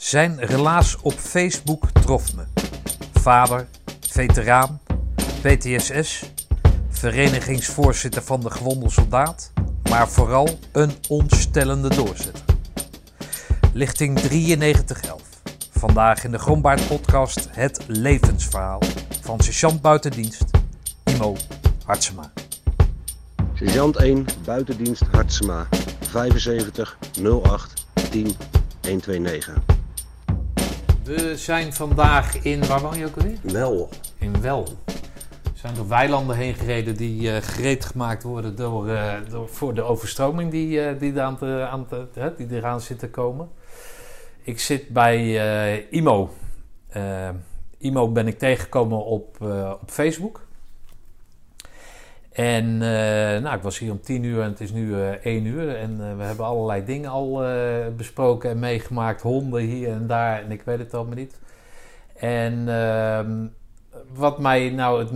Zijn relaas op Facebook trof me. Vader, veteraan, PTSS, verenigingsvoorzitter van de gewonde soldaat, maar vooral een onstellende doorzetter. Lichting 9311. Vandaag in de Grombaard podcast het levensverhaal van sergeant buitendienst Imo Hartsema. Sergeant 1, buitendienst Hartsema, 75 08 10 129. We zijn vandaag in, waar woon je ook alweer? Wel, In Wel. We zijn door weilanden heen gereden die eh, gereed gemaakt worden door, eh, door, voor de overstroming die, eh, die, aan te, aan te, hè, die eraan zit te komen. Ik zit bij IMO. IMO ben ik tegengekomen op, op Facebook. En eh, nou, ik was hier om tien uur en het is nu eh 1 uur. En eh, we hebben allerlei dingen al besproken en meegemaakt. Honden hier en daar en ik weet het allemaal niet. En ehm, wat mij nou het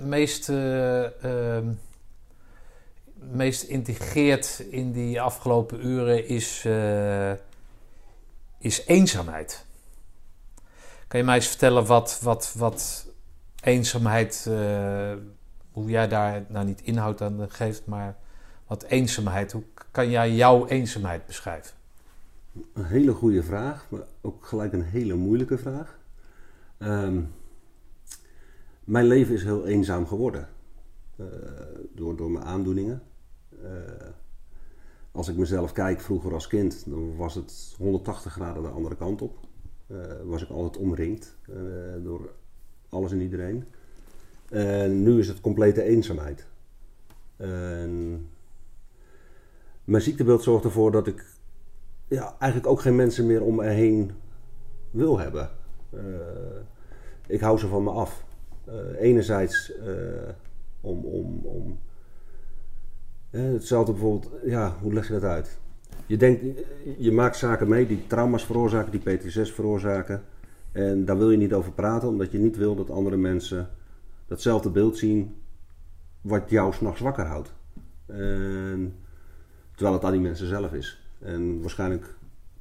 meeste, ehm, meest integreert in die afgelopen uren is, is eenzaamheid. Kan je mij eens vertellen wat, wat, wat eenzaamheid, hoe jij daar nou niet inhoud aan geeft, maar wat eenzaamheid, hoe kan jij jouw eenzaamheid beschrijven? een hele goede vraag, maar ook gelijk een hele moeilijke vraag. Ehm, mijn leven is heel eenzaam geworden eh, door, door mijn aandoeningen. Eh, als ik mezelf kijk vroeger als kind, dan was het 180 graden de andere kant op. Eh, was ik altijd omringd door alles en iedereen. En nu is het complete eenzaamheid. En mijn ziektebeeld zorgt ervoor dat ik ja, eigenlijk ook geen mensen meer om me heen wil hebben. Eh, ik hou ze van me af. Eh, enerzijds eh, om. om, om hetzelfde bijvoorbeeld, ja, hoe leg je dat uit? Je, denkt, je maakt zaken mee die trauma's veroorzaken, die PTSS veroorzaken. En daar wil je niet over praten, omdat je niet wil dat andere mensen datzelfde beeld zien wat jou s'nachts wakker houdt. En, terwijl het aan die mensen zelf is. En waarschijnlijk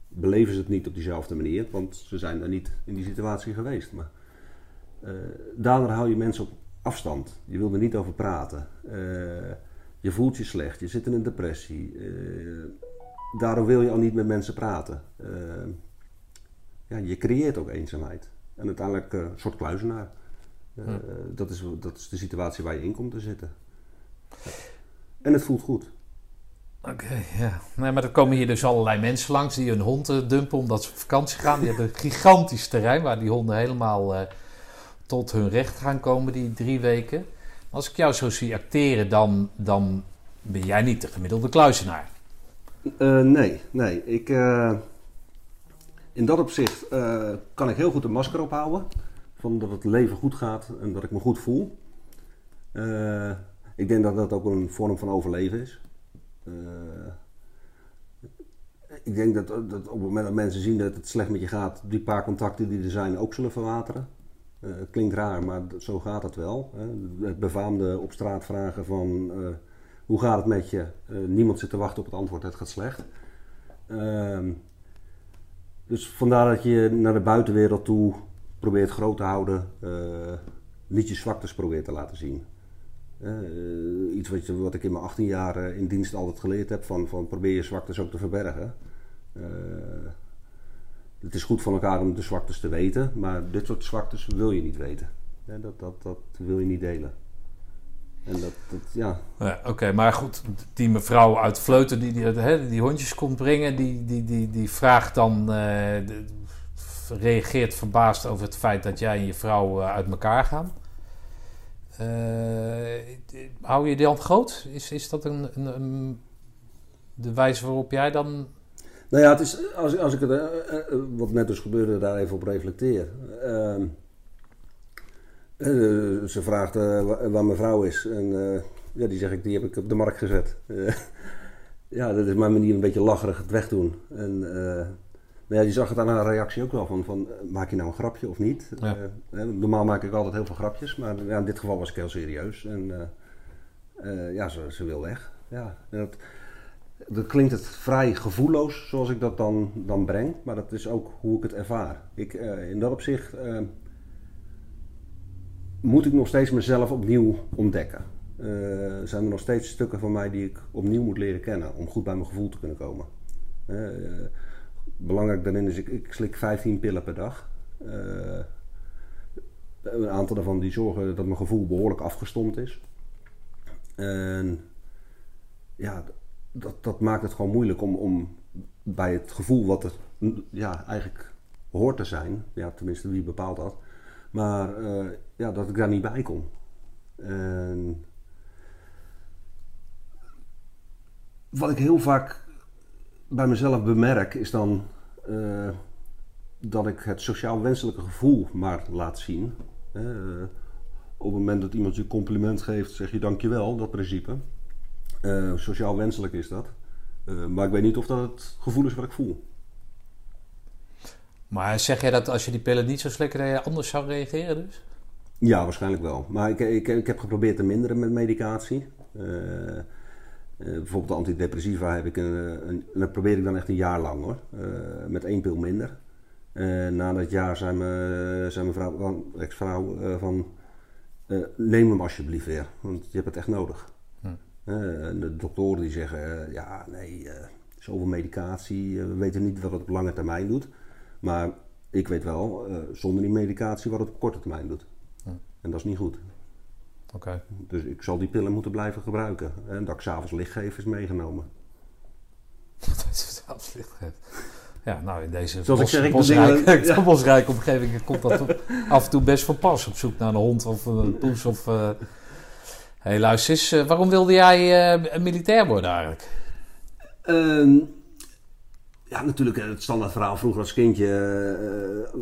beleven ze het niet op diezelfde manier, want ze zijn daar niet in die situatie geweest. Maar eh, daardoor hou je mensen op afstand. Je wil er niet over praten. Eh, je voelt je slecht, je zit in een depressie. Eh, daarom wil je al niet met mensen praten. Ja, je creëert ook eenzaamheid. En uiteindelijk een soort kluizenaar. Dat, is, dat is de situatie waar je in komt te zitten. En het voelt goed. Oké, ja. Nee, maar er komen hier dus allerlei mensen langs die hun hond eh, dumpen omdat ze op vakantie gaan. Die hebben een gigantisch terrein waar die honden helemaal eh, tot hun recht gaan komen, die drie weken. Als ik jou zo zie acteren, dan, dan ben jij niet de gemiddelde kluizenaar. Eh, nee, nee. Ik, eh, in dat opzicht kan ik heel goed een masker ophouden. Van dat het leven goed gaat en dat ik me goed voel. Eh, ik denk dat dat ook een vorm van overleven is. Eh, ik denk dat, dat op het moment dat mensen zien dat het slecht met je gaat, die paar contacten die er zijn ook zullen verwateren. Eh, het klinkt raar, maar zo gaat het wel. Hè. Het befaamde op straat vragen van hoe gaat het met je? Niemand zit te wachten op het antwoord, het gaat slecht. Ehm, dus vandaar dat je naar de buitenwereld toe probeert groot te houden, eh, niet je zwaktes probeert te laten zien. Eh, iets wat, ik in mijn 18 jaar eh, in dienst altijd geleerd heb, van, van probeer je zwaktes ook te verbergen. Eh, het is goed van elkaar om de zwaktes te weten, maar dit soort zwaktes wil je niet weten. Dat, dat, dat wil je niet delen. En dat, dat ja, Ja, Oké, maar goed, die mevrouw uit Vleuten die die, die hondjes komt brengen, die, die, die, die vraagt dan, eh, reageert verbaasd over het feit dat jij en je vrouw eh, uit elkaar gaan. Eh, hou je die hand groot? Is, is dat een, een, de wijze waarop jij dan... Nou ja, het is, als, als ik het, eh, wat net dus gebeurde, daar even op reflecteer. Ehm, eh, ze vraagt wa- waar mijn vrouw is. En ja, die zeg ik, die heb ik op de markt gezet. Ja, dat is mijn manier een beetje lacherig het wegdoen. En nou ja, die zag het aan haar reactie ook wel van, van eh, maak je nou een grapje of niet? Ja. Eh, normaal maak ik altijd heel veel grapjes, maar ja, in dit geval was ik heel serieus. En eh, ja, ze, ze wil weg. Ja, en dat, dat klinkt het vrij gevoelloos zoals ik dat dan, dan breng, maar dat is ook hoe ik het ervaar. Ik, in dat opzicht moet ik nog steeds mezelf opnieuw ontdekken. Zijn er nog steeds stukken van mij die ik opnieuw moet leren kennen om goed bij mijn gevoel te kunnen komen. Belangrijk daarin is, ik, ik slik 15 pillen per dag. een aantal daarvan die zorgen dat mijn gevoel behoorlijk afgestomd is. En ja, dat, dat maakt het gewoon moeilijk om, om bij het gevoel wat het ja, eigenlijk hoort te zijn, ja, tenminste wie bepaalt dat, maar uh, ja, dat ik daar niet bij kom. En wat ik heel vaak bij mezelf bemerk is dan uh, dat ik het sociaal wenselijke gevoel maar laat zien. Uh, op het moment dat iemand je compliment geeft, zeg je dankjewel, dat principe. Uh, sociaal wenselijk is dat. Maar ik weet niet of dat het gevoel is wat ik voel. Maar zeg jij dat als je die pillen niet zo slikken, dat je anders zou reageren dus? Ja, waarschijnlijk wel. Maar ik, ik, ik heb geprobeerd te minderen met medicatie. Uh, bijvoorbeeld de antidepressiva heb ik een, een, dat probeer ik dan echt een jaar lang hoor. met één pil minder. na dat jaar zei mijn, zei mijn vrouw, ex-vrouw van neem hem alsjeblieft weer, want je hebt het echt nodig. de doktoren die zeggen, ja nee, zoveel medicatie, we weten niet wat het op lange termijn doet. Maar ik weet wel, zonder die medicatie, wat het op korte termijn doet. En dat is niet goed. Dus ik zal die pillen moeten blijven gebruiken. En dat ik s'avonds licht geef is meegenomen. dat je s'avonds licht geeft. Ja, nou in deze Zoals bos, ik zeg, bosrijk, ja. bosrijke omgeving komt dat af en toe best van pas. Op zoek naar een hond of een poes of... Uh... hey, luister eens, uh, waarom wilde jij uh, militair worden eigenlijk? Um, ja, natuurlijk het standaard verhaal. Vroeger als kindje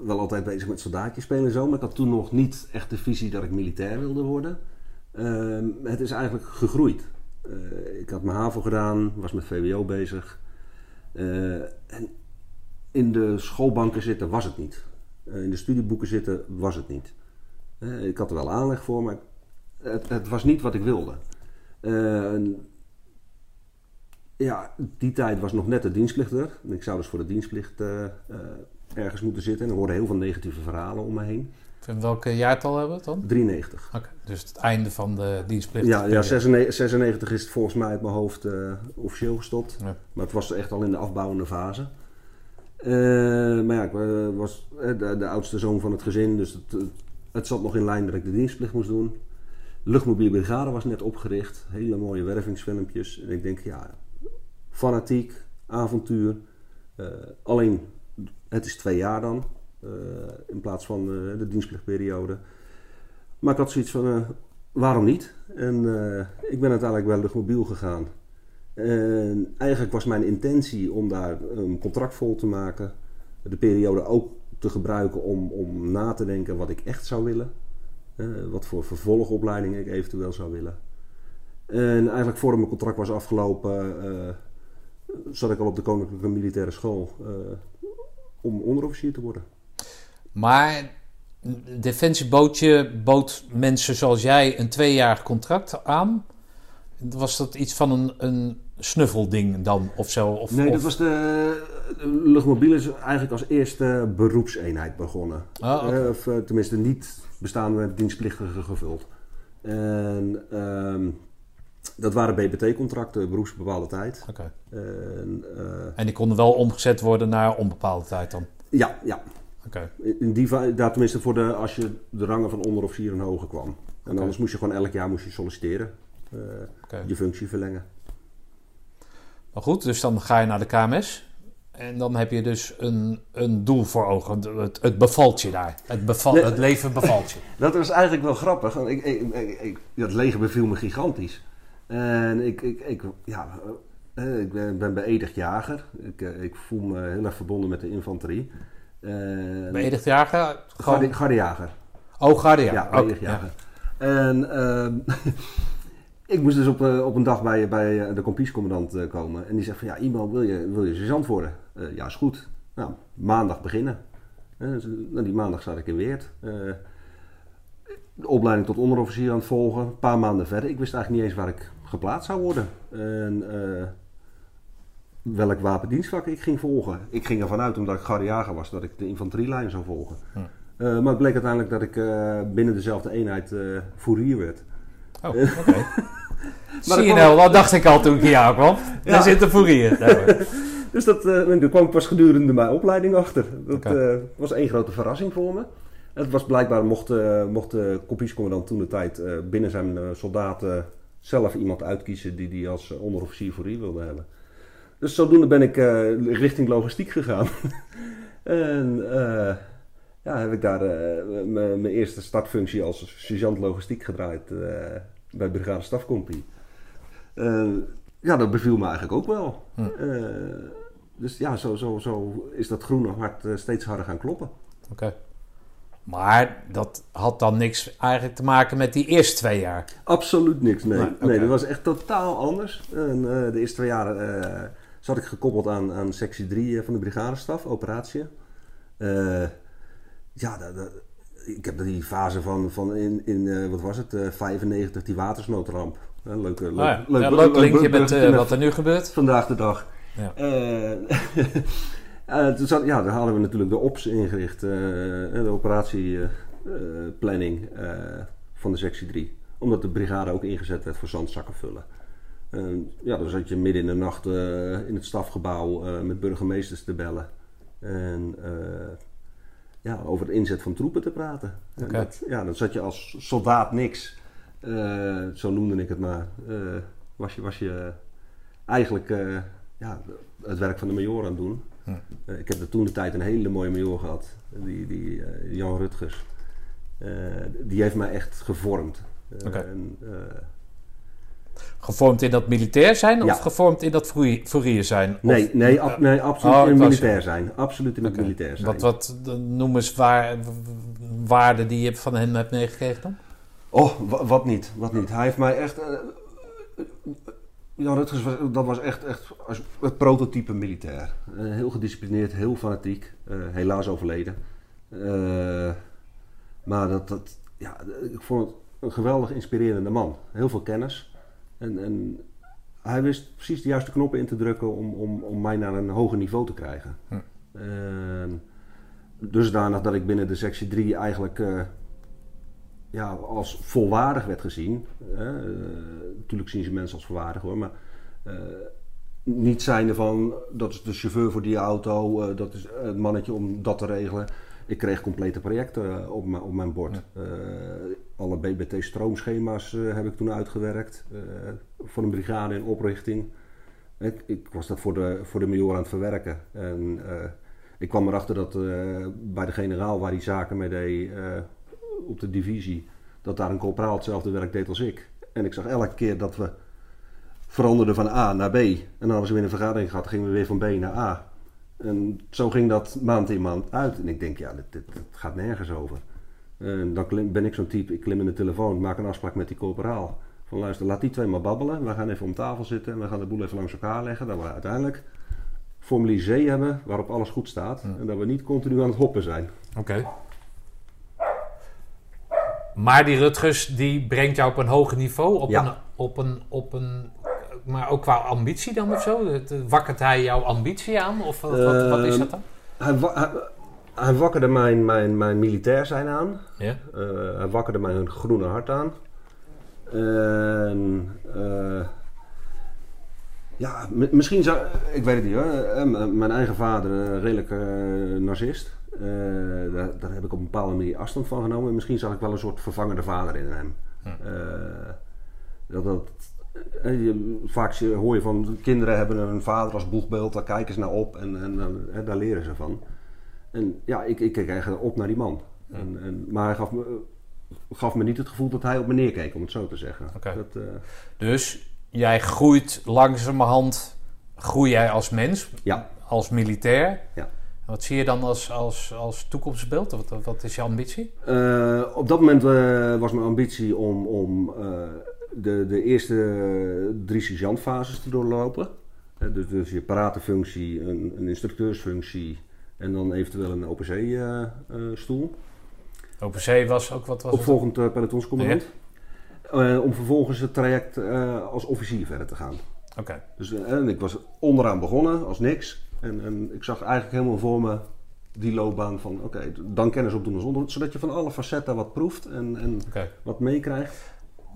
wel altijd bezig met soldaatjes spelen en zo. Maar ik had toen nog niet echt de visie dat ik militair wilde worden. Ehm, het is eigenlijk gegroeid. ik had mijn HAVO gedaan, was met VWO bezig. en in de schoolbanken zitten was het niet. Uh, in de studieboeken zitten was het niet. Ik had er wel aanleg voor, maar het, het was niet wat ik wilde. Ja, die tijd was nog net de dienstplicht er. Ik zou dus voor de dienstplicht ergens moeten zitten. En er hoorden heel veel negatieve verhalen om me heen. Van welke jaartal hebben we het dan? 93. Oké, dus het einde van de dienstplicht. Ja, ja 96, 96 is het volgens mij uit mijn hoofd officieel gestopt. Ja. Maar het was echt al in de afbouwende fase. Uh, maar ja, ik was de, de, oudste zoon van het gezin, dus het, het zat nog in lijn dat ik de dienstplicht moest doen. Luchtmobiele Brigade was net opgericht, hele mooie wervingsfilmpjes. En ik denk, ja, fanatiek, avontuur. Uh, alleen, het is twee jaar dan, in plaats van de dienstplichtperiode. Maar ik had zoiets van, waarom niet? En ik ben uiteindelijk bij Luchtmobiel gegaan. En eigenlijk was mijn intentie om daar een contract vol te maken. De periode ook te gebruiken om, om na te denken wat ik echt zou willen. Wat voor vervolgopleiding ik eventueel zou willen. En eigenlijk voordat mijn contract was afgelopen, zat ik al op de Koninklijke Militaire School om onderofficier te worden. Maar Defensie bood, bood mensen zoals jij een tweejarig contract aan. Was dat iets van een, een snuffelding dan of zo? Of, nee, of... dat was de, luchtmobiel is eigenlijk als eerste beroepseenheid begonnen. Oh, okay. uh, of uh, tenminste niet bestaande dienstplichtigen gevuld. En um, dat waren BBT-contracten, beroepsbepaalde tijd. Okay. En, uh, en die konden wel omgezet worden naar onbepaalde tijd dan? Ja, ja. Okay. In die, daar tenminste voor de, als je de rangen van onderofficier en hoger kwam. En okay. anders moest je gewoon elk jaar moest je solliciteren. je functie verlengen. Maar goed, dus dan ga je naar de KMS. En dan heb je dus een, een doel voor ogen. Het, het bevalt je daar. Het, beval, nee, het leven bevalt je. Dat was eigenlijk wel grappig. Want ik, ik, ik, dat leger beviel me gigantisch. En ik, ik, ik, ja, ik ben, ben beëdigd jager. Ik, ik voel me heel erg verbonden met de infanterie. En, beëdigd jager? Gewoon... Gardejager. Oh, gardejager. Ja, beëdigd jager. Ja. En... Uh, ik moest dus op, uh, op een dag bij, bij de kompiescommandant uh, komen. En die zegt van, ja, iemand wil je, wil je sergeant worden? Uh, ja, is goed. Nou, maandag beginnen. Dus, nou, die maandag zat ik in Weert. de opleiding tot onderofficier aan het volgen. Een paar maanden verder. Ik wist eigenlijk niet eens waar ik geplaatst zou worden. En welk wapendienstvak ik ging volgen. Ik ging ervan uit, omdat ik gardejager was, dat ik de infanterielijn zou volgen. Hm. Eh, maar het bleek uiteindelijk dat ik eh, binnen dezelfde eenheid eh fourier werd. Oh, oké. Zie je nou, wat dacht ik al toen ik hier aankwam? Daar Ja. zit de fourier. Dus dat, en daar kwam ik pas gedurende mijn opleiding achter. Dat was één grote verrassing voor me. Het was blijkbaar, mocht, mocht de koppiescommandant toen de tijd binnen zijn soldaten zelf iemand uitkiezen die hij als onderofficier u wilde hebben. Dus zodoende ben ik eh, richting logistiek gegaan. en eh, ja, heb ik daar eh, mijn eerste startfunctie als sergeant logistiek gedraaid bij Brigade Stafcompie. Ja, dat beviel me eigenlijk ook wel. Hm. Dus ja, zo, zo, zo is dat groene hart steeds harder gaan kloppen. Oké. Maar dat had dan niks eigenlijk te maken met die eerste twee jaar. Absoluut niks, nee. Nee, dat was echt totaal anders. En, de eerste twee jaar zat ik gekoppeld aan, aan sectie 3 van de brigadestaf, operatie. Eh, ja, dat, dat- ik heb die fase van, van in, in eh, wat was het, eh 95, die watersnoodramp. Eh, leuke, leuk, ja. leuk, Ja, leuk linkje met eh, wat er nu gebeurt. vandaag de dag. Ja. Eh, eh, toen zat, ja, daar hadden we natuurlijk de OPS ingericht, eh, de operatieplanning eh, van de sectie 3. Omdat de brigade ook ingezet werd voor zandzakken vullen. En ja, dan zat je midden in de nacht eh, in het stafgebouw eh, met burgemeesters te bellen. En eh, ja, over de inzet van troepen te praten. Dat- ja, dan zat je als soldaat niks. zo noemde ik het maar. was, je, was je eigenlijk ja, het werk van de major aan het doen. Hm. Ik heb er toen de tijd een hele mooie major gehad. Die, die Jan Rutgers. Die heeft mij echt gevormd. En, Gevormd in dat militair zijn Ja. of gevormd in dat fourier zijn? Of- nee, nee, ab- nee, absoluut Oh, in was- militair zijn. Absoluut in het militair zijn. Wat, wat noem eens waar, waarden die je van hem hebt meegekregen dan? Oh, wa- wat niet, wat niet. Hij heeft mij echt... eh, eh, Jan Rutgers, was, dat was echt, echt als het prototype militair. Eh, heel gedisciplineerd, heel fanatiek. eh, helaas overleden. Eh, maar dat, dat, ja, ik vond het een geweldig inspirerende man. Heel veel kennis. En, en hij wist precies de juiste knoppen in te drukken om, om, om mij naar een hoger niveau te krijgen. Hm. En dusdanig dat ik binnen de sectie 3 eigenlijk eh, ja, als volwaardig werd gezien. Eh, natuurlijk zien ze mensen als volwaardig hoor, maar eh, niet zijnde van dat is de chauffeur voor die auto, dat is het mannetje om dat te regelen. Ik kreeg complete projecten op, mijn- op mijn bord. Alle BBT-stroomschema's eh, heb ik toen uitgewerkt. eh, voor een brigade in oprichting. Ik, ik was dat voor de, voor de major aan het verwerken. En eh, ik kwam erachter dat bij de generaal waar hij zaken mee deed op de divisie, dat daar een corporaal hetzelfde werk deed als ik. En ik zag elke keer dat we veranderden van A naar B. En dan hadden ze weer een vergadering gehad, gingen we weer van B naar A. En zo ging dat maand in maand uit. En ik denk, ja, dit, dit gaat nergens over. En dan klim- ben ik zo'n type, ik klim in de telefoon, maak een afspraak met die corporaal. Van luister, laat die twee maar babbelen. We gaan even om tafel zitten en we gaan de boel even langs elkaar leggen. Dat we uiteindelijk formulier C hebben waarop alles goed staat. En dat we niet continu aan het hoppen zijn. Oké. Maar die Rutgers, die brengt jou op een hoger niveau, op, Ja. een, op, een, op een... Maar ook qua ambitie dan of zo? Wakkert hij jouw ambitie aan? Of wat, wat, wat is dat dan? Hij, wa- hij, hij wakkerde mijn, mijn, mijn militair zijn aan. Ja? Eh, hij wakkerde mijn groene hart aan. En, eh, ja, misschien zou... Ik weet het niet hoor. Eh, mijn eigen vader, een redelijk narcist. Daar, daar heb ik op een bepaalde manier afstand van genomen. En misschien zag ik wel een soort vervangende vader in hem. Hm. Dat, dat, je- vaak zie- hoor je van kinderen hebben een vader als boegbeeld, daar kijken ze naar op en, en, eh, daar leren ze van. En ja, ik, ik keek eigenlijk op naar die man. En, en, maar hij gaf me, gaf me niet het gevoel dat hij op me neerkeek, om het zo te zeggen. Dat, eh, Dus jij groeit langzamerhand, groei jij als mens, ja, als militair. Ja. Wat zie je dan als, als, als toekomstbeeld? Wat, wat is je ambitie? Eh, op dat moment eh, was mijn ambitie om, om eh, de, de eerste drie sergeantfases te doorlopen. Eh, dus, dus je paratenfunctie, een, een instructeursfunctie en dan eventueel een OPC-stoel. OPC was ook wat was? Opvolgend eh, pelotonscommandant. Eh, om vervolgens het traject eh, als officier verder te gaan. Oké. Dus, eh, en ik was onderaan begonnen als niks. En, en ik zag eigenlijk helemaal voor me die loopbaan van oké, dan kennis opdoen als onder. Zodat je van alle facetten wat proeft en, en wat meekrijgt.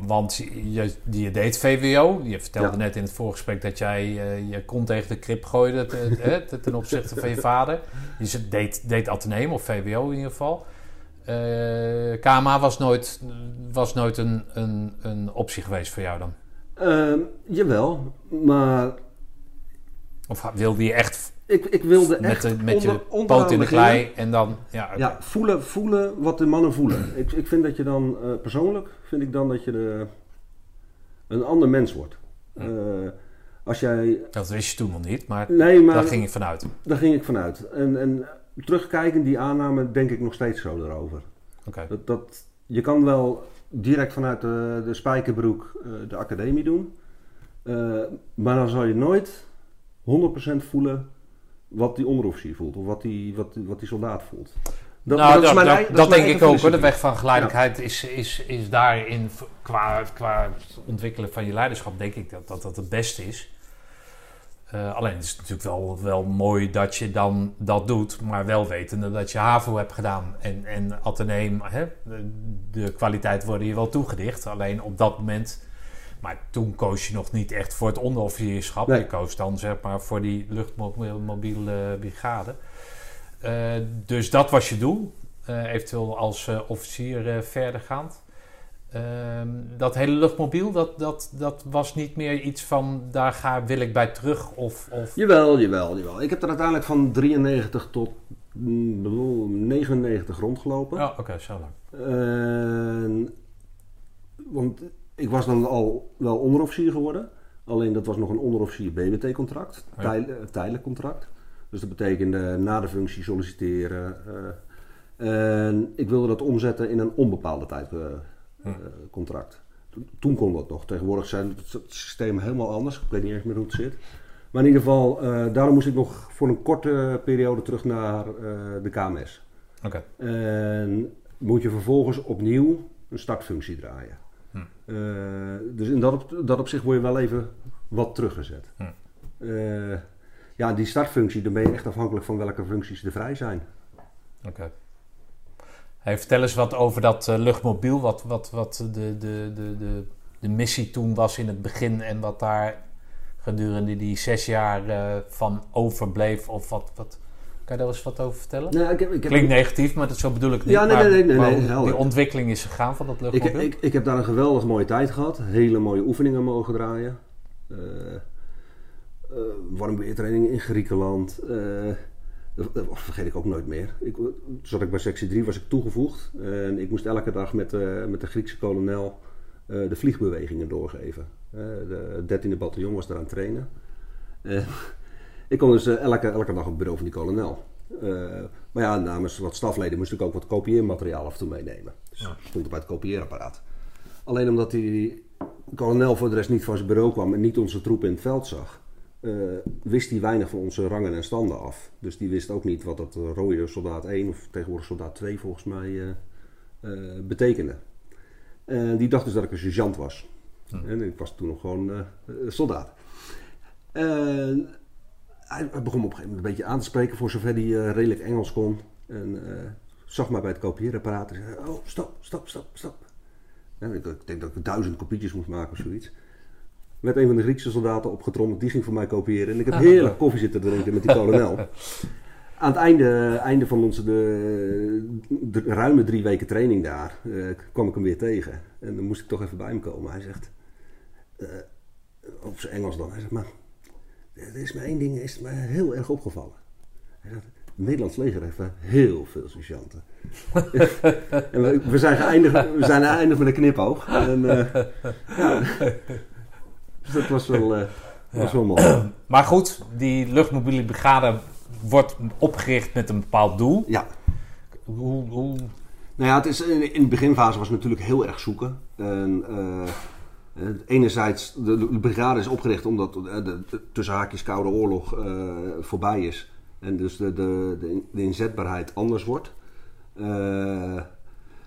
Want je, je deed VWO. Je vertelde Ja. net in het voorgesprek dat jij eh, je kont tegen de krip gooide te- hè, te- ten opzichte van je vader. Je deed, deed ateneum of VWO in ieder geval. Eh KMA was nooit, was nooit een, een, een optie geweest voor jou dan? Ehm, jawel, maar Of wilde je echt ik, ik wilde met, echt de, met je onder- onderaan poot in de klei en dan... Ja. Ja, voelen, voelen wat de mannen voelen. Ik, ik vind dat je dan, eh, persoonlijk, vind ik dan dat je de, een ander mens wordt. Eh, als jij, Dat wist je toen nog niet, maar nee, maar daar ging je vanuit. daar ging ik vanuit. En, en terugkijkend, die aanname, denk ik nog steeds zo erover. Dat, dat, je kan wel direct vanuit de, de spijkerbroek eh, de academie doen. Eh, maar dan zal je nooit 100% voelen wat die onderofficier voelt. Of wat die, wat, wat die soldaat voelt. Dat, nou, dat, is mijn dat- dat denk ik ook hoor. De weg van geleidelijkheid is, is, is daarin qua, qua ontwikkelen van je leiderschap, denk ik dat dat, dat het beste is. Eh, alleen het is natuurlijk wel, wel mooi dat je dan dat doet, maar wel wetende dat je HAVO hebt gedaan en, en Atheneum, hè, de, de kwaliteit worden je wel toegedicht. Alleen op dat moment, maar toen koos je nog niet echt voor het onderofficierschap. Nee. Je koos dan zeg maar voor die luchtmobiele brigade. Eh, dus dat was je doel. Eh, eventueel als eh, officier verdergaand. Ehm, dat hele luchtmobiel, dat, dat, dat was niet meer iets van daar ga, wil ik bij terug. Of, of... Jawel, jawel, jawel. Ik heb er uiteindelijk van 93 tot mm, bedoel, 99 rondgelopen. Oh, oké, zo lang. Want ik was dan al wel onderofficier geworden. Alleen dat was nog een onderofficier BBT-contract. Ja. Eh, tijdelijk contract. Dus dat betekende na de functie solliciteren. eh, en ik wilde dat omzetten in een onbepaalde tijd eh, Hm. eh, contract. To- Toen kon dat nog. Tegenwoordig zijn het het systeem helemaal anders. Ik weet niet eens meer hoe het zit. Maar in ieder geval, daarom moest ik nog voor een korte periode terug naar de KMS. Oké. En moet je vervolgens opnieuw een startfunctie draaien. Hm. Dus in dat, op, dat opzicht word je wel even wat teruggezet. Hm. Ja, die startfunctie, dan ben je echt afhankelijk van welke functies er vrij zijn. Oké. Hey, vertel eens wat over dat eh, luchtmobiel. Wat, wat, wat de, de, de, de, de missie toen was in het begin. En wat daar gedurende die zes jaar eh, van overbleef. Of wat, wat, kan je daar eens wat over vertellen? Nou, ik heb, ik heb, Klinkt negatief, maar dat, zo bedoel ik niet. Ja, nee, maar, nee, nee, nee, nee, hoe die ontwikkeling is gegaan van dat ik, luchtmobiel. ik, ik heb daar een geweldig mooie tijd gehad. Hele mooie oefeningen mogen draaien. Eh, warmweertrainingen in Griekenland. Eh, dat, vergeet ik ook nooit meer. Ik, toen zat ik bij sectie 3, was ik toegevoegd. En ik moest elke dag met, de met de Griekse kolonel eh, de vliegbewegingen doorgeven. Eh, de 13e bataljon was daar aan het trainen. Eh, ik kon dus eh, elke, elke dag op het bureau van die kolonel. Eh, maar ja, namens wat stafleden moest ik ook wat kopieermateriaal af en toe meenemen. Dus Ja. stond op het kopieerapparaat. Alleen omdat die kolonel voor de rest niet van zijn bureau kwam en niet onze troepen in het veld zag, eh, wist hij weinig van onze rangen en standen af. Dus die wist ook niet wat dat eh, rode soldaat 1 of tegenwoordig soldaat 2 volgens mij eh, eh, betekende. En die dacht dus dat ik een sergeant was. Hm. En ik was toen nog gewoon soldaat. Hij begon me op een gegeven moment een beetje aan te spreken voor zover hij redelijk Engels kon. En zag mij bij het kopieerapparaat en zei: Oh, stop, stop, stop, stop. En ik, ik denk dat ik duizend kopietjes moest maken of zoiets. Werd een van de Griekse soldaten opgetrommeld, die ging voor mij kopiëren. En ik heb heerlijk koffie zitten drinken met die kolonel. Aan het einde, einde van onze de, de ruime drie weken training daar eh, kwam ik hem weer tegen. En dan moest ik toch even bij hem komen. Hij zegt, eh, op zijn Engels dan, hij zegt, maar er is maar één ding is me heel erg opgevallen. Hij zegt, het Nederlands leger heeft wel heel veel sergeanten. en we, we zijn geëindigd, we zijn geëindigd met een knipoog. En, eh, ja. Dus dat was wel, eh, was wel mooi. Maar goed, die luchtmobiele brigade wordt opgericht met een bepaald doel. Ja. Hoe, hoe, Nou ja, het is, in, in de beginfase was het natuurlijk heel erg zoeken. En, eh, eh, enerzijds, de, de brigade is opgericht omdat de, de, tussen haakjes Koude Oorlog voorbij is. En dus de, de, de, inzetbaarheid anders wordt.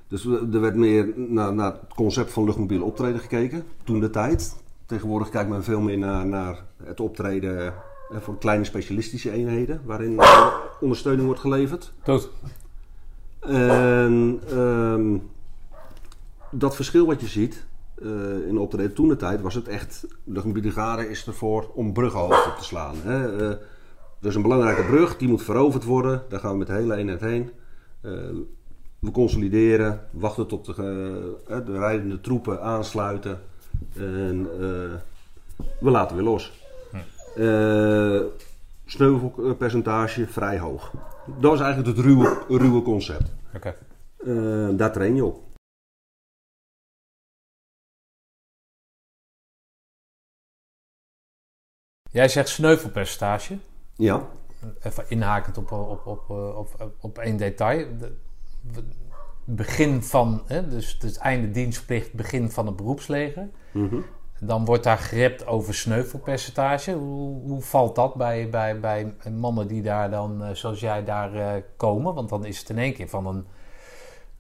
Dus er werd meer naar, naar het concept van luchtmobiel optreden gekeken, toen de tijd. Tegenwoordig kijkt men veel meer naar, naar het optreden eh, voor kleine specialistische eenheden, waarin eh, ondersteuning wordt geleverd. Dood. En ehm, dat verschil wat je ziet eh, in de optreden toen de tijd was het echt, de brigade is ervoor om bruggenhoofden te slaan. Hè. Er is een belangrijke brug, die moet veroverd worden. Daar gaan we met de hele eenheid heen. We consolideren, wachten tot de, de rijdende troepen aansluiten. En eh, we laten weer los. Eh, sneuvelpercentage vrij hoog. Dat is eigenlijk het ruwe, ruwe concept. Eh, daar train je op. Jij zegt sneuvelpercentage. Ja. Even inhakend op, op, op, op, op één detail. Begin van, hè, dus het einde dienstplicht, begin van het beroepsleger. Mhm. Dan wordt daar gerept over sneuvelpercentage. Hoe, hoe valt dat bij, bij, bij mannen die daar dan, eh, zoals jij, daar eh, komen? Want dan is het in één keer van een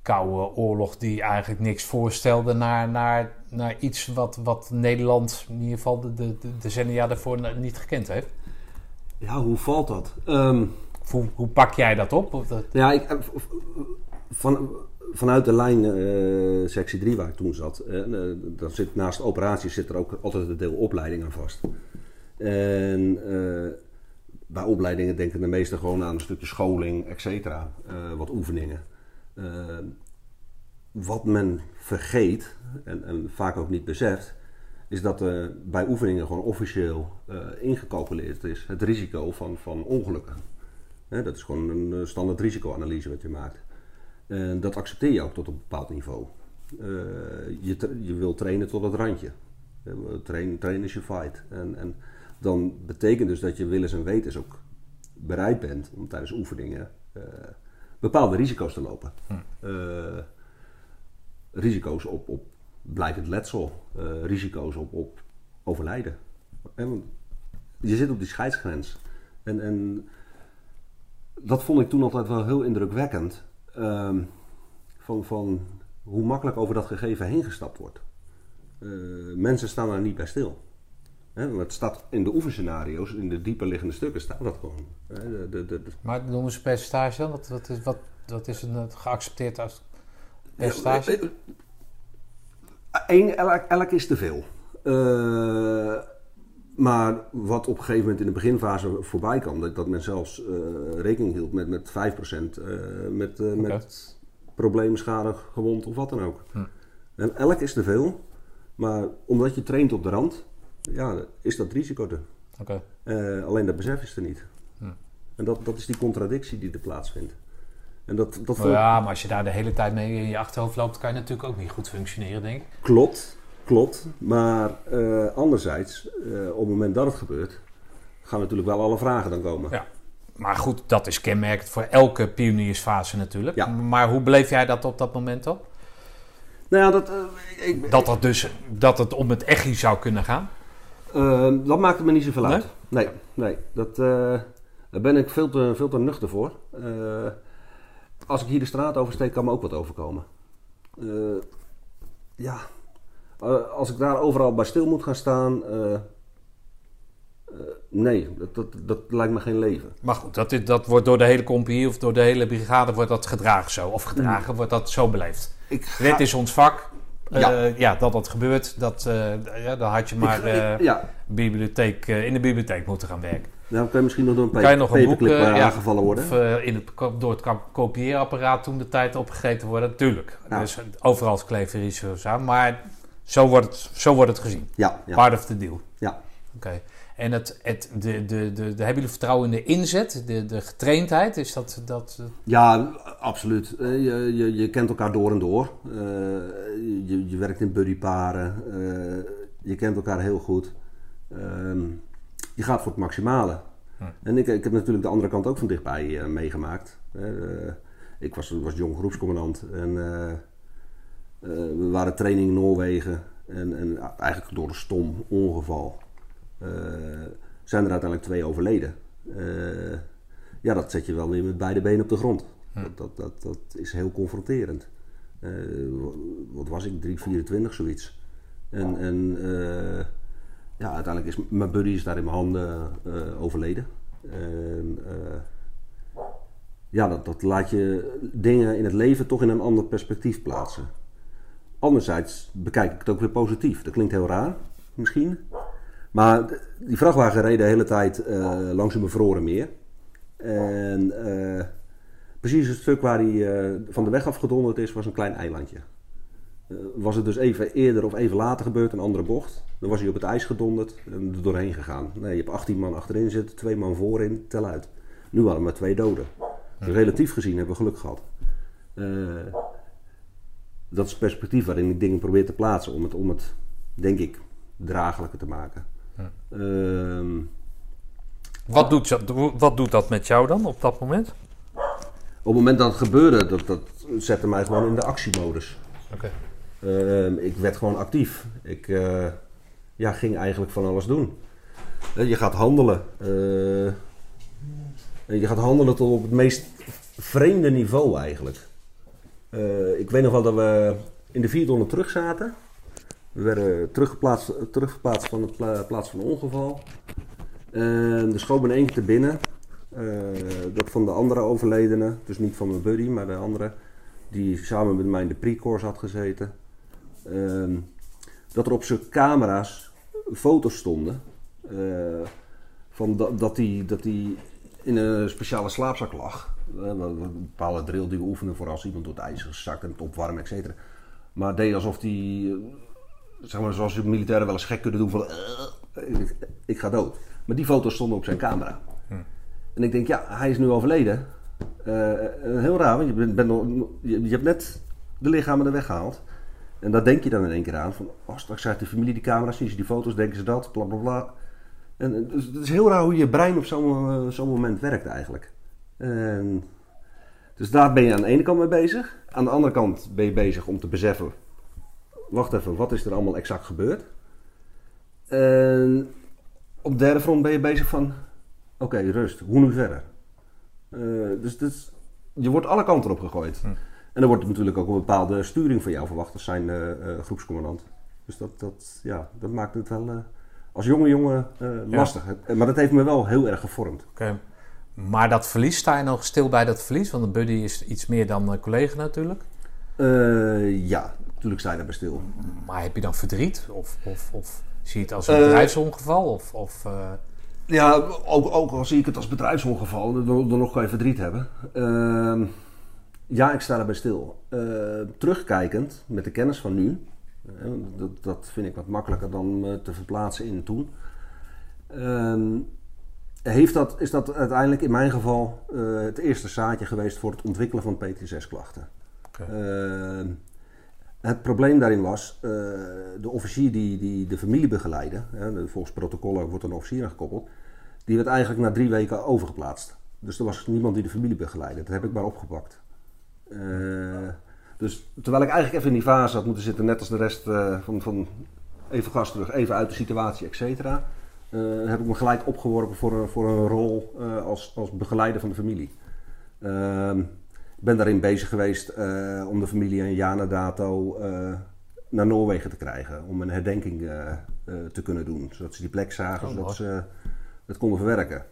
koude oorlog die eigenlijk niks voorstelde... naar, naar, naar iets wat, wat Nederland, in ieder geval de, de, de decennia daarvoor niet gekend heeft. Ja, hoe valt dat? Ehm, Hoe, hoe pak jij dat op? Of dat, ja, ik, eh, van, vanuit de lijn eh, sectie 3 waar ik toen zat, daar zit, naast operaties zit er ook altijd een deel opleiding aan vast. En bij opleidingen denken de meesten gewoon aan een stukje scholing, et cetera, wat oefeningen. Wat men vergeet, en, en vaak ook niet beseft, is dat bij oefeningen gewoon officieel ingecalculeerd is het risico van, van ongelukken. Dat is gewoon een standaard risicoanalyse wat je maakt. En dat accepteer je ook tot een bepaald niveau. Eh, je, je wil trainen tot het randje. Train, train is je fight. En, en dan betekent dus dat je willens en wetens ook bereid bent om tijdens oefeningen eh, bepaalde risico's te lopen. Eh, risico's op, op blijvend letsel, risico's op, op overlijden. Want je zit op die scheidsgrens. En, en dat vond ik toen altijd wel heel indrukwekkend. Ehm, van, van hoe makkelijk over dat gegeven heen gestapt wordt. Eh, mensen staan daar niet bij stil. Want het staat in de oefenscenario's, in de dieper liggende stukken, staat dat gewoon. De, de, de, maar noemen ze percentage dan? Wat, wat, is, wat, wat is een, eh, geaccepteerd als percentage? Eh, Eén, elk, elk is te veel. Eh, maar wat op een gegeven moment in de beginfase voorbij kwam, dat, dat men zelfs eh, rekening hield met, met 5%, eh, met, eh, met problemen, schade, gewond of wat dan ook. Hm. En elk is te veel, maar omdat je traint op de rand, ja, is dat risico er. Oké. Eh, alleen dat besef is er niet. Hm. En dat, dat is die contradictie die er plaatsvindt. En dat, dat ja, maar als je daar de hele tijd mee in je achterhoofd loopt, kan je natuurlijk ook niet goed functioneren, denk ik. Klopt, klopt. Maar eh, anderzijds, eh, op het moment dat het gebeurt, gaan natuurlijk wel alle vragen dan komen. Ja. Maar goed, dat is kenmerkend voor elke pioniersfase natuurlijk. Ja. Maar hoe beleef jij dat op dat moment dan? Nou ja, dat, eh, ik, Dat, dat, dus, dat het om het echi zou kunnen gaan? eh, dat maakt me niet zoveel uit. Nee, nee. Dat, daar ben ik veel te, veel te nuchter voor. Als ik hier de straat oversteek, kan me ook wat overkomen. Ja, als ik daar overal bij stil moet gaan staan, eh, eh, nee, dat, dat, dat lijkt me geen leven. Maar goed, dat, is- dat wordt door de hele compagnie of door de hele brigade wordt dat gedragen zo. Of gedragen wordt dat zo beleefd. Ik ga- Dit is ons vak. Ja. Ja, ja dat dat gebeurt, dat, eh, ja, dan had je maar ik- ik- eh, ja, bibliotheek, eh, in de bibliotheek moeten gaan werken. Nou, kan je misschien nog door een Kan je nog een boek eh, eh, aangevallen worden. Of eh, in het, door het kopieerapparaat toen de tijd opgegeten worden. Tuurlijk. Dus overal kleven risico's aan. Maar zo wordt het, zo wordt het gezien. ja, ja, Part of the deal. ja. Oké. En het, het, de, de, de, de, hebben jullie vertrouwen in de inzet, de, de getraindheid? Is dat, dat, ja, absoluut. Eh, Je, je, je kent elkaar door en door. Eh, je, je werkt in buddyparen. Eh, je kent elkaar heel goed. Ehm, je gaat voor het maximale. Hm. En ik, ik heb natuurlijk de andere kant ook van dichtbij meegemaakt. Ik was, was jong groepscommandant en we waren training in Noorwegen. En, en eigenlijk door een stom ongeval eh, zijn er uiteindelijk twee overleden. Eh, ja, dat zet je wel weer met beide benen op de grond. Hm. Dat, dat, dat, dat is heel confronterend. Eh, wat was ik, 3, 24 zoiets. En, en eh, ja, uiteindelijk is mijn buddy is daar in mijn handen eh, overleden. En, eh, ja, dat, dat laat je dingen in het leven toch in een ander perspectief plaatsen. Anderzijds bekijk ik het ook weer positief. Dat klinkt heel raar, misschien. Maar die vrachtwagen reed de hele tijd uh, langs een bevroren meer. En precies het stuk waar hij van de weg afgedonderd is, was een klein eilandje. was het dus even eerder of even later gebeurd, een andere bocht, dan was hij op het ijs gedonderd en er doorheen gegaan. Nee, je hebt 18 man achterin zitten, twee man voorin, tel uit. Nu hadden we maar twee doden. Dus relatief gezien hebben we geluk gehad. Dat is het perspectief waarin ik dingen probeer te plaatsen om het, om het denk ik, draaglijker te maken. Ja. Uh, wat, doet, wat doet dat met jou dan op dat moment? Op het moment dat het gebeurde, dat, dat zette mij gewoon in de actiemodus. Oké. Okay. Uh, ik werd gewoon actief. Ik, uh, ja, ging eigenlijk van alles doen. Je gaat handelen. Uh, je gaat handelen tot op het meest vreemde niveau eigenlijk. Uh, ik weet nog wel dat we in de 400 terug zaten. We werden teruggeplaatst, teruggeplaatst van de plaats van ongeval. En er schoot één keer te binnen. Uh, dat van de andere overledene, dus niet van mijn buddy, maar de andere, die samen met mij in de pre-course had gezeten. Uh, dat er op zijn camera's foto's stonden. Uh, van dat, die, dat in een speciale slaapzak lag. Een bepaalde drill die we oefenen voor als iemand door het ijs gezakt en het opwarmen, et cetera. Maar deed alsof die, uh, zeg maar zoals de militairen wel eens gek kunnen doen van ik, ik, ga dood. Maar die foto's stonden op zijn camera. Hm. En ik denk, ja, hij is nu overleden. heel raar, want je, bent, bent je, je, hebt net de lichamen er weggehaald. En daar denk je dan in één keer aan. Van, oh, straks uit de familie die camera's, zien ze die foto's, denken ze dat, bla bla bla. En dus, het is heel raar hoe je brein op zo'n zo'n moment werkt eigenlijk. En, dus daar ben je aan de ene kant mee bezig. Aan de andere kant ben je bezig om te beseffen... Wacht even, wat is er allemaal exact gebeurd? En op de derde front ben je bezig van... Oké, rust. Hoe nu verder? Uh, dus, dus je wordt alle kanten op gegooid. Hm. En er wordt natuurlijk ook een bepaalde sturing van jou verwacht als zijn uh, groepscommandant. Dus dat, dat, ja, dat maakt het wel als jonge jongen lastig. Maar dat heeft me wel heel erg gevormd. Maar dat verlies, sta je nog stil bij dat verlies? Want een buddy is iets meer dan een collega natuurlijk. ja, natuurlijk sta je daarbij stil. Maar heb je dan verdriet? Of, of, of zie je het als een bedrijfsongeval? Of, of Ja, ook, ook al zie ik het als bedrijfsongeval, dan, dan nog even verdriet hebben. Ehm, ja, ik sta erbij stil. Uh, terugkijkend, met de kennis van nu, dat, dat, vind ik wat makkelijker dan te verplaatsen in toen. Heeft dat, is dat uiteindelijk in mijn geval het eerste zaadje geweest voor het ontwikkelen van PTSS-klachten. Ehm, het probleem daarin was, de officier die, die de familie begeleidde, volgens protocollen wordt een officier gekoppeld, die werd eigenlijk na drie weken overgeplaatst. Dus er was niemand die de familie begeleidde. Dat heb ik maar opgepakt. Uh, dus terwijl ik eigenlijk even in die fase had moeten zitten, net als de rest uh, van, van even gas terug, even uit de situatie, et cetera, uh, heb ik me gelijk opgeworpen voor een, voor een rol als, als begeleider van de familie. Ehm, ik ben daarin bezig geweest om de familie een jaar na dato naar Noorwegen te krijgen, om een herdenking te kunnen doen, zodat ze die plek zagen, oh, zodat ze het konden verwerken.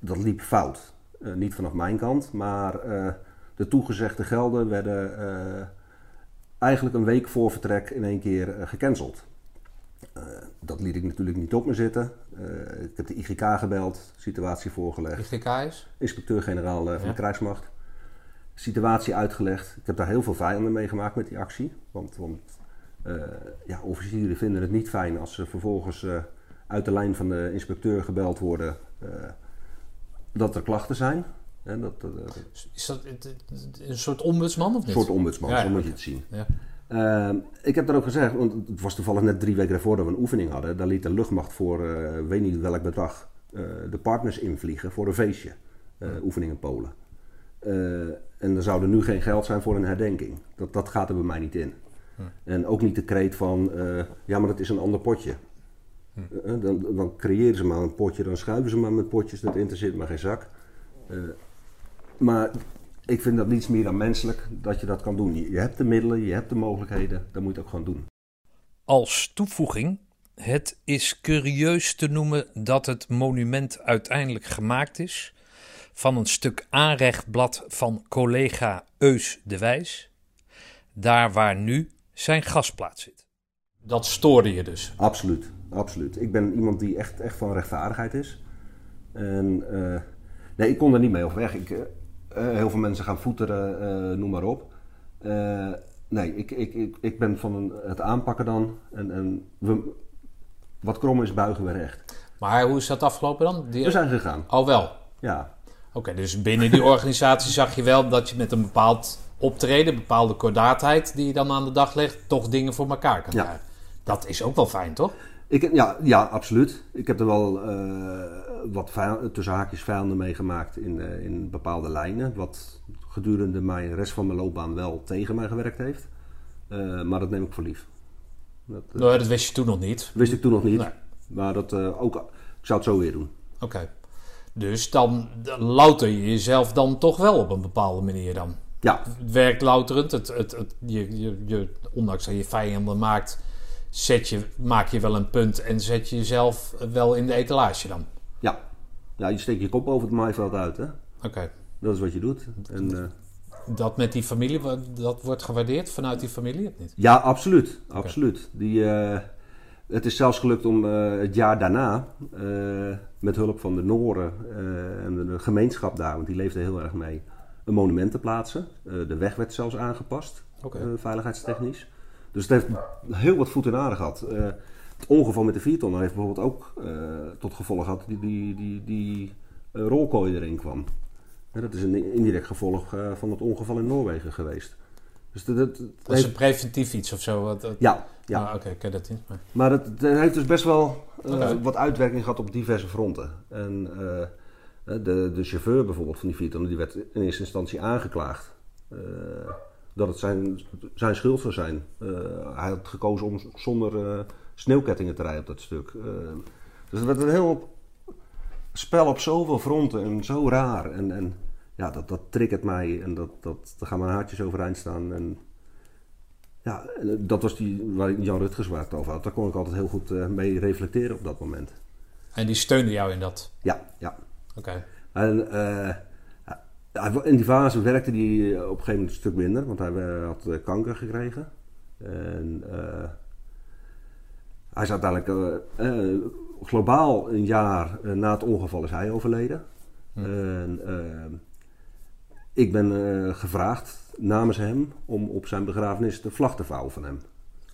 dat liep fout. niet vanaf mijn kant, maar de toegezegde gelden werden eigenlijk een week voor vertrek in één keer gecanceld. Uh, dat liet ik natuurlijk niet op me zitten. ik heb de IGK gebeld, situatie voorgelegd. IGK is? Inspecteur-generaal van de krijgsmacht. Situatie uitgelegd. Ik heb daar heel veel vijanden mee gemaakt met die actie. Want, want ja, officieren vinden het niet fijn als ze vervolgens uit de lijn van de inspecteur gebeld worden dat er klachten zijn. En dat, is dat een soort ombudsman of niet? Een soort ombudsman, zo moet je het zien. Ja. Uh, ik heb daar ook gezegd, want het was toevallig net drie weken ervoor dat we een oefening hadden. Daar liet de luchtmacht voor, uh, weet niet welk bedrag, uh, de partners invliegen voor een feestje. Oefening in Polen. en er zou er nu geen geld zijn voor een herdenking. Dat, dat gaat er bij mij niet in. Hm. En ook niet de kreet van, ja maar dat is een ander potje. Hm. Dan, dan creëren ze maar een potje, dan schuiven ze maar met potjes, dat interesseert maar geen zak. Maar ik vind dat niets meer dan menselijk dat je dat kan doen. Je hebt de middelen, je hebt de mogelijkheden, dan moet je het ook gewoon doen. Als toevoeging Het is curieus te noemen dat het monument uiteindelijk gemaakt is van een stuk aanrechtblad van collega Eus de Wijs, daar waar nu zijn gasplaats zit. Dat stoorde je dus. Absoluut, absoluut. Ik ben iemand die echt, echt van rechtvaardigheid is. En eh, nee, ik kon er niet mee overweg. Ik, eh, eh, heel veel mensen gaan voeteren, eh, noem maar op. Eh, nee, ik, ik, ik, ik ben van het aanpakken dan. En, en we, wat krom is, buigen we recht. Maar hoe is dat afgelopen dan? Die... We zijn gegaan, Oh wel. ja. Oké, dus binnen die organisatie zag je wel dat je met een bepaald optreden, bepaalde kordaatheid die je dan aan de dag legt, toch dingen voor elkaar kan Ja. krijgen. Dat is ook wel fijn, toch? Ik, ja, ja, absoluut. Ik heb er wel eh, wat tussen haakjes vijanden meegemaakt in, eh, in bepaalde lijnen. Wat gedurende mijn de rest van mijn loopbaan wel tegen mij gewerkt heeft. Eh, maar dat neem ik voor lief. Dat Nou, dat wist je toen nog niet. wist ik toen nog niet. Nee. Maar dat, ook, ik zou het zo weer doen. Oké. Dus dan louter je jezelf dan toch wel op een bepaalde manier dan. Ja, Het werkt louterend. Het, het, het, je, je, je, ondanks dat je vijanden maakt, zet je, maak je wel een punt en zet je jezelf wel in de etalage dan. ja. ja, je steekt je kop over het maaiveld uit. Hè? Oké. Dat is wat je doet. En, eh, Dat met die familie, dat wordt gewaardeerd vanuit die familie of niet? Ja, absoluut. absoluut. Die, eh, het is zelfs gelukt om eh, het jaar daarna, met hulp van de Noren en de, de gemeenschap daar, want die leefde heel erg mee, een monument te plaatsen. De weg werd zelfs aangepast, veiligheidstechnisch. Dus het heeft heel wat voet in aarde gehad. Eh, het ongeval met de viertonner heeft bijvoorbeeld ook eh, tot gevolg gehad die, die, die, die eh, rolkooi erin kwam. Ja, dat is een indirect gevolg van het ongeval in Noorwegen geweest. Dus dat, dat, Dat is een preventief iets of zo. Wat, ja, ja. Ah, Oké, ik ken dat niet. Maar... Maar het, het heeft dus best wel wat uitwerking gehad op diverse fronten. En de, de chauffeur bijvoorbeeld van die Vierton, die werd in eerste instantie aangeklaagd. Dat het zijn, zijn schuld zou zijn. Eh, hij had gekozen om zonder eh, sneeuwkettingen te rijden op dat stuk. Eh, dus het werd een heel spel op zoveel fronten en zo raar. En, en ja, dat, dat triggert mij en dat, dat, daar gaan mijn haartjes overeind staan. En, ja, dat was die waar Jan Rutgers waar het over had. Daar kon ik altijd heel goed mee reflecteren op dat moment. En die steunde jou in dat. Ja, ja. Oké. En in die fase werkte hij eh, op een gegeven moment een stuk minder, want hij eh, had eh, kanker gekregen. En hij is uiteindelijk globaal een jaar na het ongeval is hij overleden. En, eh, ik ben gevraagd namens hem om op zijn begrafenis de vlag te vouwen van hem.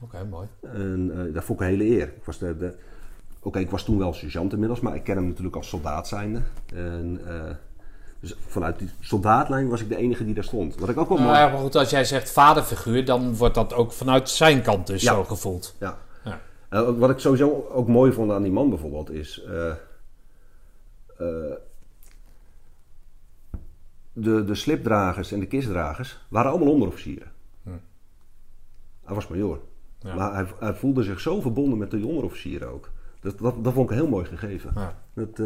Oké, mooi. En dat vond ik een hele eer. Ik was, de, de, Oké, ik was toen wel sergeant inmiddels, maar ik ken hem natuurlijk als soldaat zijnde. En, dus vanuit die soldaatlijn was ik de enige die daar stond. Wat ik ook wel Nou mooi... ja, maar goed, als jij zegt vaderfiguur, dan wordt dat ook vanuit zijn kant dus Ja. zo gevoeld. Ja. Ja. Eh, wat ik sowieso ook mooi vond aan die man bijvoorbeeld is... eh, eh, de, de slipdragers en de kistdragers waren allemaal onderofficieren. Hij was majoor. Ja. Maar hij, hij voelde zich zo verbonden met de onderofficieren ook. Dat, dat, dat vond ik heel mooi gegeven. Ja. Dat,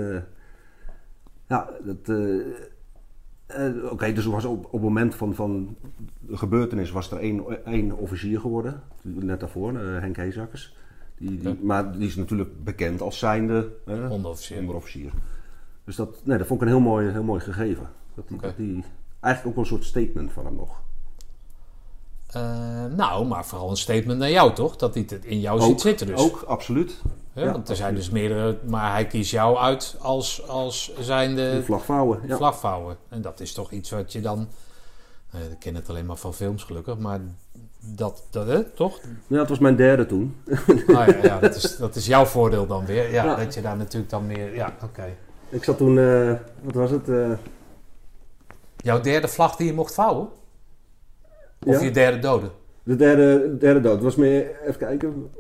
ja, dat... eh, eh, Oké, dus was op, op het moment van, van de gebeurtenis was er één, één officier geworden. Net daarvoor, eh, Henk Heezakkers. Die, die. Maar die is natuurlijk bekend als zijnde eh, Onderofficier. onderofficier. Dus dat, nee, dat vond ik een heel mooi, heel mooi gegeven. Dat, dat die, eigenlijk ook wel een soort statement van hem nog. Nou, maar vooral een statement naar jou, toch? Dat hij het in jou Ook, ziet zitten dus. ook absoluut. Hè? ja, Want er zijn dus meerdere, maar hij kiest jou uit als, als De zijnde vlag vouwen. Ja. vlagvouwer. En dat is toch iets wat je dan... eh, ik ken het alleen maar van films gelukkig, maar dat, dat hè, toch? ja, het was mijn derde toen. Ah, ja, ja dat, is, dat is jouw voordeel dan weer. Ja, Ja. dat je daar natuurlijk dan meer... Ja, oké. Ik zat toen, eh, wat was het? eh, Jouw derde vlag die je mocht vouwen? Of Ja. je derde dode? De derde, derde dood. Het was meer, even kijken.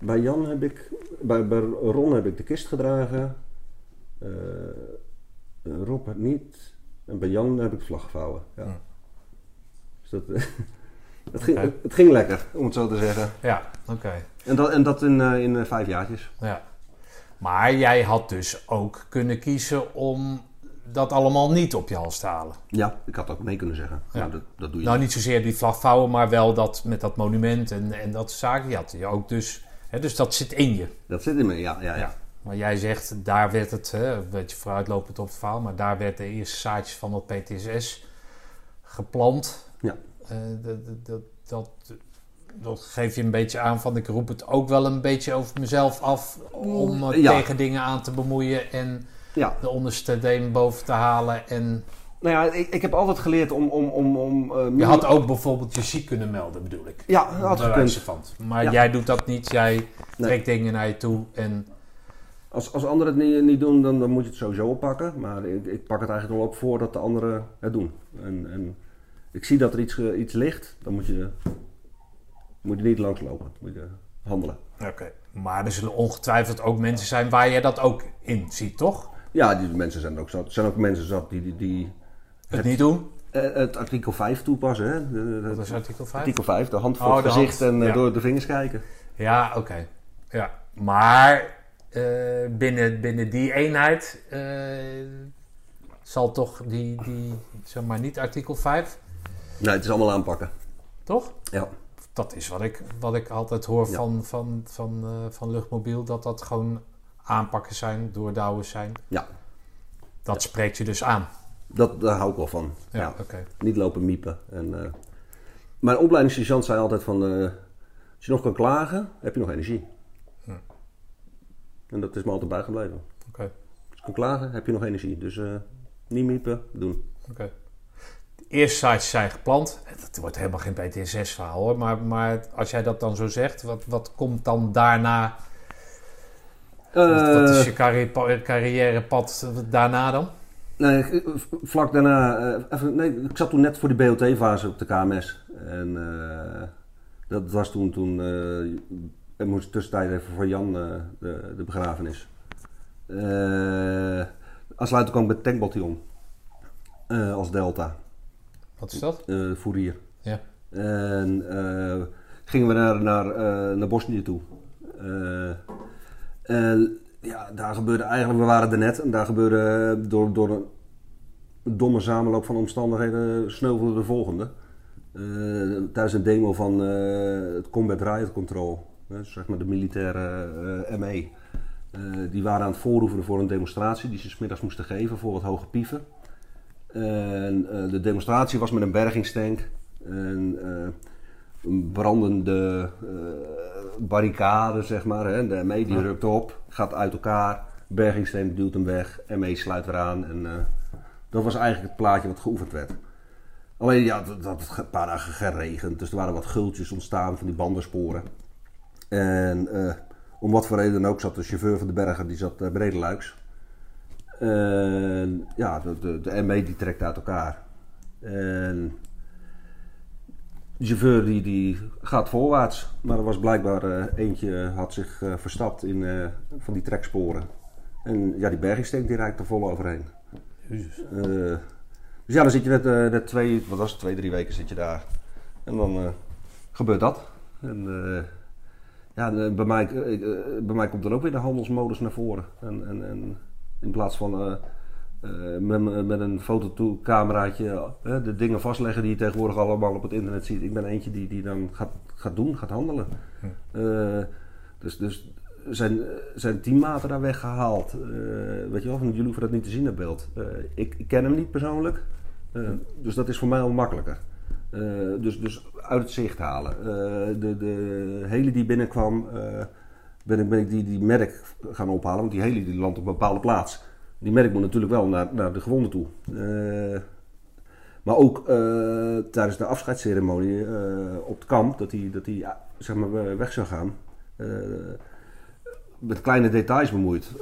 Bij Jan heb ik, bij, bij Ron heb ik de kist gedragen. Eh, Rob het niet. En bij Jan heb ik vlag gevouwen. Ja. Hm. Dus dat, het, ging, het ging lekker, om het zo te zeggen. Ja, oké. En dat, en dat in, eh, in eh, vijf jaartjes. Ja. Maar jij had dus ook kunnen kiezen om dat allemaal niet op je hals te halen. Ja, ik had ook nee kunnen zeggen. Ja. Maar dat, dat doe je Nou, niet zozeer die vlag vouwen, maar wel dat met dat monument en, en dat zaken. Je had je ook dus Dus dat zit in je. Dat zit in me, ja. ja, ja. Maar jij zegt, daar werd het, hè, een beetje vooruitlopend op het verhaal, maar daar werd de eerste zaadjes van het PTSS geplant. Ja. Eh, dat, dat, dat, dat geeft je een beetje aan van, ik roep het ook wel een beetje over mezelf af om me Ja. tegen dingen aan te bemoeien en ja. de onderste deen boven te halen. En Nou ja, ik, ik heb altijd geleerd om... om, om, om eh, je had ook bijvoorbeeld je ziek kunnen melden, bedoel ik. Ja, dat had gekund. van. Maar Ja. jij doet dat niet, jij Nee. trekt dingen naar je toe en... Als, als anderen het niet, niet doen, dan, dan moet je het sowieso oppakken. Maar ik, ik pak het eigenlijk wel op voordat de anderen het doen. En, en ik zie dat er iets, eh, iets ligt, dan moet je, moet je niet langslopen. Moet je handelen. Oké. Maar er zullen ongetwijfeld ook mensen zijn waar je dat ook in ziet, toch? Ja, die mensen zijn ook zat. Er zijn ook mensen zat die, die, die Het niet doen. eh, het artikel 5 toepassen. Hè? De- de- Dat is artikel 5. artikel 5, de hand voor Oh, het de gezicht hand, en eh, ja. door de vingers kijken. Ja, oké. Ja. Maar eh, binnen, binnen die eenheid eh, zal toch die, die, zeg maar, niet artikel 5, Nee, het is allemaal aanpakken. toch? Ja. Dat is wat ik, wat ik altijd hoor Ja. van, van, van, eh, van luchtmobiel, dat dat gewoon aanpakken zijn, doordouwen zijn. Ja. Dat spreekt je dus aan. Dat, daar hou ik wel van. Ja. Niet lopen miepen. En, eh, mijn opleidingssergeant zei altijd van... eh, als je nog kan klagen, heb je nog energie. Hm. En dat is me altijd bijgebleven. Als je kan klagen, heb je nog energie. Dus eh, niet miepen, doen. Oké. De eerste sites zijn gepland. Het wordt helemaal geen PTSS-verhaal hoor. Maar, maar als jij dat dan zo zegt, wat, wat komt dan daarna? Wat- wat is je carrière, carrièrepad daarna dan? Nee, ik- vlak daarna... eh, even, nee, ik zat toen net voor die BOT-fase op de KMS. En eh, dat was toen... toen eh, ik moest tussentijd even voor Jan eh, de, de begrafenis. Eh aansluiten kwam ik bij. Eh, als Delta. Wat is dat? eh fourier. Ja. En eh, gingen we naar, naar, eh, naar Bosnië toe. Eh, en ja, daar gebeurde eigenlijk, we waren er net, en daar gebeurde door, door een domme samenloop van omstandigheden sneuvelde de volgende. Eh, tijdens een demo van eh, het Combat Riot Control, zeg maar de militaire eh, ME. Die waren aan het vooroefenen voor een demonstratie die ze 's middags moesten geven voor wat hoge pieven. En de demonstratie was met een bergingstank. En een brandende barricade, zeg maar. Hè. De ME die Ja. rukt op, gaat uit elkaar. Bergingstank duwt hem weg. ME sluit weer aan. En eh, dat was eigenlijk het plaatje wat geoefend werd. Alleen ja, dat had het een paar dagen geregend. Dus er waren wat gultjes ontstaan van die bandensporen. En eh, om wat voor reden ook zat de chauffeur van de berger, die zat uh, Bredeluiks. En ja, de, de, de ME die trekt uit elkaar. En de chauffeur die, die gaat voorwaarts. Maar er was blijkbaar eh, eentje had zich eh, verstapt in eh, van die treksporen. En ja, die bergingsteek die er vol overheen. Jezus. Eh, dus ja, dan zit je net, eh, net twee, wat was het, twee, drie weken zit je daar. En dan eh, gebeurt dat. En eh, ja, bij mij, eh, eh, bij mij komt dan ook weer de handelsmodus naar voren. En, en, en in plaats van eh, met, met een fotocameraatje eh, de dingen vastleggen die je tegenwoordig allemaal op het internet ziet. Ik ben eentje die, die dan gaat, gaat doen, gaat handelen. Eh, dus, dus zijn, zijn teammaten daar weggehaald. Eh, weet je wel, van jullie hoeven dat niet te zien op beeld. Ik, ik ken hem niet persoonlijk. Dus dat is voor mij al makkelijker. Dus, dus uit het zicht halen. De, de heli die binnenkwam, ben ik, ben ik die, die merk gaan ophalen. Want die heli die landt op een bepaalde plaats. Die merk moet natuurlijk wel naar, naar de gewonden toe. Eh, maar ook eh, tijdens de afscheidsceremonie eh, op het kamp, dat hij dat ja, zeg maar, weg zou gaan. met kleine details bemoeid.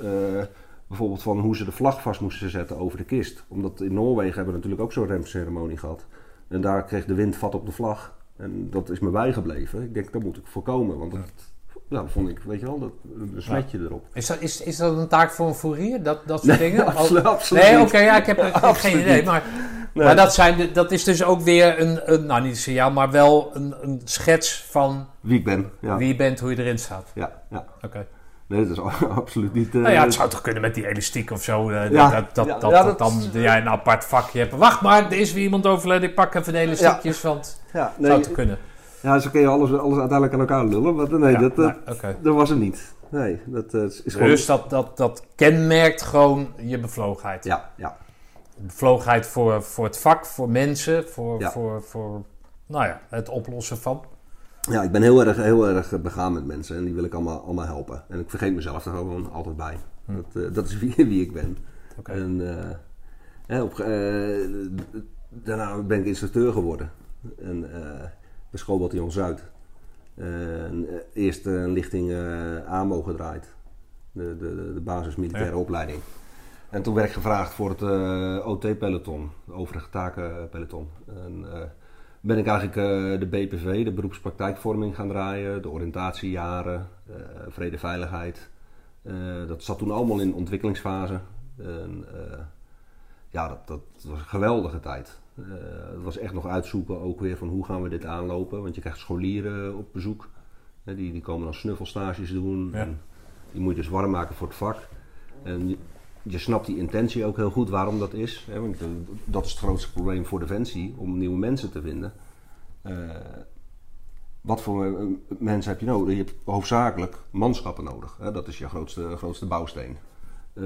Bijvoorbeeld van hoe ze de vlag vast moesten zetten over de kist. Omdat in Noorwegen hebben we natuurlijk ook zo'n remceremonie gehad. En daar kreeg de wind vat op de vlag. En dat is me bijgebleven. Ik denk, dat moet ik voorkomen. Want dat, ja, dat vond ik, weet je wel, dat, een smetje erop. Is dat, is, is dat een taak voor een fourier? Dat, dat soort Nee, dingen? absolu- absoluut Nee, oké, ja, ik heb, ik heb geen idee. Maar, Nee. maar dat, zijn, de- dat is dus ook weer een, een nou niet een signaal, maar wel een, een schets van Wie ik ben. Ja, wie je bent, hoe je erin staat. ja, ja. Oké. Nee, dat is absoluut niet... eh, Nou ja, het zou toch kunnen met die elastiek of zo. eh, Ja, dat, dat, ja, dat, ja, dat dat- dan jij een apart vakje hebt. Wacht maar, er is weer iemand overleden. Ik pak even de elastiekjes, want ja, het nee, zou toch kunnen. Ja, ze kun je alles, alles uiteindelijk aan elkaar lullen. Maar nee, Ja, dat, dat, oké. dat was het niet. Nee, dat eh, is gewoon... Dus dat, dat, dat kenmerkt gewoon je bevlogenheid. Ja, ja. Bevlogenheid voor, voor het vak, voor mensen, voor, Ja. voor, voor nou ja, het oplossen van. ja, ik ben heel erg, heel erg begaan met mensen en die wil ik allemaal, allemaal helpen. En ik vergeet mezelf er gewoon altijd bij. Dat, eh, dat is wie, wie ik ben. En eh, hè, op, eh, daarna ben ik instructeur geworden. En, eh bij schoolbataljon Zuid. En, eh, eerst een lichting eh AMO gedraaid. De, de, de basis militaire Ja. opleiding. En toen werd ik gevraagd voor het eh, OT-peloton, de overige takenpeloton. En eh, ben ik eigenlijk eh, de BPV, de beroepspraktijkvorming gaan draaien, de oriëntatiejaren, eh vrede veiligheid. Eh, dat zat toen allemaal in ontwikkelingsfase. En, eh, ja, dat, dat was een geweldige tijd. Eh, het was echt nog uitzoeken ook weer van hoe gaan we dit aanlopen. Want je krijgt scholieren op bezoek. Hè, die, die komen dan snuffelstages doen. Ja. En die moet je dus warm maken voor het vak. En je, je snapt die intentie ook heel goed waarom dat is. Hè, want eh, dat is het grootste probleem voor Defensie, om nieuwe mensen te vinden. Eh, wat voor eh, mensen heb je nodig? Je hebt hoofdzakelijk manschappen nodig. Hè? Dat is je grootste, grootste bouwsteen. Eh,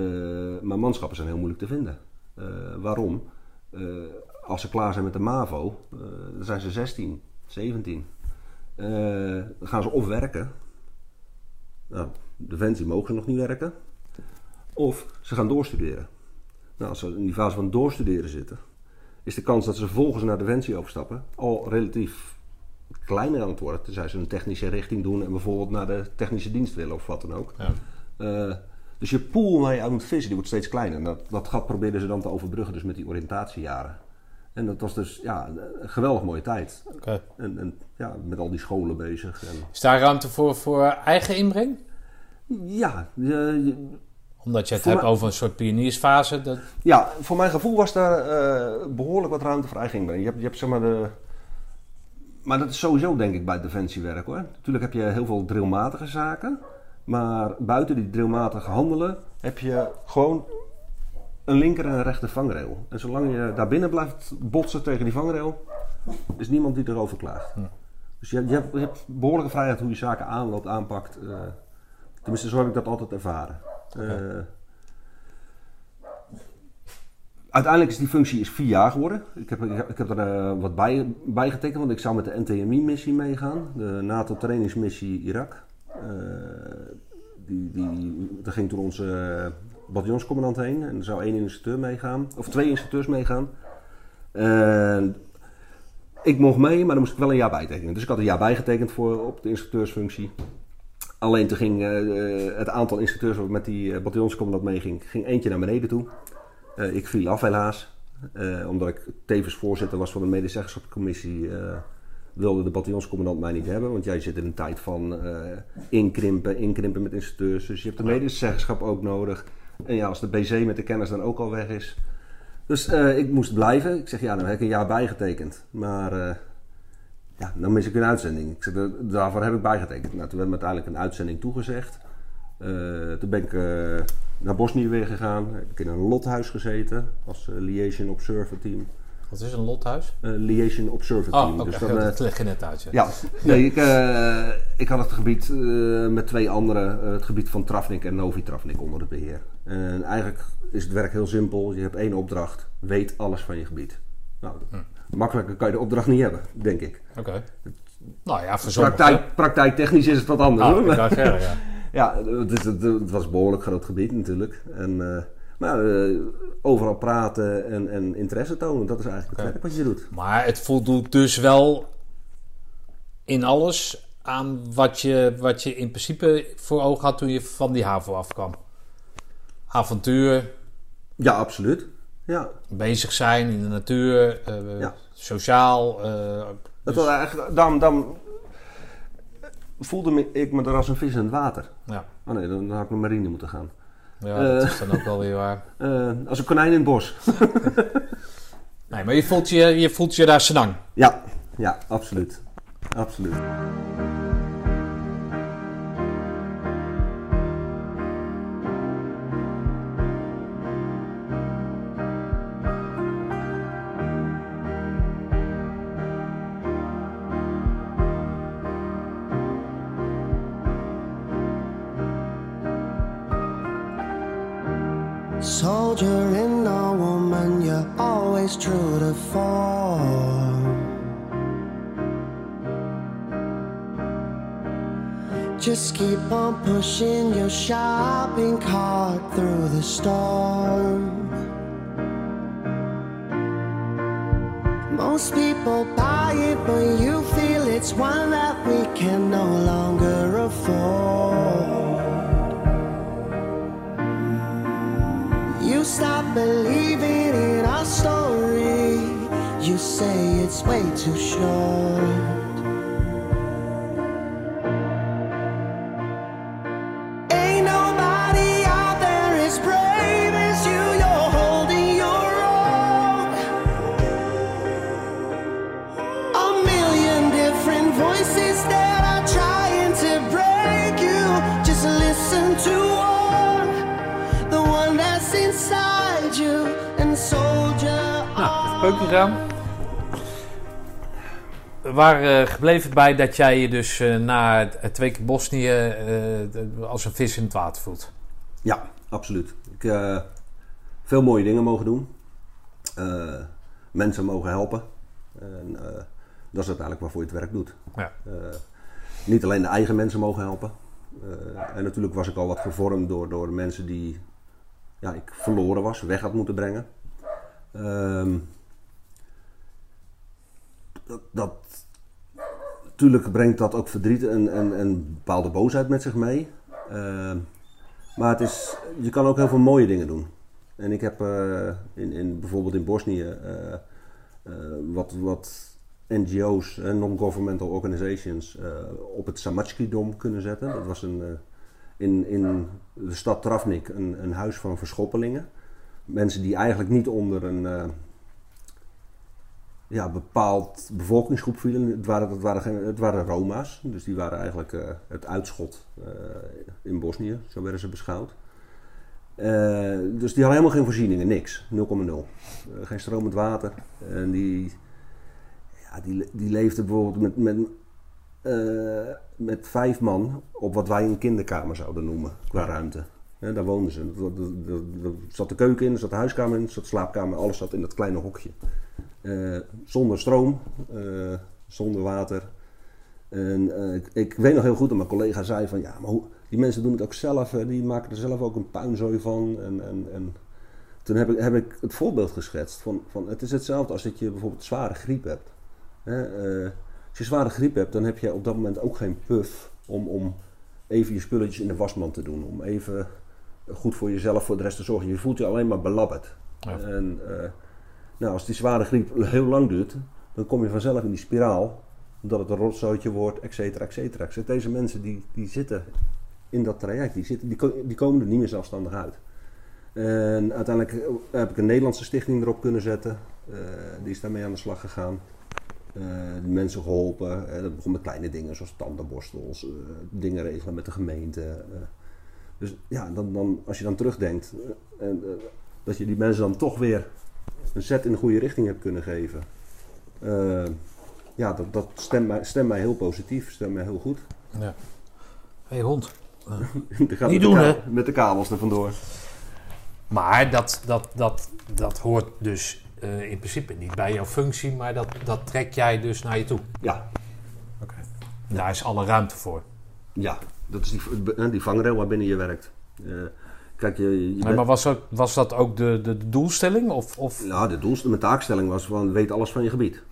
maar manschappen zijn heel moeilijk te vinden. Eh, waarom? Als ze klaar zijn met de MAVO, eh, dan zijn ze 16, 17. Eh, dan gaan ze of werken. Nou, Defensie mogen ze nog niet werken. Of ze gaan doorstuderen. Nou, als ze in die fase van doorstuderen zitten, is de kans dat ze vervolgens naar Defensie overstappen al relatief kleiner aan het worden. Tenzij ze een technische richting doen en bijvoorbeeld naar de technische dienst willen of wat dan ook. Ja. Eh, dus je pool waar je uit moet vissen, die wordt steeds kleiner. En dat, dat gat probeerden ze dan te overbruggen dus met die oriëntatiejaren. En dat was dus ja, een geweldig mooie tijd. En, en ja, met al die scholen bezig. En, Is daar ruimte voor, voor eigen inbreng? ja, je- Omdat je het hebt over een soort pioniersfase. Dat, Ja, voor mijn gevoel was daar eh, behoorlijk wat ruimte voor eigen inbreng. Je hebt, je hebt zeg maar de... Maar dat is sowieso denk ik bij defensiewerk hoor. Natuurlijk heb je heel veel drillmatige zaken. Maar buiten die drillmatige handelen heb je gewoon een linker en een rechter vangrail. En zolang je daar binnen blijft botsen tegen die vangrail, is niemand die erover klaagt. Dus je, je, hebt, je hebt behoorlijke vrijheid hoe je zaken aanloopt, aanpakt. eh. tenminste, zo heb ik dat altijd ervaren. Eh, Uiteindelijk is die functie is vier jaar geworden. Ik heb, ik heb, ik heb er eh, wat bij, bij getekend, want ik zou met de NTMI-missie meegaan. De NATO-trainingsmissie Irak. Die, die, daar ging toen onze bataljonscommandant heen. En er zou één instructeur meegaan. Of twee instructeurs meegaan. Ik mocht mee, maar dan moest ik wel een jaar bijtekenen. Dus ik had een jaar bijgetekend voor, op de instructeursfunctie. Alleen toen ging eh, het aantal instructeurs met die eh, bataljonscommandant meeging, ging eentje naar beneden toe. Eh, ik viel af helaas. Omdat ik tevens voorzitter was van de medezeggenschapscommissie, wilde de bataljonscommandant mij niet hebben. Want jij zit in een tijd van inkrimpen, inkrimpen met instructeurs. Dus je hebt de medezeggenschap ook nodig. En ja, als de BC met de kennis dan ook al weg is. Dus eh, ik moest blijven. Ik zeg, ja, dan heb ik een jaar bijgetekend. Maar eh, ja, dan mis ik een uitzending. Ik zeg, "Da- daarvoor heb ik bijgetekend. Nou, toen werd me uiteindelijk een uitzending toegezegd. Eh, toen ben ik naar Bosnië weer gegaan. Heb ik in een lothuis gezeten als liaison observer team. Wat is een lothuis? Eh, liaison observer Oh, team. oké. Dus dan, dat leg je net uit. Ja. nee, ik, eh, ik had het gebied eh, met twee anderen, het gebied van Travnik en Novi Travnik onder het beheer. En eigenlijk is het werk heel simpel. Je hebt één opdracht, weet alles van je gebied. Nou, makkelijker kan je de opdracht niet hebben, denk ik. Oké. Nou ja. Praktijk, praktijktechnisch is het wat anders Ah, hoor. ik wou zeggen, ja. Ja, het, het, was een behoorlijk groot gebied natuurlijk. En, maar eh, overal praten en, en interesse tonen, dat is eigenlijk het werk wat je doet. Maar het voldoet dus wel in alles aan wat je, wat je in principe voor ogen had toen je van die HAVO afkwam. Avontuur, Ja, absoluut. Ja, bezig zijn in de natuur, eh, Ja. sociaal. was eigenlijk, daarom, daarom voelde me, ik me er als een vis in het water. ja, Oh nee, dan had ik naar marine moeten gaan. Ja Eh. dat is dan ook wel weer waar. Eh, als een konijn in het bos. Nee, maar je voelt je, je, voelt je daar senang. Ja, ja, absoluut. Absoluut. Always true to form. Just keep on pushing your shopping cart through the storm. Most people buy it, but you feel it's one that we can no longer afford. You stop believing in our story. You say it's way too short. Nou, even peukje gaan. We waren eh, gebleven bij dat jij je dus eh, na twee keer Bosnië eh, als een vis in het water voelt. Ja, absoluut. Ik eh veel mooie dingen mogen doen. Eh, mensen mogen helpen. En, eh, dat is uiteindelijk waarvoor je het werk doet. Ja. Eh, niet alleen de eigen mensen mogen helpen. Eh, en natuurlijk was ik al wat gevormd door, door mensen die ja, ik verloren was, weg had moeten brengen. Ehm, dat, dat, natuurlijk brengt dat ook verdriet en, en, en bepaalde boosheid met zich mee. Ehm, maar het is, je kan ook heel veel mooie dingen doen. En ik heb eh, in, in, bijvoorbeeld in Bosnië eh, eh, wat, wat NGO's, non-governmental organizations, op het Samatski-dom kunnen zetten. Dat was een, in, in de stad Travnik een, een huis van verschoppelingen. Mensen die eigenlijk niet onder een ja, bepaald bevolkingsgroep vielen. Het waren, het, waren het waren Roma's, dus die waren eigenlijk eh, het uitschot eh, in Bosnië, zo werden ze beschouwd. Eh, dus die hadden helemaal geen voorzieningen, niks, 0,0. Eh, geen stromend water. En die, ja, die, die leefden bijvoorbeeld met, met, met vijf man op wat wij een kinderkamer zouden noemen, qua ruimte. Daar woonden ze. Er zat de keuken in, er zat de huiskamer in, er zat de slaapkamer, alles zat in dat kleine hokje. Eh, zonder stroom, eh, zonder water. En eh, ik, ik weet nog heel goed dat mijn collega zei van ja, maar hoe, die mensen doen het ook zelf, die maken er zelf ook een puinzooi van. En, en, en toen heb ik, heb ik het voorbeeld geschetst van, van het is hetzelfde als dat je bijvoorbeeld zware griep hebt. Hè, als je zware griep hebt, dan heb je op dat moment ook geen puff om, om even je spulletjes in de wasmand te doen. Om even goed voor jezelf voor de rest te zorgen. Je voelt je alleen maar belabberd. Ja. En nou, als die zware griep heel lang duurt, dan kom je vanzelf in die spiraal. Dat het een rotzooitje wordt, et cetera, et cetera. Deze mensen die, die zitten in dat traject, die, zitten, die, ko- die komen er niet meer zelfstandig uit. En uiteindelijk heb ik een Nederlandse stichting erop kunnen zetten. Eh, die is daarmee aan de slag gegaan. Eh, die mensen geholpen. Eh, dat begon met kleine dingen zoals tandenborstels, eh, dingen regelen met de gemeente. eh. dus ja, dan, dan, als je dan terugdenkt, eh, en, eh, dat je die mensen dan toch weer een zet in de goede richting hebt kunnen geven. Eh, ja, dat, dat stemt, mij, stemt mij heel positief, stemt mij heel goed. Ja. hey, hond. Gaat Niet doen, hè? Met de kabels er vandoor. Maar dat, dat, dat, dat hoort dus eh, in principe niet bij jouw functie, maar dat, dat trek jij dus naar je toe. Ja, Daar is alle ruimte voor. ja, dat is die, die vangrail waarbinnen je werkt. Eh, kijk, je, je Nee, bent- maar was, ook, was dat ook de, de, de doelstelling? Of, of... Nou, de doelstelling, mijn taakstelling was van weet alles van je gebied.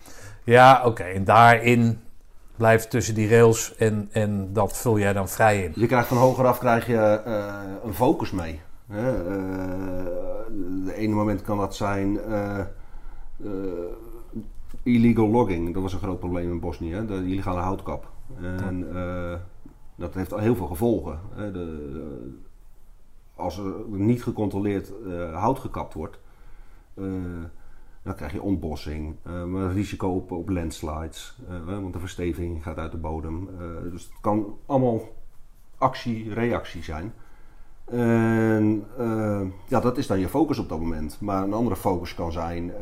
Ja, oké. En daarin blijft tussen die rails en, en dat vul jij dan vrij in. Je krijgt van hogeraf krijg je eh, een focus mee. Hè? Eh, de ene moment kan dat zijn eh, illegal logging. Dat was een groot probleem in Bosnië, hè? de illegale houtkap. En dat heeft al heel veel gevolgen. Hè? De, de- als er niet gecontroleerd eh, hout gekapt wordt, eh, dan krijg je ontbossing, eh, maar risico op, op landslides, want de versteviging gaat uit de bodem. Dus het kan allemaal actie, reactie zijn. En ja, dat is dan je focus op dat moment. Maar een andere focus kan zijn,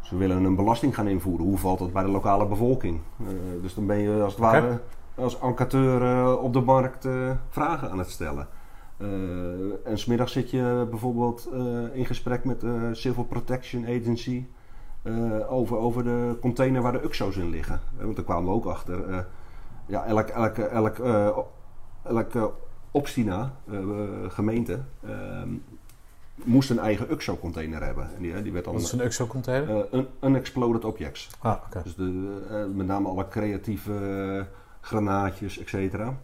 ze willen een belasting gaan invoeren. Hoe valt dat bij de lokale bevolking? Dus dan ben je als het ware als enquêteur op de markt vragen aan het stellen. Eh, en smiddags zit je bijvoorbeeld eh, in gesprek met de Civil Protection Agency eh, over, over de container waar de UXO's in liggen. Eh, want daar kwamen we ook achter. eh, ja, elk, elk, elk, eh, elk eh, Opstina, eh, gemeente, moest een eigen UXO-container hebben. En die, die werd dan Wat is een UXO-container? eh, un- unexploded objects. ah, oké. Dus de, eh, met name alle creatieve eh, granaatjes, et cetera.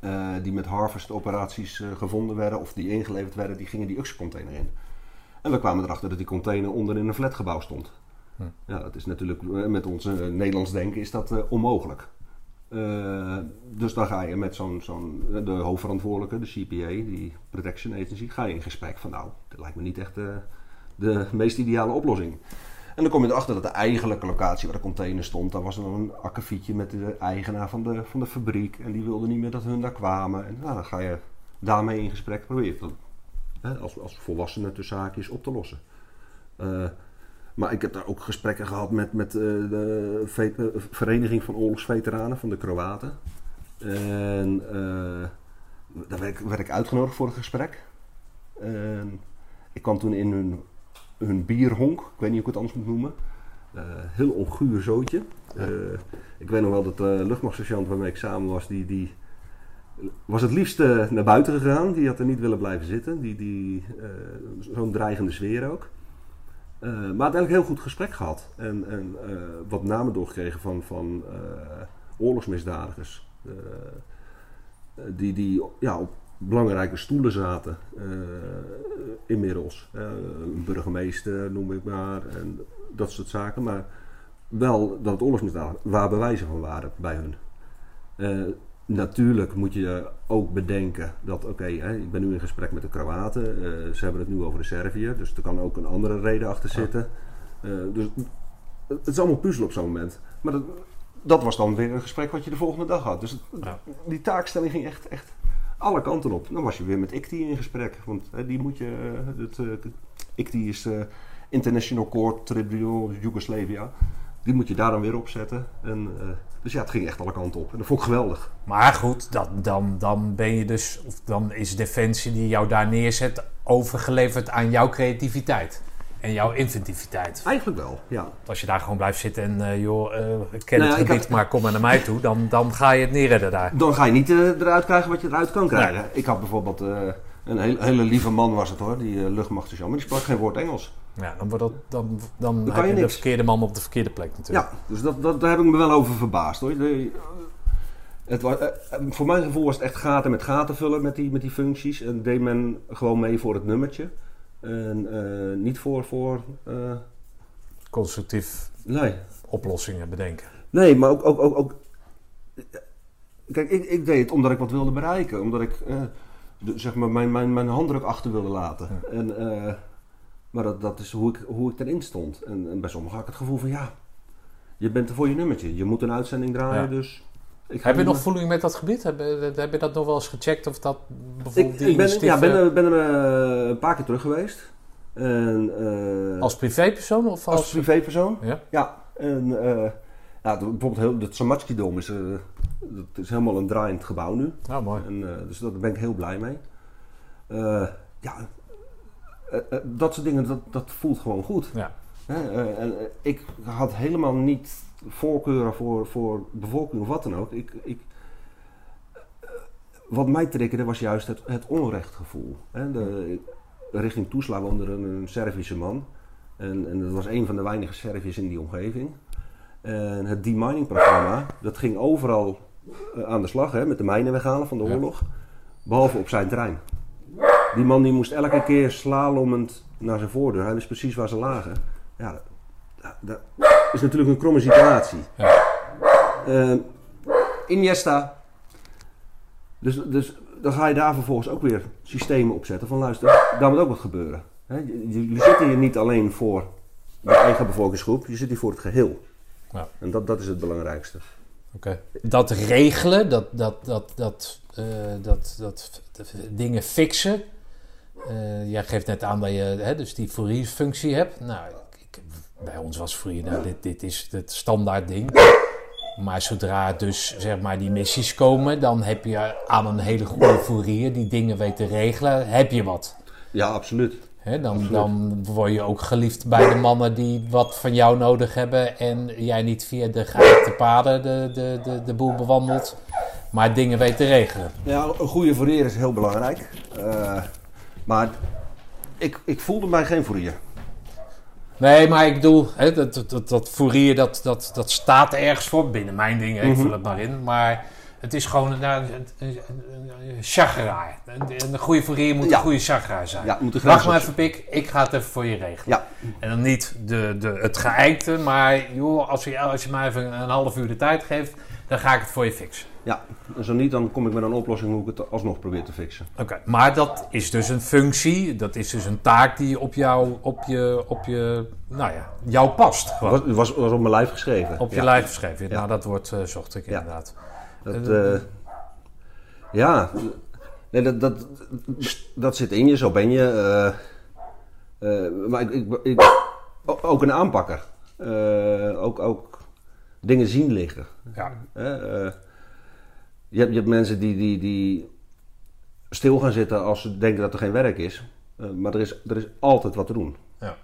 Eh, die met harvest-operaties eh, gevonden werden of die ingeleverd werden, die gingen die UXO-container in. En we kwamen erachter dat die container onder in een flatgebouw stond. Hm. Ja, dat is natuurlijk eh, met ons Nederlands denken is dat onmogelijk. Dus dan ga je met zo'n, zo'n, de hoofdverantwoordelijke, de CPA, die Protection Agency, ga je in gesprek van nou, dat lijkt me niet echt de meest ideale oplossing. En dan kom je erachter dat de eigenlijke locatie waar de container stond, daar was dan een akkefietje met de eigenaar van de, van de fabriek. En die wilde niet meer dat hun daar kwamen. En nou, dan ga je daarmee in gesprek, probeer je als, als volwassene tussen haakjes op te lossen. Eh, maar ik heb daar ook gesprekken gehad met, met eh, de eh, Vereniging van Oorlogsveteranen van de Kroaten. En daar werd ik, uitgenodigd voor het gesprek. Ik kwam toen in hun, hun bierhonk, ik weet niet hoe ik het anders moet noemen. Eh, heel onguur zootje. Ja. Eh, ik weet nog wel dat de luchtmachtsergeant waarmee ik samen was, die, die was het liefst eh, naar buiten gegaan. Die had er niet willen blijven zitten. Die, die, eh, Zo'n dreigende sfeer ook. Eh, maar uiteindelijk heel goed gesprek gehad. En, en eh, wat namen doorgekregen van, van eh, oorlogsmisdadigers. Eh, eh, die die ja, op belangrijke stoelen zaten. eh, inmiddels. Eh, een burgemeester noem ik maar. En dat soort zaken. Maar wel dat het oorlogsmisdadigers waar bewijzen van waren bij hun. Eh, natuurlijk moet je ook bedenken dat, oké, ik ben nu in gesprek met de Kroaten, ze hebben het nu over de Serviërs, dus er kan ook een andere reden achter zitten. Dus het is allemaal puzzel op zo'n moment. Maar dat, dat was dan weer een gesprek wat je de volgende dag had. Dus het- Ja. die taakstelling ging echt, echt alle kanten op. Dan was je weer met ICTI in gesprek, want die moet je, eh, het, eh, ICTI is eh, International Court Tribunal Yugoslavia. Die moet je daar dan weer opzetten. En, dus ja, het ging echt alle kanten op. En dat vond ik geweldig. Maar goed, dat, dan, dan ben je dus, of dan is Defensie die jou daar neerzet overgeleverd aan jouw creativiteit en jouw inventiviteit. Eigenlijk wel, ja. Als je daar gewoon blijft zitten en eh, joh, eh, ik ken Nou het gebied, had- maar kom maar naar mij toe, dan, dan ga je het neerredden daar. Dan ga je niet eh, eruit krijgen wat je eruit kan krijgen. Ik had bijvoorbeeld een heel- hele lieve man was het hoor, die uh, luchtmachtsergeant, maar die sprak geen woord Engels. Ja, dan, wordt dat, dan, dan, heb je je de verkeerde man op de verkeerde plek natuurlijk. Ja, dus dat, dat, daar heb ik me wel over verbaasd hoor. De- het was, voor mijn gevoel was het echt gaten met gaten vullen met die, met die functies. En deed men gewoon mee voor het nummertje. En eh, niet voor, voor eh, Constructief nee, oplossingen bedenken. Nee, maar ook. ook, ook, ook kijk, ik, ik deed het omdat ik wat wilde bereiken. Omdat ik eh, de- zeg maar mijn, mijn, mijn handdruk achter wilde laten. En, maar dat, dat is hoe ik, hoe ik erin stond. En, en bij sommigen had ik het gevoel van ja, je bent er voor je nummertje. Je moet een uitzending draaien, Ja. dus. Ik Heb je nog meer- voeling met dat gebied? Heb, je- heb je dat nog wel eens gecheckt of dat Ik, bijvoorbeeld die ik ben, ja, ben, ben er eh, een paar keer terug geweest. En, eh, als privépersoon of als als... privépersoon. Ja? Ja, en eh, ja, bijvoorbeeld heel, het Samatski-dom is, dat is helemaal een draaiend gebouw nu. Nou, mooi. En, dus daar ben ik heel blij mee. Ja, dat soort dingen, dat, dat voelt gewoon goed. Ja. Eh, en, eh, ik had helemaal niet voorkeuren voor, voor bevolking of wat dan ook. Ik, ik, eh, wat mij triggerde was juist het, het onrechtgevoel. Hè. De, richting Toesla woonde er een, een Servische man. En, en dat was een van de weinige Serviërs in die omgeving. En het demining-programma, dat ging overal aan de slag hè, met de mijnen weghalen van de oorlog. Behalve op zijn terrein. Die man die moest elke keer slalomend naar zijn voordeur. Hij wist precies waar ze lagen. Ja, dat, dat is natuurlijk een kromme situatie. Ja. Eh, Iniesta. Dus, dus dan ga je daar vervolgens ook weer systemen opzetten van luister, daar moet ook wat gebeuren. Je, zit hier niet alleen voor je eigen bevolkingsgroep, je zit hier voor het geheel. Ja. En dat, dat is het belangrijkste. Oké. Dat regelen, dat, dat, dat, dat, eh, dat, dat, dat dingen fixen. Eh, jij geeft net aan dat je hè, dus die Fourier-functie hebt. Nou, bij ons was Fourier, nou, dit, dit is het standaard ding. Maar zodra dus zeg maar die missies komen, dan heb je aan een hele goede fourier die dingen weet te regelen, heb je wat. Ja, absoluut. Dan, dan word je ook geliefd bij de mannen die wat van jou nodig hebben en jij niet via de geëikte paden de, de, de, de boel bewandelt, maar dingen weet te regelen. Ja, een goede fourier is heel belangrijk. Eh, maar ik, ik voelde mij geen fourier. Nee, maar ik bedoel, hè, dat, dat, dat, dat fourier, dat, dat, dat staat ergens voor. Binnen mijn dingen, ik Mhm. vul het maar in. Maar het is gewoon een, een, een, goede fourier moet Ja. een goede chageraar zijn. Ja, moet Wacht maar even, Pik. Ik ga het even voor je regelen. Ja, En dan niet de, de, het geëikte, maar joh, als je, als je mij even een half uur de tijd geeft, dan ga ik het voor je fixen. Ja. En zo niet, dan kom ik met een oplossing hoe ik het alsnog probeer te fixen. Oké, maar dat is dus een functie, dat is dus een taak die op jou, op je, op je, nou ja, jou past. Was, was, was op mijn lijf geschreven. Op je ja. lijf geschreven. Ja. Nou, dat woord eh, zocht ik Ja. inderdaad. Dat, eh, ja, nee, dat, dat, dat zit in je, zo ben je. eh, eh, maar ik, ik, ook een aanpakker. Eh, ook, ook dingen zien liggen. Ja. Je, hebt, je hebt mensen die, die, die stil gaan zitten als ze denken dat er geen werk is. Eh, maar er is, er is altijd wat te doen. Ja.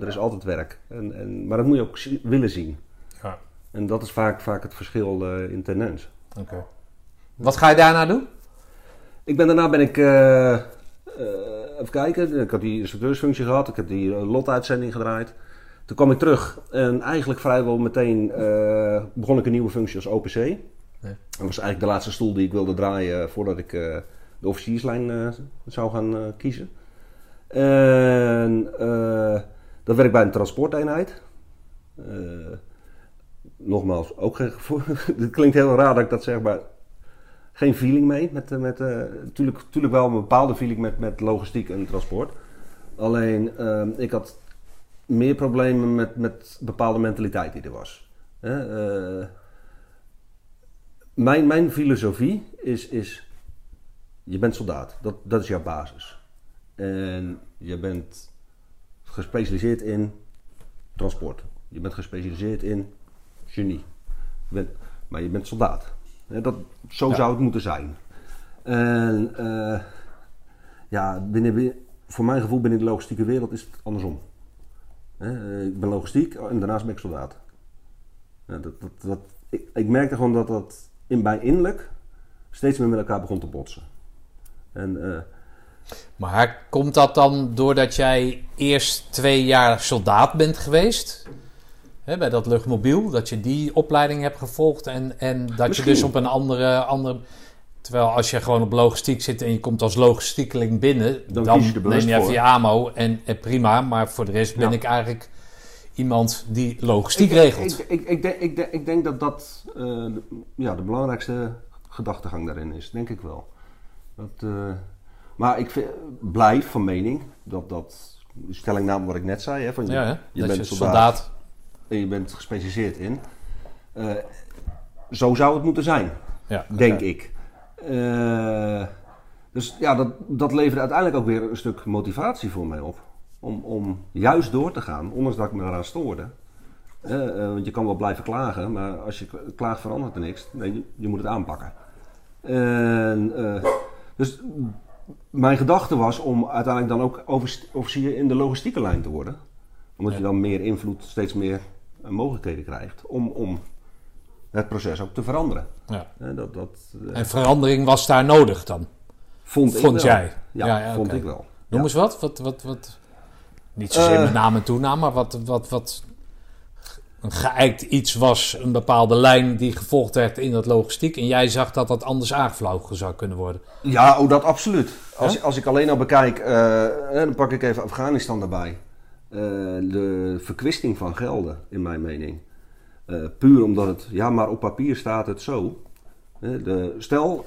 er is altijd werk. En, en, maar dat moet je ook zi- willen zien. ja. En dat is vaak, vaak het verschil eh, in tendens. Oké. Wat ga je daarna doen? Ik ben, daarna ben ik, eh, even kijken, ik had die instructeursfunctie gehad, ik heb die lotuitzending gedraaid. Toen kwam ik terug en eigenlijk vrijwel meteen begon ik een nieuwe functie als OPC. Dat was eigenlijk de laatste stoel die ik wilde draaien voordat ik eh, de officierslijn eh, zou gaan eh, kiezen. En eh dat werk bij een transporteenheid. Eh, nogmaals, ook geen gevoel. Het klinkt heel raar dat ik dat zeg, maar geen feeling mee. Met, eh, met, eh, tuurlijk, tuurlijk wel een bepaalde feeling met, met logistiek en transport. Alleen, eh, ik had meer problemen met, met bepaalde mentaliteit die er was. Eh, mijn, mijn filosofie is, is, je bent soldaat. Dat, dat is jouw basis. En je bent gespecialiseerd in transport. Je bent gespecialiseerd in genie. Je bent, maar je bent soldaat. Dat, zo Ja. zou het moeten zijn. En eh, ja, binnen, voor mijn gevoel binnen de logistieke wereld is het andersom. Eh, ik ben logistiek en daarnaast ben ik soldaat. Dat, dat, dat, ik, ik merkte gewoon dat dat in, bij innerlijk steeds meer met elkaar begon te botsen. En eh, Maar komt dat dan doordat jij eerst twee jaar soldaat bent geweest? Hè, bij dat luchtmobiel, dat je die opleiding hebt gevolgd en, en dat Misschien. je dus op een andere, andere... Terwijl als je gewoon op logistiek zit en je komt als logistiekeling binnen, Dan dan, je neem je even je AMO en, en prima. Maar voor de rest ben Ja. ik eigenlijk iemand die logistiek ik, regelt. Ik, ik, ik, denk, ik, denk, ik denk dat dat eh, de, ja, de belangrijkste gedachtegang daarin is, denk ik wel. Dat, eh, maar ik vind, blijf van mening dat dat, stellingname wat ik net zei, hè, van je, ja, hè? je bent je soldaat, soldaat. en je bent gespecialiseerd in. Eh, zo zou het moeten zijn, Ja, denk ik. Dus ja, dat, dat leverde uiteindelijk ook weer een stuk motivatie voor mij op. Om, om juist door te gaan, ondanks dat ik me eraan stoorde. Eh, eh, want je kan wel blijven klagen, maar als je klaagt verandert er niks. Nee, je, je moet het aanpakken. En, eh, dus mijn gedachte was om uiteindelijk dan ook officier in de logistieke lijn te worden. Omdat je dan meer invloed, steeds meer mogelijkheden krijgt om, om het proces ook te veranderen. Ja. Dat dat En verandering was daar nodig dan? vond, ik Vond wel. jij? Ja, Ja, ja, vond ik wel. Noem eens wat. wat, wat, wat niet zozeer Eh. met naam en toenaam, maar wat, wat, wat een geëikt iets was, een bepaalde lijn die gevolgd werd in dat logistiek. En jij zag dat dat anders aangevlogen zou kunnen worden. Ja, oh, dat absoluut. Als, als ik alleen al bekijk, eh, eh, dan pak ik even Afghanistan erbij. De verkwisting van gelden, in mijn mening. Puur omdat het, ja, maar op papier staat het zo. De, stel,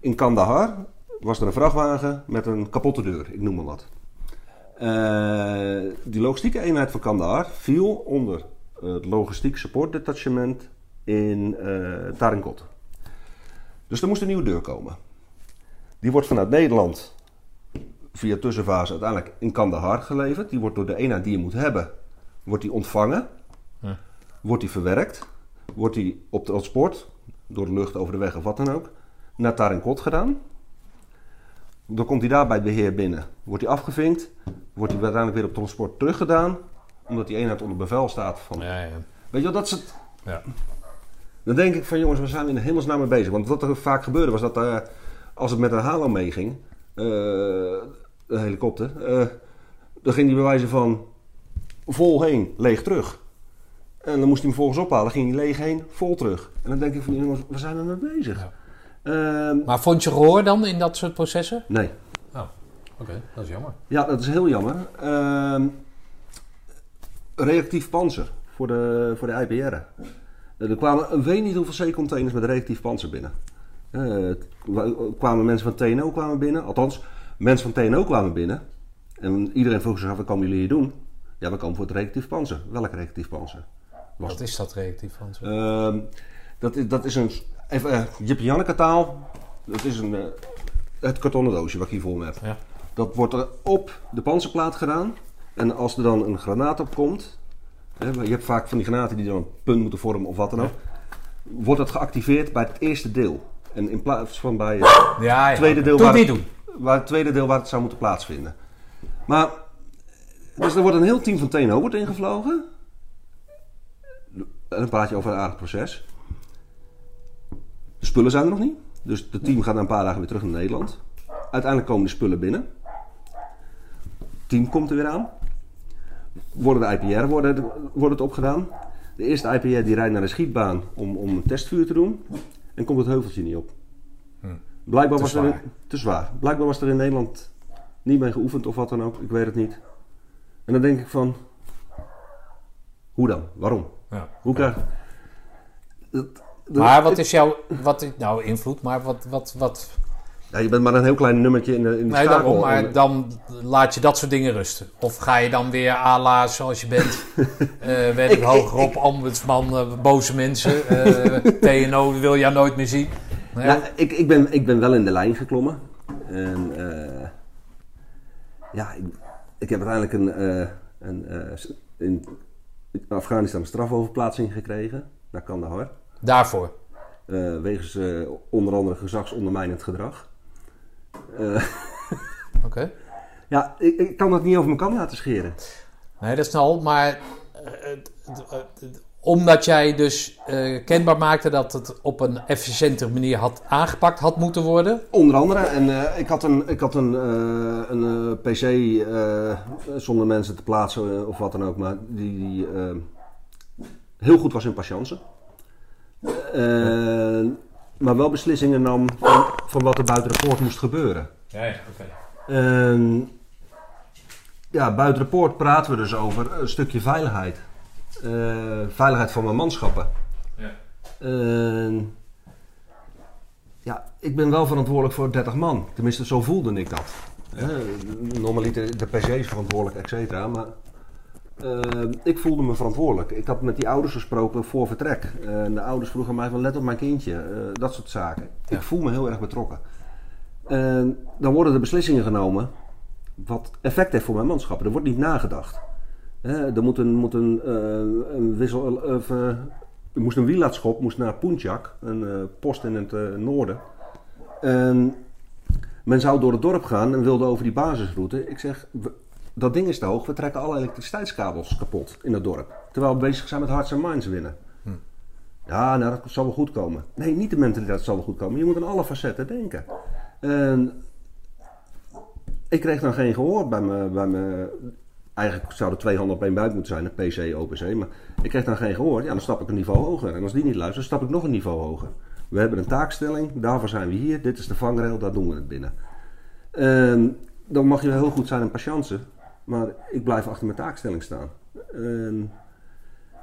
in Kandahar was er een vrachtwagen met een kapotte deur, ik noem maar wat. Eh, die logistieke eenheid van Kandahar viel onder het logistiek support detachement in eh Tarinkot. Dus er moest een nieuwe deur komen. Die wordt vanuit Nederland via tussenfase uiteindelijk in Kandahar geleverd. Die wordt door de eenheid die je moet hebben, wordt die ontvangen. Ja. Wordt die verwerkt. wordt die op transport, door de lucht, over de weg of wat dan ook, naar Tarinkot gedaan. Dan komt hij daar bij het beheer binnen. Wordt hij afgevinkt, wordt hij uiteindelijk weer op transport teruggedaan, omdat die eenheid onder bevel staat van... Ja, ja. Weet je wel, dat is het... Ja. Dan denk ik van jongens, we zijn in de hemelsnaam mee bezig. Want wat er vaak gebeurde was dat eh, als het met een halo meeging, eh de helikopter, eh, dan ging die bij wijze van vol heen, leeg terug. En dan moest hij hem volgens ophalen, ging hij leeg heen, vol terug. En dan denk ik van jongens, we zijn er mee bezig. Ehm, Maar vond je gehoor dan in dat soort processen? nee. Oh, oké, dat is jammer. Ja, dat is heel jammer. Ehm, reactief panzer voor de, voor de IPR. Er kwamen, weet niet hoeveel C-containers met reactief panzer binnen. Eh, kwamen mensen van TNO kwamen binnen. Althans, mensen van TNO kwamen binnen. En iedereen vroeg zich af, wat komen jullie hier doen? Ja, we komen voor het reactief panzer. Welk reactief panzer? Was Wat is dat reactief van zo? Ehm, dat, is, dat is een even, eh, Jip Janneke taal. Dat is een, eh, het kartonnen doosje wat ik hier voor me heb. Ja. Dat wordt er op de panzerplaat gedaan. En als er dan een granaat op komt. Hè, je hebt vaak van die granaten die dan een punt moeten vormen of wat dan ook. Wordt dat geactiveerd bij het eerste deel. En in plaats van bij het Ja, tweede deel waar het waar het tweede deel waar het zou moeten plaatsvinden. Maar, dus er wordt een heel team van TNO wordt ingevlogen. En dan praat je over een aardig proces. De spullen zijn er nog niet. Dus het team gaat na een paar dagen weer terug naar Nederland. Uiteindelijk komen de spullen binnen. Het team komt er weer aan. Worden de IPR worden, wordt het opgedaan. De eerste IPR die rijdt naar de schietbaan om, om een testvuur te doen. En komt het heuveltje niet op. Blijkbaar Te was er zwaar. in- te zwaar. Blijkbaar was er in Nederland niet mee geoefend of wat dan ook. Ik weet het niet. En dan denk ik van... Hoe dan? Waarom? Ja. Hoe krijg... Dat- Maar wat is jouw, wat nou invloed, maar wat, wat, wat, Ja, je bent maar een heel klein nummertje in de, in de nee, daarom, maar En- dan laat je dat soort dingen rusten. Of ga je dan weer à la zoals je bent, eh weet ik, hogerop, ombudsman, eh, boze mensen, eh, TNO wil je nooit meer zien. Nee, Ja, ik, ik, ben, ik ben wel in de lijn geklommen. En eh, ja, ik, ik heb uiteindelijk een, eh, een, eh, s- in Afghanistan een strafoverplaatsing gekregen. Naar Kandahar. Daarvoor. Eh, wegens eh, onder andere gezagsondermijnend gedrag. Eh, Oké. ja, ik, ik kan dat niet over mijn kan laten scheren. Nee, dat is al, maar omdat jij dus kenbaar maakte dat het op een efficiëntere manier had aangepakt had moeten worden. Onder andere, en ik had een, ik had een, een PC zonder mensen te plaatsen of wat dan ook, maar die, die heel goed was in patiënten. Eh, maar wel beslissingen nam van, van wat er buiten de poort moest gebeuren. Ja, oké. En ja, buiten de poort praten we dus over een stukje veiligheid. Eh, veiligheid van mijn manschappen. Ja. En ja, ik ben wel verantwoordelijk voor 30 man. Tenminste, zo voelde ik dat. Eh, normaliter de PC is verantwoordelijk, et cetera. Maar eh, ik voelde me verantwoordelijk. Ik had met die ouders gesproken voor vertrek. Eh, en de ouders vroegen mij van let op mijn kindje. eh, dat soort zaken. Ja. Ik voel me heel erg betrokken. En dan worden er beslissingen genomen wat effect heeft voor mijn manschappen. Er wordt niet nagedacht. Hè, er moet een, moet een, eh, een wissel... of, er moest een wielaadschop moest naar Punjak, een post in het noorden. En men zou door het dorp gaan en wilde over die basisroute. Ik zeg, dat ding is te hoog, we trekken alle elektriciteitskabels kapot in het dorp. Terwijl we bezig zijn met Hearts and Minds winnen. Ja, nou dat zal wel goed komen. Nee, niet de mentaliteit zal wel goed komen. Je moet aan alle facetten denken. En ik kreeg dan geen gehoor bij me, bij. Eigenlijk zouden twee handen op één buik moeten zijn, een PC, OPC. Maar ik kreeg dan geen gehoor. Ja, dan stap ik een niveau hoger. En als die niet luistert, stap ik nog een niveau hoger. We hebben een taakstelling, daarvoor zijn we hier. Dit is de vangrail, daar doen we het binnen. En dan mag je wel heel goed zijn in patiënten. Maar ik blijf achter mijn taakstelling staan. En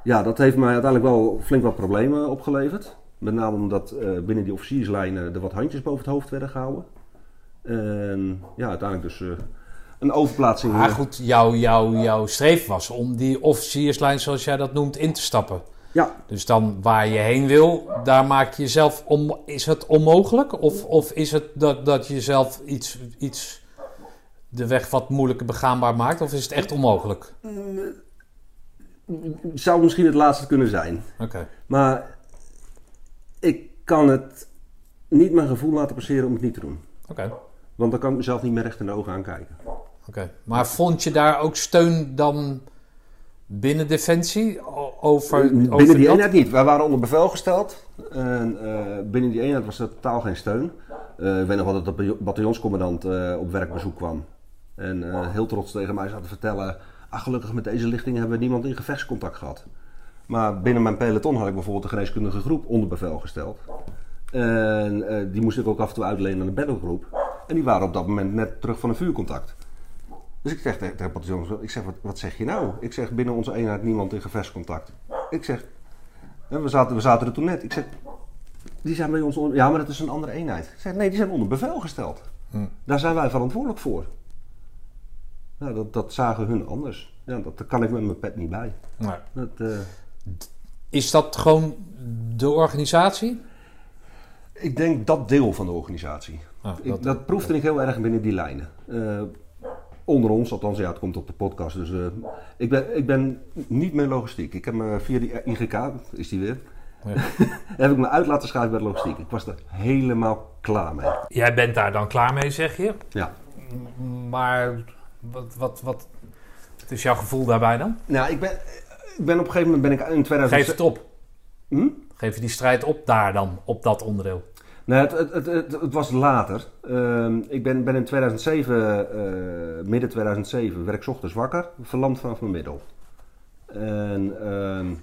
ja, dat heeft mij uiteindelijk wel flink wat problemen opgeleverd. Met name omdat eh, binnen die officierslijnen er wat handjes boven het hoofd werden gehouden. En ja, uiteindelijk dus eh, een overplaatsing. Maar eh, goed, jouw jouw jouw streef was om die officierslijn, zoals jij dat noemt, in te stappen. Ja, Dus dan waar je heen wil, daar maak je jezelf om. Is het onmogelijk? Of, of is het dat, dat je zelf iets, iets de weg wat moeilijker begaanbaar maakt? Of is het echt onmogelijk? zou misschien het laatste kunnen zijn. Oké. Maar Ik kan het niet mijn gevoel laten passeren om het niet te doen. Oké. Want dan kan ik mezelf niet meer recht in de ogen aankijken. Oké. Maar vond je daar ook steun dan binnen Defensie o- over, over binnen die dat? eenheid niet. Wij waren onder bevel gesteld. En eh, binnen die eenheid was er totaal geen steun. Eh, ik weet nog wel dat de bataljonscommandant eh, op werkbezoek kwam. En eh, heel trots tegen mij zat te vertellen... Ah, gelukkig met deze lichting hebben we niemand in gevechtscontact gehad. Maar binnen mijn peloton had ik bijvoorbeeld de geneeskundige groep onder bevel gesteld. En eh, die moest ik ook af en toe uitlenen aan de battlegroep. En die waren op dat moment net terug van een vuurcontact. Dus ik zeg tegen bataljons, ik zeg, wat, wat zeg je nou? Ik zeg, binnen onze eenheid niemand in gevechtscontact. Ik zeg, we zaten, we zaten er toen net. Ik zeg, die zijn bij ons onder, ja, maar dat is een andere eenheid. Ik zeg, nee, die zijn onder bevel gesteld. Hm. Daar zijn wij verantwoordelijk voor. Nou, dat, dat zagen hun anders. Ja, dat, daar kan ik met mijn pet niet bij. Nee. Dat, eh, Is dat gewoon de organisatie? ik denk dat deel van de organisatie. Ah, Ik, dat- dat, proefde ik heel erg binnen die lijnen. Eh, onder ons, althans, ja, het komt op de podcast. Dus eh, ik, ben, ik ben niet meer logistiek. Ik heb me via die IGK, is die weer, Ja. heb ik me uit laten schrijven bij de logistiek. Ik was er helemaal klaar mee. Jij bent daar dan klaar mee, zeg je. Ja. Maar wat, wat, wat, wat is jouw gevoel daarbij dan? Nou, ik ben, ik ben op een gegeven moment ben ik in 2000. Geef het op. Hm? Geef je die strijd op daar dan, op dat onderdeel. Nee, het, het, het, het, was later. Ehm, ik ben, ben in 2007, eh, midden 2007, werd ik ochtends wakker, verlamd vanaf mijn middel. En ehm,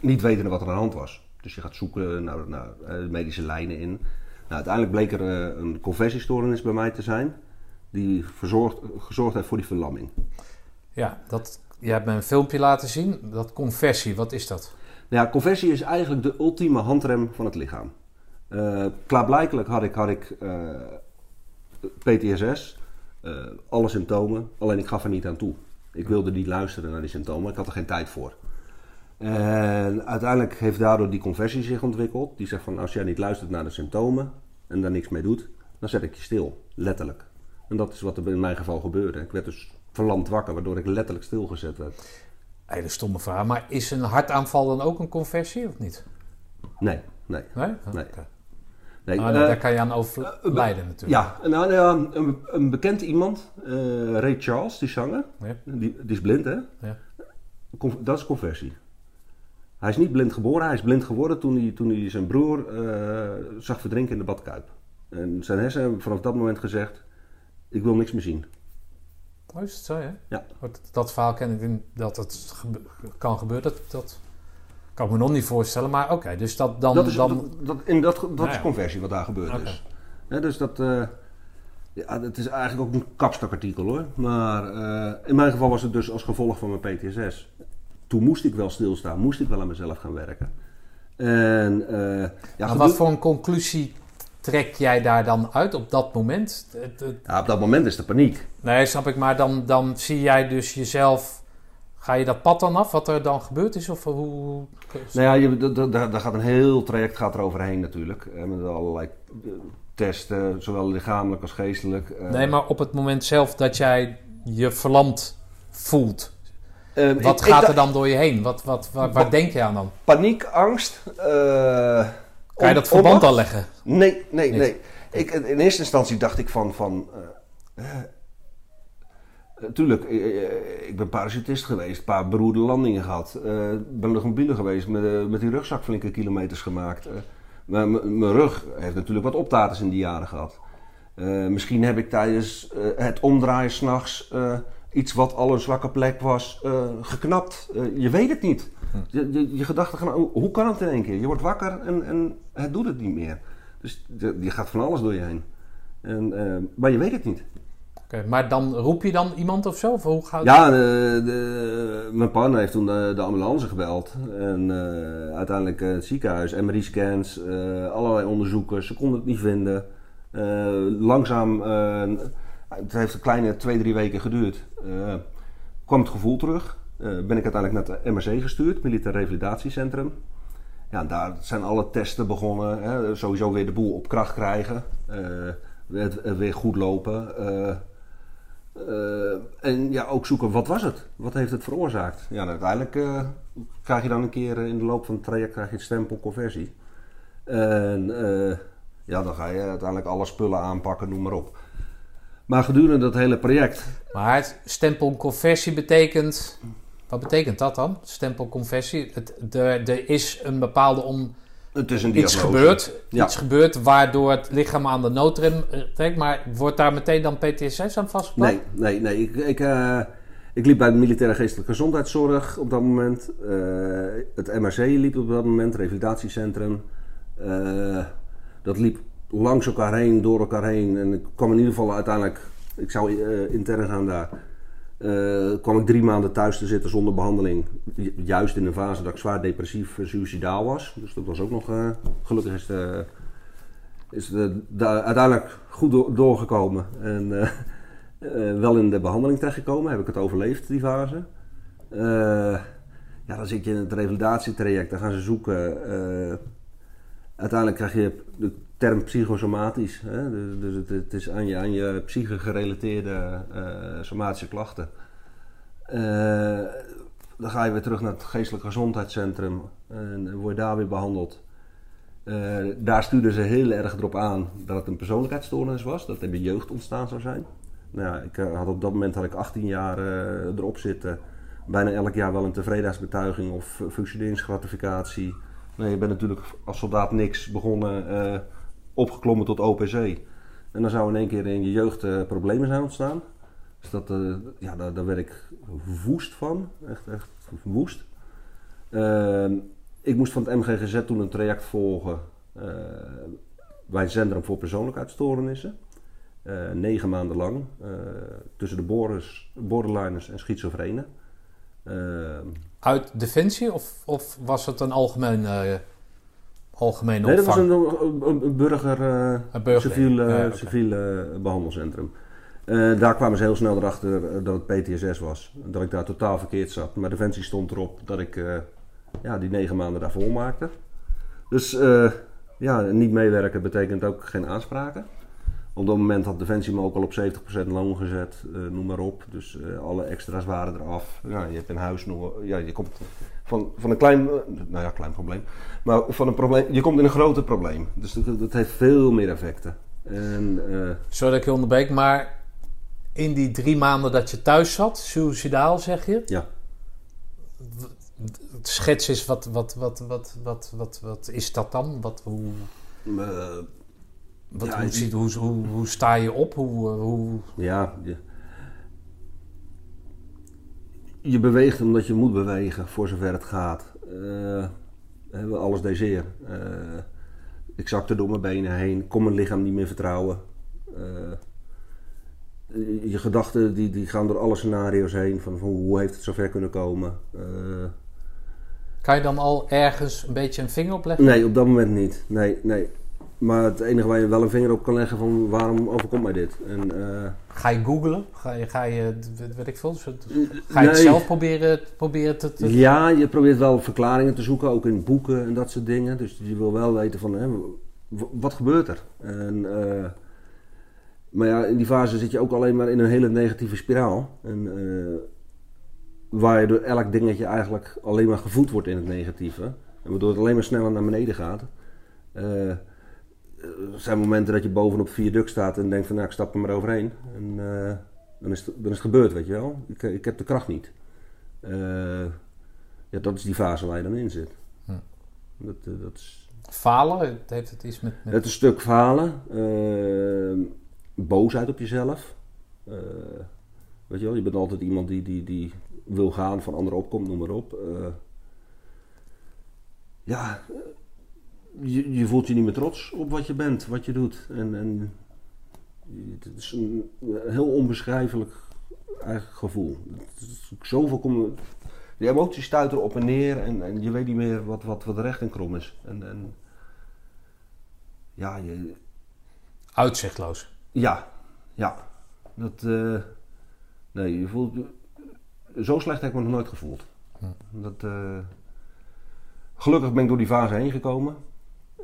niet wetende wat er aan de hand was. Dus je gaat zoeken naar, naar eh, medische lijnen in. Nou, uiteindelijk bleek er eh, een conversiestoornis bij mij te zijn, die verzorgd, gezorgd heeft voor die verlamming. Ja, dat, je hebt me een filmpje laten zien. Dat conversie, wat is dat? Ja, conversie is eigenlijk de ultieme handrem van het lichaam. Eh klaarblijkelijk had ik, had ik eh, PTSS, eh, alle symptomen, alleen ik gaf er niet aan toe. Ik wilde niet luisteren naar die symptomen, ik had er geen tijd voor. En uiteindelijk heeft daardoor die conversie zich ontwikkeld. Die zegt van als jij niet luistert naar de symptomen en daar niks mee doet, dan zet ik je stil, letterlijk. En dat is wat er in mijn geval gebeurde. Ik werd dus verlamd wakker, waardoor ik letterlijk stilgezet werd. Hele stomme vraag. Maar is een hartaanval dan ook een conversie of niet? Nee, nee. Nee? Nee. Ah, eh, daar kan je aan overlijden natuurlijk. Ja, nou, nou, een, een bekend iemand, eh, Ray Charles, die zanger, Ja. die, die is blind hè? Ja. Dat is conversie. Hij is niet blind geboren, hij is blind geworden toen hij, toen hij zijn broer zag verdrinken in de badkuip. En zijn hersenen hebben vanaf dat moment gezegd, ik wil niks meer zien. Oh, is het zo, ja? Ja. Dat, dat verhaal ken ik niet, dat het gebe- kan gebeuren. Dat, dat kan ik me nog niet voorstellen. Maar oké, dus dat dan... dat is, dan dat, in dat, dat Nou is ja. conversie wat daar gebeurd is. Hè, dus dat, eh, ja, het is eigenlijk ook een kapstakartikel hoor. Maar eh, in mijn geval was het dus als gevolg van mijn PTSS. Toen moest ik wel stilstaan, moest ik wel aan mezelf gaan werken. En eh, ja, wat voor een conclusie trek jij daar dan uit op dat moment? Ja, op dat moment is de paniek. nee, snap ik. Maar dan, dan zie jij dus jezelf... Ga je dat pad dan af, wat er dan gebeurd is? Of hoe... Nou ja, je, daar daar gaat een heel traject gaat er overheen natuurlijk. Met allerlei eh, testen, zowel lichamelijk als geestelijk. eh. Nee, maar op het moment zelf dat jij je verlamd voelt... Ehm, Wat ik- gaat er dan door je heen? Wat, wat, waar, denk je aan dan? Paniek, angst. eh, Kan je dat verband onmacht. al leggen? Nee, nee, Niet? nee. Ik, in eerste instantie dacht ik van... van eh, eh, eh, tuurlijk, eh, ik ben parachutist geweest, een paar beroerde landingen gehad. eh ben luchtmobiele geweest, met, met die rugzak flinke kilometers gemaakt. mijn rug heeft natuurlijk wat optaters in die jaren gehad. Eh, misschien heb ik tijdens het omdraaien s'nachts iets wat al een zwakke plek was, geknapt. Je weet het niet. Je, je, je gedachten gaan, hoe- kan het in één keer? Je wordt wakker en, en het doet het niet meer. Dus je, je gaat van alles door je heen. En, eh, maar je weet het niet. Oké, maar dan roep je dan iemand of zo? Of hoe gaat Ja, de, de- mijn partner heeft toen de, de ambulance gebeld. En eh, uiteindelijk eh, het ziekenhuis, MRI-scans, allerlei onderzoeken. Ze konden het niet vinden. Langzaam, het heeft een kleine twee, drie weken geduurd. kwam het gevoel terug. Eh, ben ik uiteindelijk naar het MRC gestuurd, Militair Revalidatiecentrum. Ja, daar zijn alle testen begonnen. Hè. Sowieso weer de boel op kracht krijgen. eh, het, het weer goed lopen. eh, Eh, en ja, ook zoeken wat was het? Wat heeft het veroorzaakt? Ja, uiteindelijk eh, krijg je dan een keer in de loop van het traject krijg je stempel. En eh, ja, dan ga je uiteindelijk alle spullen aanpakken, noem maar op. Maar gedurende dat hele project, Maar het stempelconversie betekent... Wat betekent dat dan? Stempelconversie? Het, er, er is een bepaalde on, het is een iets gebeurd. Ja. Iets gebeurd waardoor het lichaam aan de noodrem eh, trekt. Maar wordt daar meteen dan PTSS aan vastgeplakt? Nee, nee, nee. Ik, ik, eh, ik liep bij de militaire geestelijke gezondheidszorg op dat moment. Eh, het MRC liep op dat moment, revalidatiecentrum. Eh, dat liep langs elkaar heen, door elkaar heen. En ik kwam in ieder geval uiteindelijk, ik zou intern gaan daar. Eh, kwam ik drie maanden thuis te zitten zonder behandeling. Ju- Juist in een fase dat ik zwaar depressief en suicidaal was. Dus dat was ook nog, eh, gelukkig is de, is uiteindelijk goed door- doorgekomen. En eh, wel in de behandeling terechtgekomen. Heb ik het overleefd, die fase. Ja, dan zit je in het revalidatietraject. Dan gaan ze zoeken. uiteindelijk krijg je term psychosomatisch. Hè? Dus, het, het is aan je, aan je psyche gerelateerde eh, somatische klachten. Eh, dan ga je weer terug naar het geestelijk gezondheidscentrum. En word je daar weer behandeld. Eh, daar stuurden ze heel erg erop aan dat het een persoonlijkheidsstoornis was, dat er bij jeugd ontstaan zou zijn. Nou ja, ik had op dat moment had ik 18 jaar erop zitten. Bijna elk jaar wel een tevredenheidsbetuiging of functioneringsgratificatie. Nee, je bent natuurlijk als soldaat niks begonnen, opgeklommen tot OPC. En dan zou in één keer in je jeugd eh, problemen zijn ontstaan. Dus dat, eh, ja, daar, daar werd ik woest van. Echt, echt woest. Ehm, ik moest van het MGGZ toen een traject volgen eh, bij het Centrum voor Persoonlijkheidsstoornissen. Negen maanden lang. tussen de borders, borderliners en schizofrenen. Ehm, Uit Defensie of, of was het een algemeen, algemene nee, dat was opvang? een, een, een burger, Een burger- civiel, eh, Ja, civiel eh, behandelcentrum. Eh, daar kwamen ze heel snel erachter dat het PTSS was. Dat ik daar totaal verkeerd zat. Maar Defensie stond erop dat ik ja, die negen maanden daar volmaakte. Dus ja, niet meewerken betekent ook geen aanspraken. Op dat moment had Defensie me ook al op 70% loon gezet, eh, noem maar op. Dus eh, alle extra's waren eraf. Ja, je hebt een huis nog. Ja, je komt van, van een klein, eh, nou ja, klein probleem. Maar van een probleem, je komt in een groter probleem. Dus dat, dat heeft veel meer effecten. En Sorry dat ik je onderbreek, maar in die drie maanden dat je thuis zat, suicidaal zeg je, ja, het schets is wat, wat, wat, wat, wat, wat, wat is dat dan? Wat, hoe, wat, Ja, hoe, ziet, hoe, hoe, hoe sta je op? Hoe, eh, hoe, ja je, je beweegt omdat je moet bewegen, voor zover het gaat. Hè, alles deed zeer. Eh, ik zakte door mijn benen heen, kon mijn lichaam niet meer vertrouwen. Eh, je gedachten die, die gaan door alle scenario's heen. Van, van hoe heeft het zover kunnen komen? Kan je dan al ergens een beetje een vinger opleggen? Nee, op dat moment niet. Nee, nee. Maar het enige waar je wel een vinger op kan leggen van waarom overkomt mij dit? En, eh, Ga je googlen? Ga je, ga je weet- ik veel, zo- ga je het zelf proberen, proberen te, te- Ja, je probeert wel verklaringen te zoeken, ook in boeken en dat soort dingen. Dus je wil wel weten van, hè, wat gebeurt er? En, eh, maar ja, in die fase zit je ook alleen maar in een hele negatieve spiraal. En, eh, waar je door elk dingetje eigenlijk alleen maar gevoed wordt in het negatieve. En waardoor het alleen maar sneller naar beneden gaat. Er zijn momenten dat je bovenop viaduct staat en denkt van, nou, ik stap er maar overheen. En eh, dan, is het, dan is het gebeurd, weet je wel. Ik, ik heb de kracht niet. Eh, ja, dat is die fase waar je dan in zit. Hm. Dat, eh, dat is, falen? Heeft het iets met... met het is een stuk falen, eh, boosheid op jezelf. Eh, weet je wel, je bent altijd iemand die, die, die wil gaan, van anderen opkomt, noem maar op. Eh, ja, eh, je, je voelt je niet meer trots op wat je bent, wat je doet. En, en het is een heel onbeschrijfelijk eigenlijk gevoel. Het is zoveel kom, die emoties stuiten op en neer en, en je weet niet meer wat, wat, wat recht en krom is. En, en ja, je, Uitzichtloos. ja, ja. Dat, eh, nee, je voelt, zo slecht heb ik me nog nooit gevoeld. Dat, eh, gelukkig ben ik door die fase heen gekomen.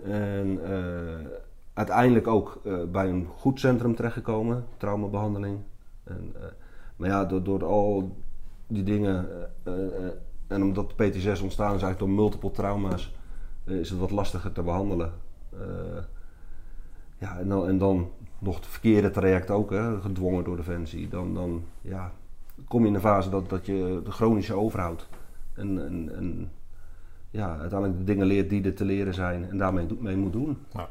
En eh, uiteindelijk ook eh, bij een goed centrum terechtgekomen, traumabehandeling. En, eh, Maar ja, door, door al die dingen en omdat de PT6 ontstaan is eigenlijk door multiple trauma's, is het wat lastiger te behandelen. Eh, ja, en dan, en dan nog het verkeerde traject ook, hè, gedwongen door Defensie. Dan, dan ja, kom je in een fase dat, dat je de chronische overhoudt. Ja, uiteindelijk de dingen leert die er te leren zijn en daarmee mee moet doen. Ja.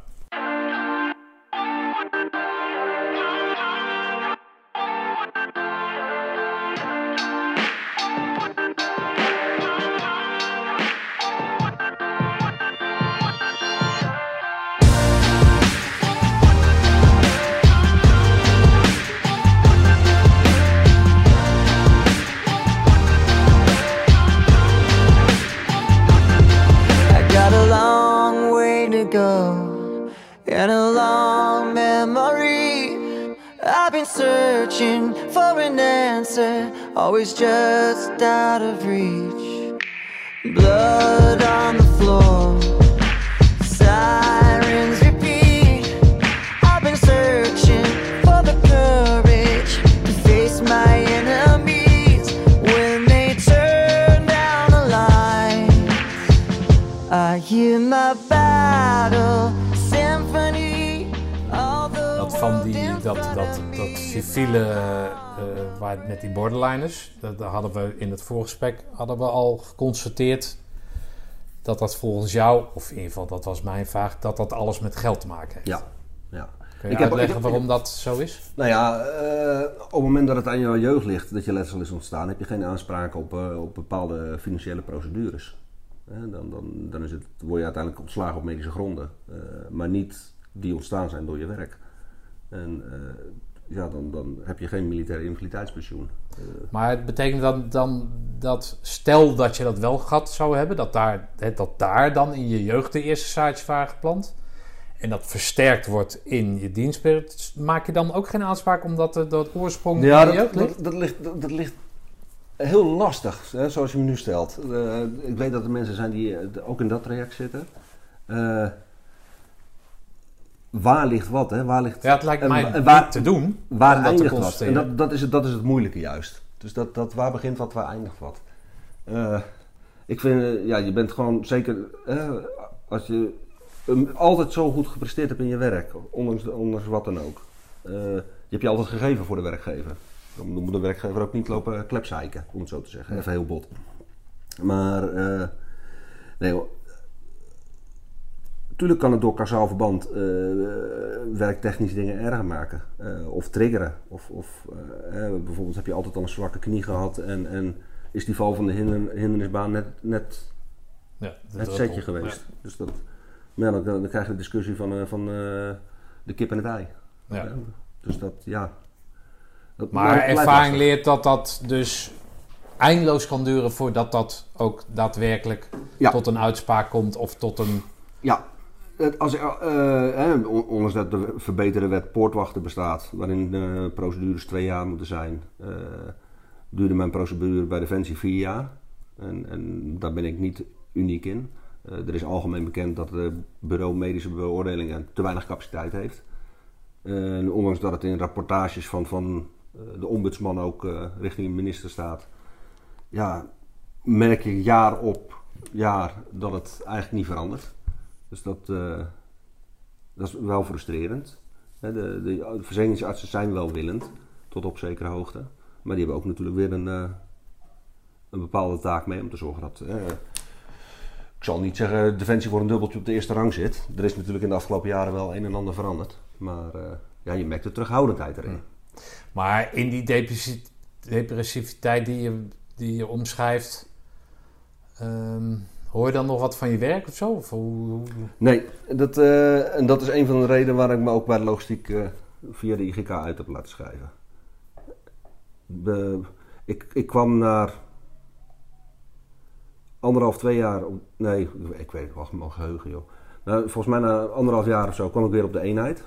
Dat, dat hadden we in het voorgesprek hadden we al geconstateerd dat dat volgens jou, of in ieder geval dat was mijn vraag, dat dat alles met geld te maken heeft. Ja, ja. Kun je Ik uitleggen heb- waarom dat zo is? Nou ja, eh, op het moment dat het aan jouw jeugd ligt, dat je letsel is ontstaan, heb je geen aanspraak op, eh, op bepaalde financiële procedures. Dan dan, dan is het, word je uiteindelijk ontslagen op medische gronden, eh, maar niet die ontstaan zijn door je werk. En ja, dan, dan heb je geen militaire invaliditeitspensioen. Eh, Maar het betekent dan, dan dat, stel dat je dat wel gehad zou hebben, dat daar, dat daar dan in je jeugd de eerste zaadjes waren geplant. En dat versterkt wordt in je dienstperiode. Maak je dan ook geen aanspraak omdat de, dat oorsprong Ja, in je jeugd dat, ligt? dat, dat, ligt, dat, dat ligt heel lastig, hè, zoals je me nu stelt. Eh, ik weet dat er mensen zijn die eh, ook in dat traject zitten. Waar ligt wat? Hè? Waar, ligt, Ja, het lijkt en mij wa- en waar- te doen. waar dat eindigt wat? En dat, dat, is het, dat is het moeilijke juist. Dus dat, dat, waar begint wat, waar eindigt wat? Eh, ik vind, eh, ja, je bent gewoon zeker, eh, als je um, altijd zo goed gepresteerd hebt in je werk, ondanks, ondanks wat dan ook. je hebt je altijd gegeven voor de werkgever. Dan moet de werkgever ook niet lopen klepzeiken, om het zo te zeggen. Even heel bot. Maar, nee hoor. Tuurlijk kan het door kausaal verband eh, werktechnisch dingen erger maken. eh, of triggeren. Of, of eh, bijvoorbeeld heb je altijd al een zwakke knie gehad en, en is die val van de hinder- hindernisbaan net, net Ja, het setje geweest. Dus dat, maar dan, dan krijg je de discussie van, van de kip en het ei. Ja. Dus dat, ja. Dat Maar ervaring leert dat dat dus eindeloos kan duren voordat dat ook daadwerkelijk Ja. tot een uitspraak komt of tot een... Ja, als, eh, ondanks dat de verbeterde wet poortwachten bestaat, waarin eh, procedures twee jaar moeten zijn, eh, duurde mijn procedure bij Defensie vier jaar. En, en daar ben ik niet uniek in. Eh, er is algemeen bekend dat het bureau medische beoordelingen te weinig capaciteit heeft. En ondanks dat het in rapportages van, van de ombudsman ook richting de minister staat, ja, merk je jaar op jaar dat het eigenlijk niet verandert. Dus dat, eh, dat is wel frustrerend. De, de, de verzekeringsartsen zijn welwillend, tot op zekere hoogte. Maar die hebben ook natuurlijk weer een, eh, een bepaalde taak mee om te zorgen dat... eh, ik zal niet zeggen Defensie voor een dubbeltje op de eerste rang zit. Er is natuurlijk in de afgelopen jaren wel een en ander veranderd. Maar ja, je merkt de terughoudendheid erin. Maar in die depressi- depressiviteit die je, die je omschrijft, ehm, hoor je dan nog wat van je werk of zo? Of hoe, hoe- Nee, dat, eh, en dat is een van de redenen waarom ik me ook bij de logistiek eh, via de IGK uit heb laten schrijven. De, ik, ik kwam naar anderhalf, twee jaar, nee, ik weet het wel, mijn geheugen joh. Nou, volgens mij na anderhalf jaar of zo kwam ik weer op de eenheid.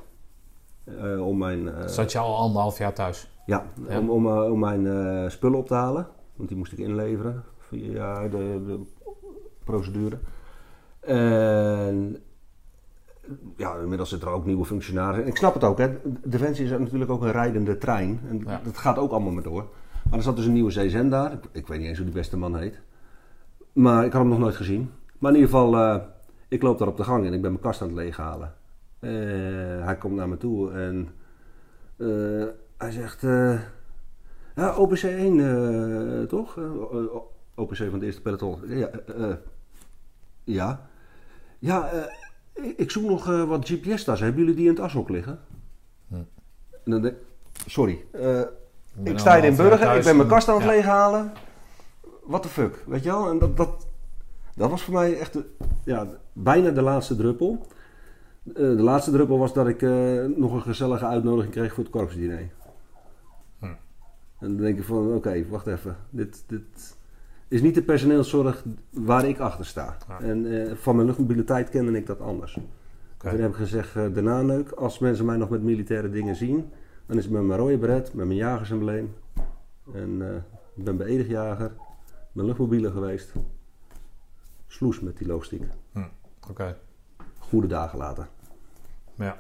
eh, om mijn, eh, zat je al anderhalf jaar thuis? ja, Ja. om, om, om mijn spullen op te halen. Want die moest ik inleveren via de, de procedure. En ja, inmiddels zitten er ook nieuwe functionarissen. En ik snap het ook, hè. Defensie is natuurlijk ook een rijdende trein. En Ja. dat gaat ook allemaal maar door. er zat dus een nieuwe CSN daar. Ik, ik weet niet eens hoe die beste man heet. Maar ik had hem nog nooit gezien. Maar in ieder geval, eh, ik loop daar op de gang en ik ben mijn kast aan het leeghalen. Eh, hij komt naar me toe en eh, hij zegt... ja, OPC 1 eh, toch? OPC van het eerste peloton. Ja, ja. Ja, eh, ik- zoek nog eh, wat GPS-tassen. Hebben jullie die in het ashok liggen? Hm. En dan denk sorry. eh, ik sta hier in Burger, ik ben mijn kast aan het ja. leeghalen. What the fuck, weet je wel? En dat, dat, dat was voor mij echt de, ja, bijna de laatste druppel. De laatste druppel was dat ik nog een gezellige uitnodiging kreeg voor het korpsdiner. Hm. En dan denk ik van, oké, wacht even. Dit, dit is niet de personeelszorg waar ik achter sta. En eh, van mijn luchtmobiliteit kende ik dat anders. Oké. Toen heb ik gezegd, eh, daarna leuk, als mensen mij nog met militaire dingen zien, dan is het met mijn rode beret, met mijn jagersembleem. En eh, ik ben beëdigd jager, ben luchtmobiele geweest. Sloes met die logistiek. Oké, Goede dagen later. ja.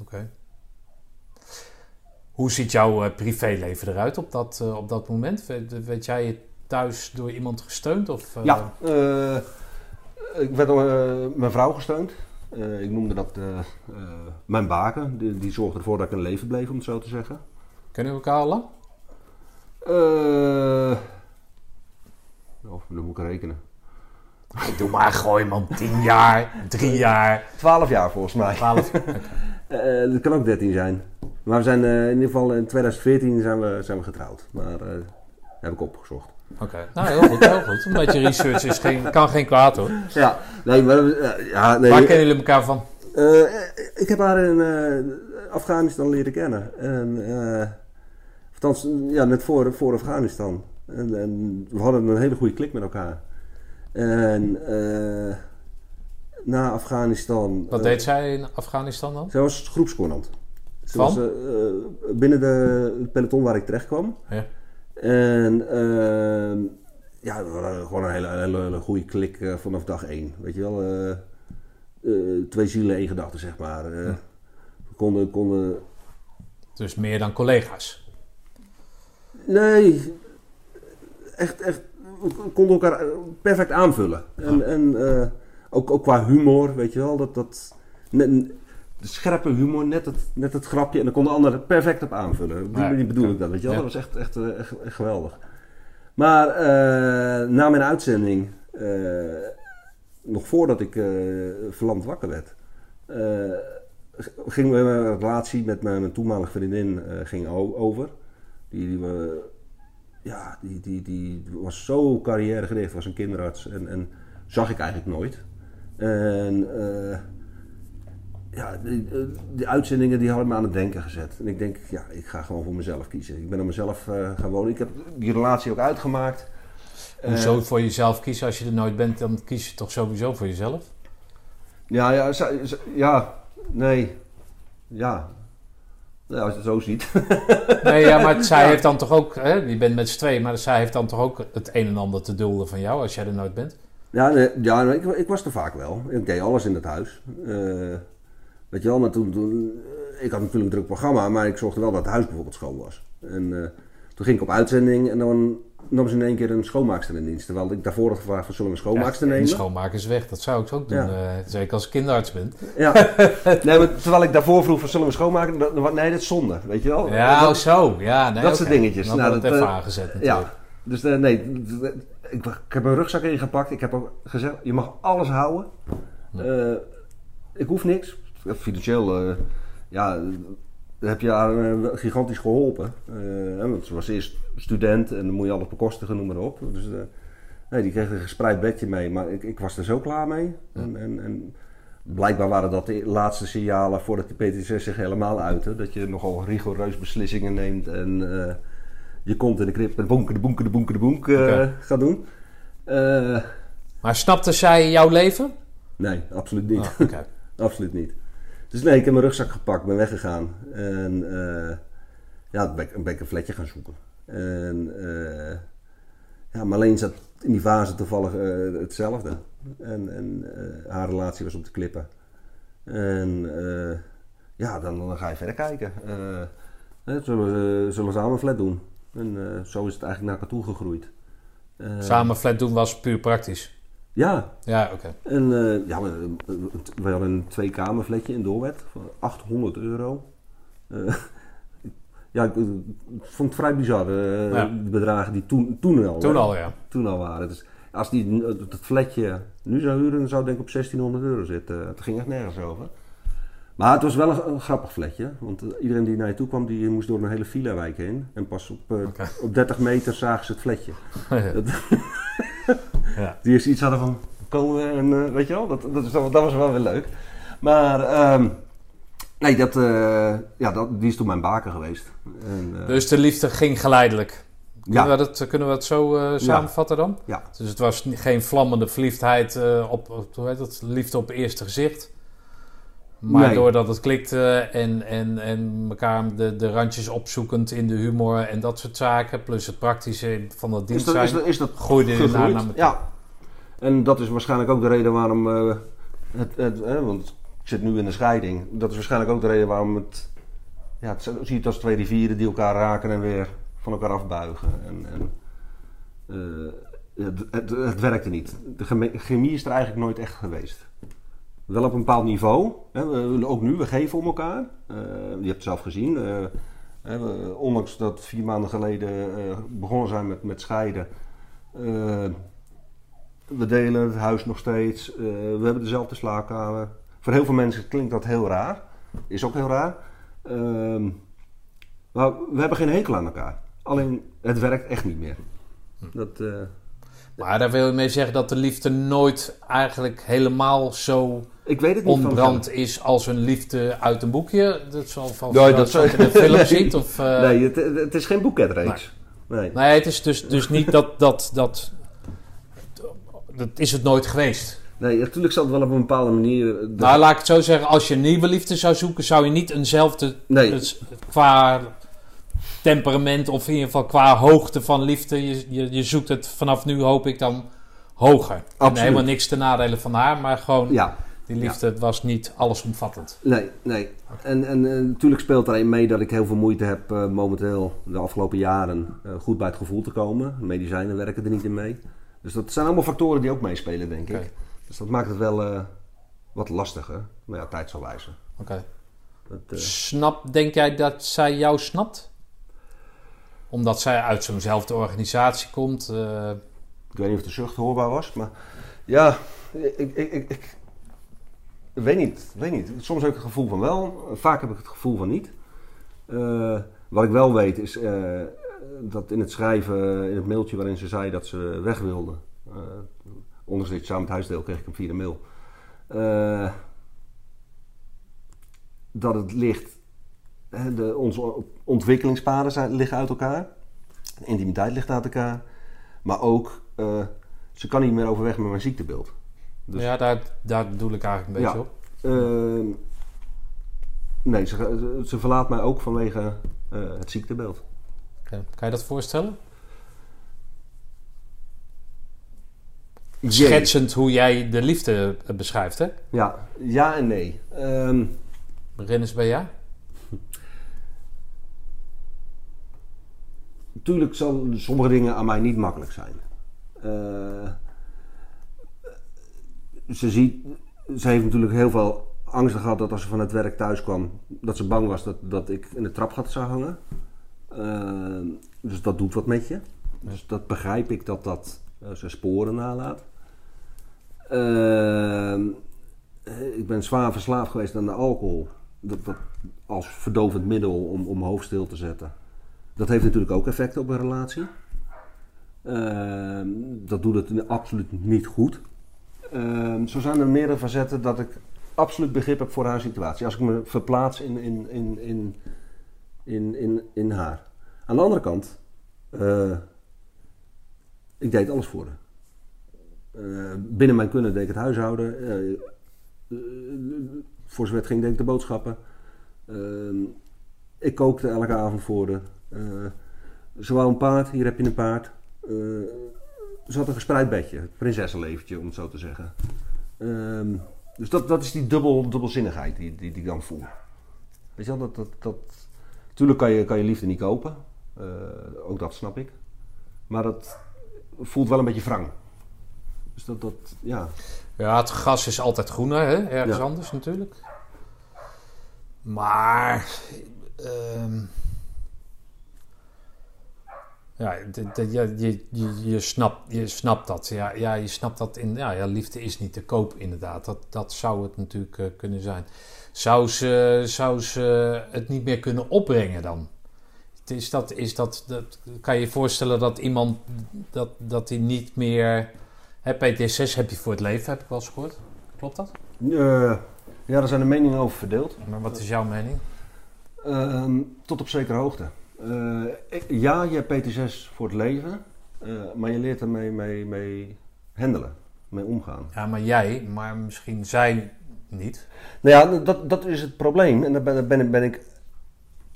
Oké. Hoe ziet jouw eh, privéleven eruit op dat, eh, op dat moment? Weet, weet jij je thuis door iemand gesteund? Of, eh, Ja, ik werd door mijn vrouw gesteund. Ik noemde dat mijn baken. Die, die zorgde ervoor dat ik in leven bleef, om het zo te zeggen. Kennen we elkaar al lang? Oh, dan moet ik rekenen. Doe maar, gooi man. 10 jaar, 3 jaar, Twaalf jaar volgens mij. 12. Eh, dat kan ook 13 zijn. Maar we zijn eh, in ieder geval in 2014 zijn we, zijn we getrouwd. Maar eh heb ik opgezocht. Oké, nou heel goed, heel goed. Een beetje research is geen, kan geen kwaad hoor. Ja, nee, maar ja, nee. Waar kennen jullie elkaar van? Ik heb haar in Afghanistan leren kennen. En, althans, ja, net voor, voor Afghanistan. En, en we hadden een hele goede klik met elkaar. En na Afghanistan. Wat eh, deed zij in Afghanistan dan? Zij was groepscommandant. Ze was eh, eh, binnen de peloton waar ik terecht kwam. Ja. En ehm, ja, gewoon een hele, hele, hele goede klik vanaf dag één. Weet je wel, twee zielen, één gedachte, zeg maar. We konden, konden... Dus meer dan collega's. Nee, echt, echt, we konden elkaar perfect aanvullen. En, en ook, ook qua humor, weet je wel, dat... dat net, de scherpe humor, net het, net het grapje. En dan konden anderen perfect op aanvullen. Op die manier bedoel ik dat, weet je wel. Dat was echt, echt, eh, echt, echt geweldig. Maar eh, na mijn uitzending, eh, nog voordat ik eh verlamd wakker werd, ging mijn relatie met mijn, mijn toenmalige vriendin ging over. Die, die, ja, die, die, die was zo carrièregericht, was een kinderarts en, en zag ik eigenlijk nooit. En eh, ja, die, eh, die uitzendingen die hadden me aan het denken gezet. En ik denk, ja, ik ga gewoon voor mezelf kiezen. Ik ben aan mezelf eh, gaan wonen. Ik heb die relatie ook uitgemaakt. Hoezo voor jezelf kiezen? Als je er nooit bent, dan kies je toch sowieso voor jezelf? Ja, ja, ja, nee, ja. Ja, als je het zo ziet. Nee, ja, maar zij heeft dan toch ook... Hè, je bent met z'n tweeën, maar zij heeft dan toch ook het een en ander te dulden van jou als jij er nooit bent? Ja, nee, ja ik, ik was er vaak wel. Ik deed alles in het huis. Eh, weet je wel, maar toen, toen... eh, Ik had natuurlijk een druk programma, maar ik zorgde wel dat het huis bijvoorbeeld schoon was. En eh, toen ging ik op uitzending en dan nam ze in één keer een schoonmaakster in dienst. Terwijl ik daarvoor had gevraagd van zullen we een schoonmaakster Ja, nemen? De schoonmaak is weg, dat zou ik ook doen. Ja. eh, zeker als ik kinderarts ben. Ja. nee, maar terwijl ik daarvoor vroeg van zullen we schoonmaken? Nee, dat is zonde, weet je wel? Ja, Dat- oh zo. Ja, nee, dat soort dingetjes. Dan Nou, wordt het dat, even aangezet natuurlijk. Ja, dus nee, ik, ik heb een rugzak ingepakt. Ik heb ook gezegd, je mag alles houden. Eh, ik hoef niks. Financieel, eh, ja, heb je haar eh, gigantisch geholpen. Eh, want ze was eerst student en dan moet je alles bekostigen, noem maar op. Dus nee, die kreeg een gespreid bedje mee, maar ik, ik was er zo klaar mee. En, en, en blijkbaar waren dat de laatste signalen voordat de PTSS zich helemaal uitte. Dat je nogal rigoureus beslissingen neemt en je komt in de krip en bonken de bonken de bonken de bonk eh, gaat doen. Eh, Maar snapte zij jouw leven? nee, absoluut niet. Oh, oké. Absoluut niet. Dus nee, ik heb mijn rugzak gepakt, ben weggegaan. En eh, ja, ben ik, ben ik een fletje gaan zoeken. En eh, ja, Marleen zat in die fase toevallig hetzelfde. En, en haar relatie was op de klippen. En ja, dan, dan ga je verder kijken. Zullen, we, zullen we samen een flat doen? En eh, zo is het eigenlijk naar elkaar toe gegroeid. Eh, Samen flat doen was puur praktisch. Ja, Ja, oké. en eh, ja, we, we hadden een twee-kamerflatje in Doorwet voor 800 euro. Ja, ik, ik vond het vrij bizar, Ja. de bedragen die toen, toen al, Toen hè, al, ja. toen al waren. Dus als die het flatje nu zou huren, dan zou het denk ik op 1600 euro zitten. Het ging echt nergens over. Maar het was wel een, een grappig flatje. Want eh, iedereen die naar je toe kwam, die moest door een hele villa-wijk heen. En pas op, eh, op 30 meter zagen ze het flatje. ja. Die eens iets hadden van komen en eh, weet je wel, dat, dat, is, dat was wel weer leuk. Maar ehm, nee, dat, ja, dat, die is toen mijn baken geweest. En, Dus de liefde ging geleidelijk. Kunnen, ja, we, dat, kunnen we dat zo samenvatten dan? ja, Dus het was geen vlammende verliefdheid op, op, hoe heet het, liefde op eerste gezicht. Maar Nee. doordat het klikte en, en, en elkaar de, de randjes opzoekend in de humor en dat soort zaken, plus het praktische van dat dienst zijn, is dat, is dat groeide naar. Ja. En dat is waarschijnlijk ook de reden waarom eh, het, het eh, want ik zit nu in de scheiding. Dat is waarschijnlijk ook de reden waarom het, ja, het zie je het als twee rivieren die elkaar raken en weer van elkaar afbuigen. En, en eh, het, het, het werkte niet. De chemie is er eigenlijk nooit echt geweest. Wel op een bepaald niveau. We, ook nu, we geven om elkaar. Eh, je hebt het zelf gezien. eh, we- ondanks dat vier maanden geleden eh, begonnen zijn met, met scheiden. we delen het huis nog steeds. we hebben dezelfde slaapkamer. Voor heel veel mensen klinkt dat heel raar. Is ook heel raar. Ehm, maar we hebben geen hekel aan elkaar. Alleen het werkt echt niet meer. Dat, Maar daar wil je mee zeggen dat de liefde nooit eigenlijk helemaal zo ik weet het niet ontbrand is als een liefde uit een boekje. Dat zal van Nee, dat dat zo in de film Nee. ziet. Of, eh, Nee, het, het is geen boeketreeks. Nee. Nee, het is dus, dus niet dat, dat, dat... Dat is het nooit geweest. nee, natuurlijk zal het wel op een bepaalde manier. eh, de- Nou, laat ik het zo zeggen. Als je een nieuwe liefde zou zoeken, zou je niet eenzelfde... nee, dus qua temperament of in ieder geval qua hoogte van liefde. Je, je, je zoekt het vanaf nu, hoop ik, dan hoger. En Absoluut. helemaal niks ten nadele van haar, maar gewoon... ja, Die liefde het was niet allesomvattend. nee, nee. En, en eh, natuurlijk speelt een mee dat ik heel veel moeite heb eh, momenteel, de afgelopen jaren, eh, goed bij het gevoel te komen. Medicijnen werken er niet in mee. Dus dat zijn allemaal factoren die ook meespelen, denk ik. Dus dat maakt het wel wat lastiger. Maar ja, tijd zal wijzen. Oké. Eh, Snap, denk jij dat zij jou snapt? Omdat zij uit zo'nzelfde organisatie komt. eh, Ik weet niet of de zucht hoorbaar was, maar ja, ik, ik, ik, ik, weet niet, weet niet. Soms heb ik het gevoel van wel, vaak heb ik het gevoel van niet. Eh, wat ik wel weet is eh, dat in het schrijven, in het mailtje waarin ze zei dat ze weg wilde, uh, ondanks samen het huisdeel kreeg ik hem via de mail, dat het ligt, de, onze ontwikkelingspaden zijn, liggen uit elkaar, de intimiteit ligt uit elkaar. Maar ook, eh, ze kan niet meer overweg met mijn ziektebeeld. Dus- ja, daar, daar doe ik eigenlijk een beetje Ja. op. Ehm, nee, ze, ze, verlaat mij ook vanwege eh, het ziektebeeld. Kan je dat voorstellen? Jee. Schetsend hoe jij de liefde eh, beschrijft, hè? Ja, ja en nee. Ehm, Begin eens bij jou. Natuurlijk zal sommige dingen aan mij niet makkelijk zijn. Eh, ze, ziet, ze heeft natuurlijk heel veel angsten gehad dat als ze van het werk thuis kwam, dat ze bang was dat, dat ik in de trapgat zou hangen. Eh, dus dat doet wat met je. Dus dat begrijp ik dat dat eh, zijn sporen nalaat. Eh, ik ben zwaar verslaafd geweest aan de alcohol. Dat als verdovend middel om, om mijn hoofd stil te zetten. Dat heeft natuurlijk ook effect op een relatie. Ehm, dat doet het absoluut niet goed. Ehm, zo zijn er meerdere facetten dat ik absoluut begrip heb voor haar situatie. Als ik me verplaats in, in, in, in, in, in, in haar. Aan de andere kant, eh, ik deed alles voor haar. Eh, binnen mijn kunnen deed ik het huishouden. eh, voor zover het ging deed ik de boodschappen. Ehm, ik kookte elke avond voor haar. Eh, ze wou een paard, hier heb je een paard. Eh, ze had een gespreid bedje, het prinsessenleventje om het zo te zeggen. Ehm, dus dat, dat is die dubbel, dubbelzinnigheid die, die, die ik dan voel. Weet je wel, dat, dat, dat, Tuurlijk kan je, kan je liefde niet kopen. Eh, ook dat snap ik. Maar dat voelt wel een beetje wrang. Dus dat, dat ja. Ja, het gas is altijd groener, hè? ergens Ja. anders natuurlijk. Maar. ehm, ja, je, je, je, snapt, je snapt dat. Ja, ja, je snapt dat in. Ja, ja, liefde is niet te koop, inderdaad. Dat, dat zou het natuurlijk eh, kunnen zijn. Zou ze, zou ze het niet meer kunnen opbrengen dan? Is dat, is dat, kan je je voorstellen dat iemand dat, dat niet meer. Hè, PTSS heb je voor het leven, heb ik wel eens gehoord. Klopt dat? Eh, ja, daar zijn de meningen over verdeeld. Maar wat is jouw mening? Ehm, tot op zekere hoogte. Eh, ik- ja, je hebt PT6 voor het leven, eh, maar je leert ermee mee, mee handelen, mee omgaan. Ja, maar jij, maar misschien zij niet. Nou ja, dat, dat is het probleem. En daar ben, daar ben, ik- ben ik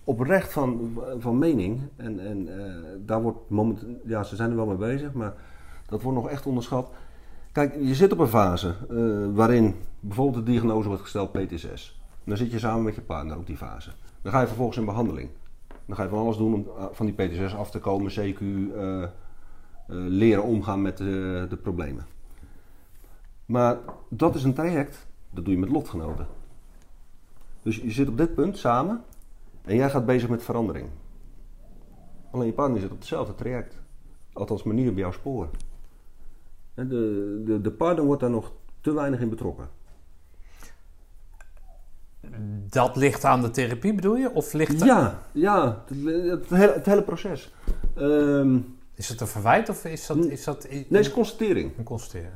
oprecht van, van mening. En, en eh, daar wordt moment, ja, ze zijn er wel mee bezig, maar dat wordt nog echt onderschat. Kijk, je zit op een fase eh, waarin bijvoorbeeld de diagnose wordt gesteld PT6. Dan zit je samen met je partner op die fase. Dan ga je vervolgens in behandeling. Dan ga je van alles doen om eh, van die PT6 af te komen, CQ, eh, leren omgaan met de, problemen. Maar dat is een traject, dat doe je met lotgenoten. Dus je zit op dit punt samen en jij gaat bezig met verandering. Alleen je partner zit op hetzelfde traject. Althans, manier op jouw spoor. De, de, de partner wordt daar nog te weinig in betrokken. Dat ligt aan de therapie, bedoel je? Of ligt er- Ja, ja het, het hele, het hele proces. Ehm, Is het een verwijt of is dat, is dat nee, het is een constatering. een constatering?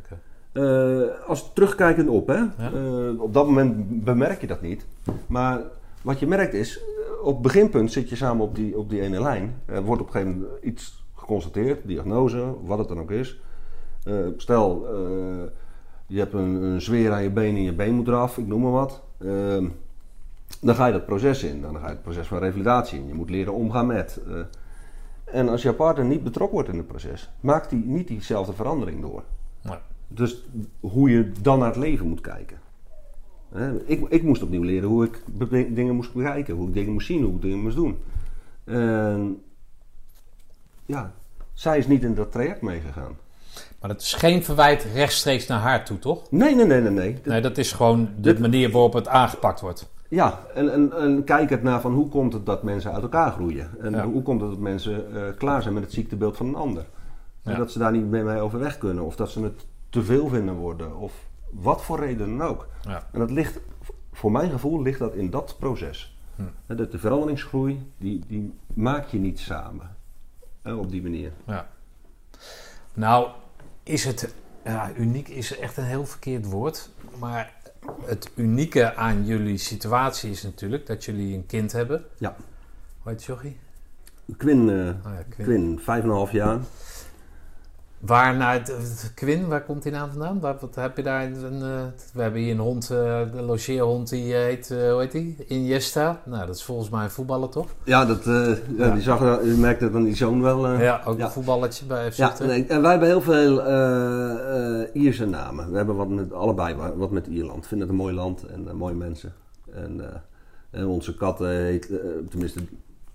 Eh, als terugkijkend op, hè? Ja. Eh, op dat moment bemerk je dat niet. Maar wat je merkt is, eh, op het beginpunt zit je samen op die, op die ene lijn. Er wordt op een gegeven moment iets geconstateerd, diagnose, wat het dan ook is. Eh, stel, eh, je hebt een, een zweer aan je been en je been moet eraf, ik noem maar wat. Ehm, dan ga je dat proces in. Dan ga je het proces van revalidatie in. Je moet leren omgaan met. eh. en als jouw partner niet betrokken wordt in het proces, maakt hij niet diezelfde verandering door. Nee. Dus hoe je dan naar het leven moet kijken. Ik, ik moest opnieuw leren hoe ik dingen moest bekijken, hoe ik dingen moest zien, hoe ik dingen moest doen. En ja, zij is niet in dat traject meegegaan. Maar dat is geen verwijt rechtstreeks naar haar toe, toch? Nee, nee, nee, nee. nee. Nee, dat is gewoon de Dit- manier waarop het aangepakt wordt. Ja, en, en, en kijk het naar van hoe komt het dat mensen uit elkaar groeien. En Ja. hoe komt het dat mensen eh, klaar zijn met het ziektebeeld van een ander. En Ja. dat ze daar niet mee overweg kunnen. Of dat ze het te veel vinden worden. Of wat voor reden dan ook. Ja. En dat ligt, voor mijn gevoel, ligt dat in dat proces. Hm. De, de veranderingsgroei, die, die maak je niet samen. Op die manier. Ja. Nou, is het... Ja, uniek is echt een heel verkeerd woord. Maar het unieke aan jullie situatie is natuurlijk dat jullie een kind hebben. Ja. Hoe heet Jochie? Quinn, eh, Oh ja, Quinn. Quinn, vijf en een half jaar. Waar naar het, Quinn, waar komt die naam vandaan? Waar, wat heb je daar een, eh, we hebben hier een hond, eh, de logeerhond die eh, heet, eh, hoe heet die? Iniesta. Nou, dat is volgens mij een voetballer toch? Ja, dat, ja, Ja. Die zag, je merkte het aan die zoon wel. ja, ook ja. een voetballertje bij FC Ja, nee, en wij hebben heel veel Ierse namen. We hebben wat met, allebei wa- wat met Ierland. We vinden het een mooi land en mooie mensen. En, en onze kat heet, tenminste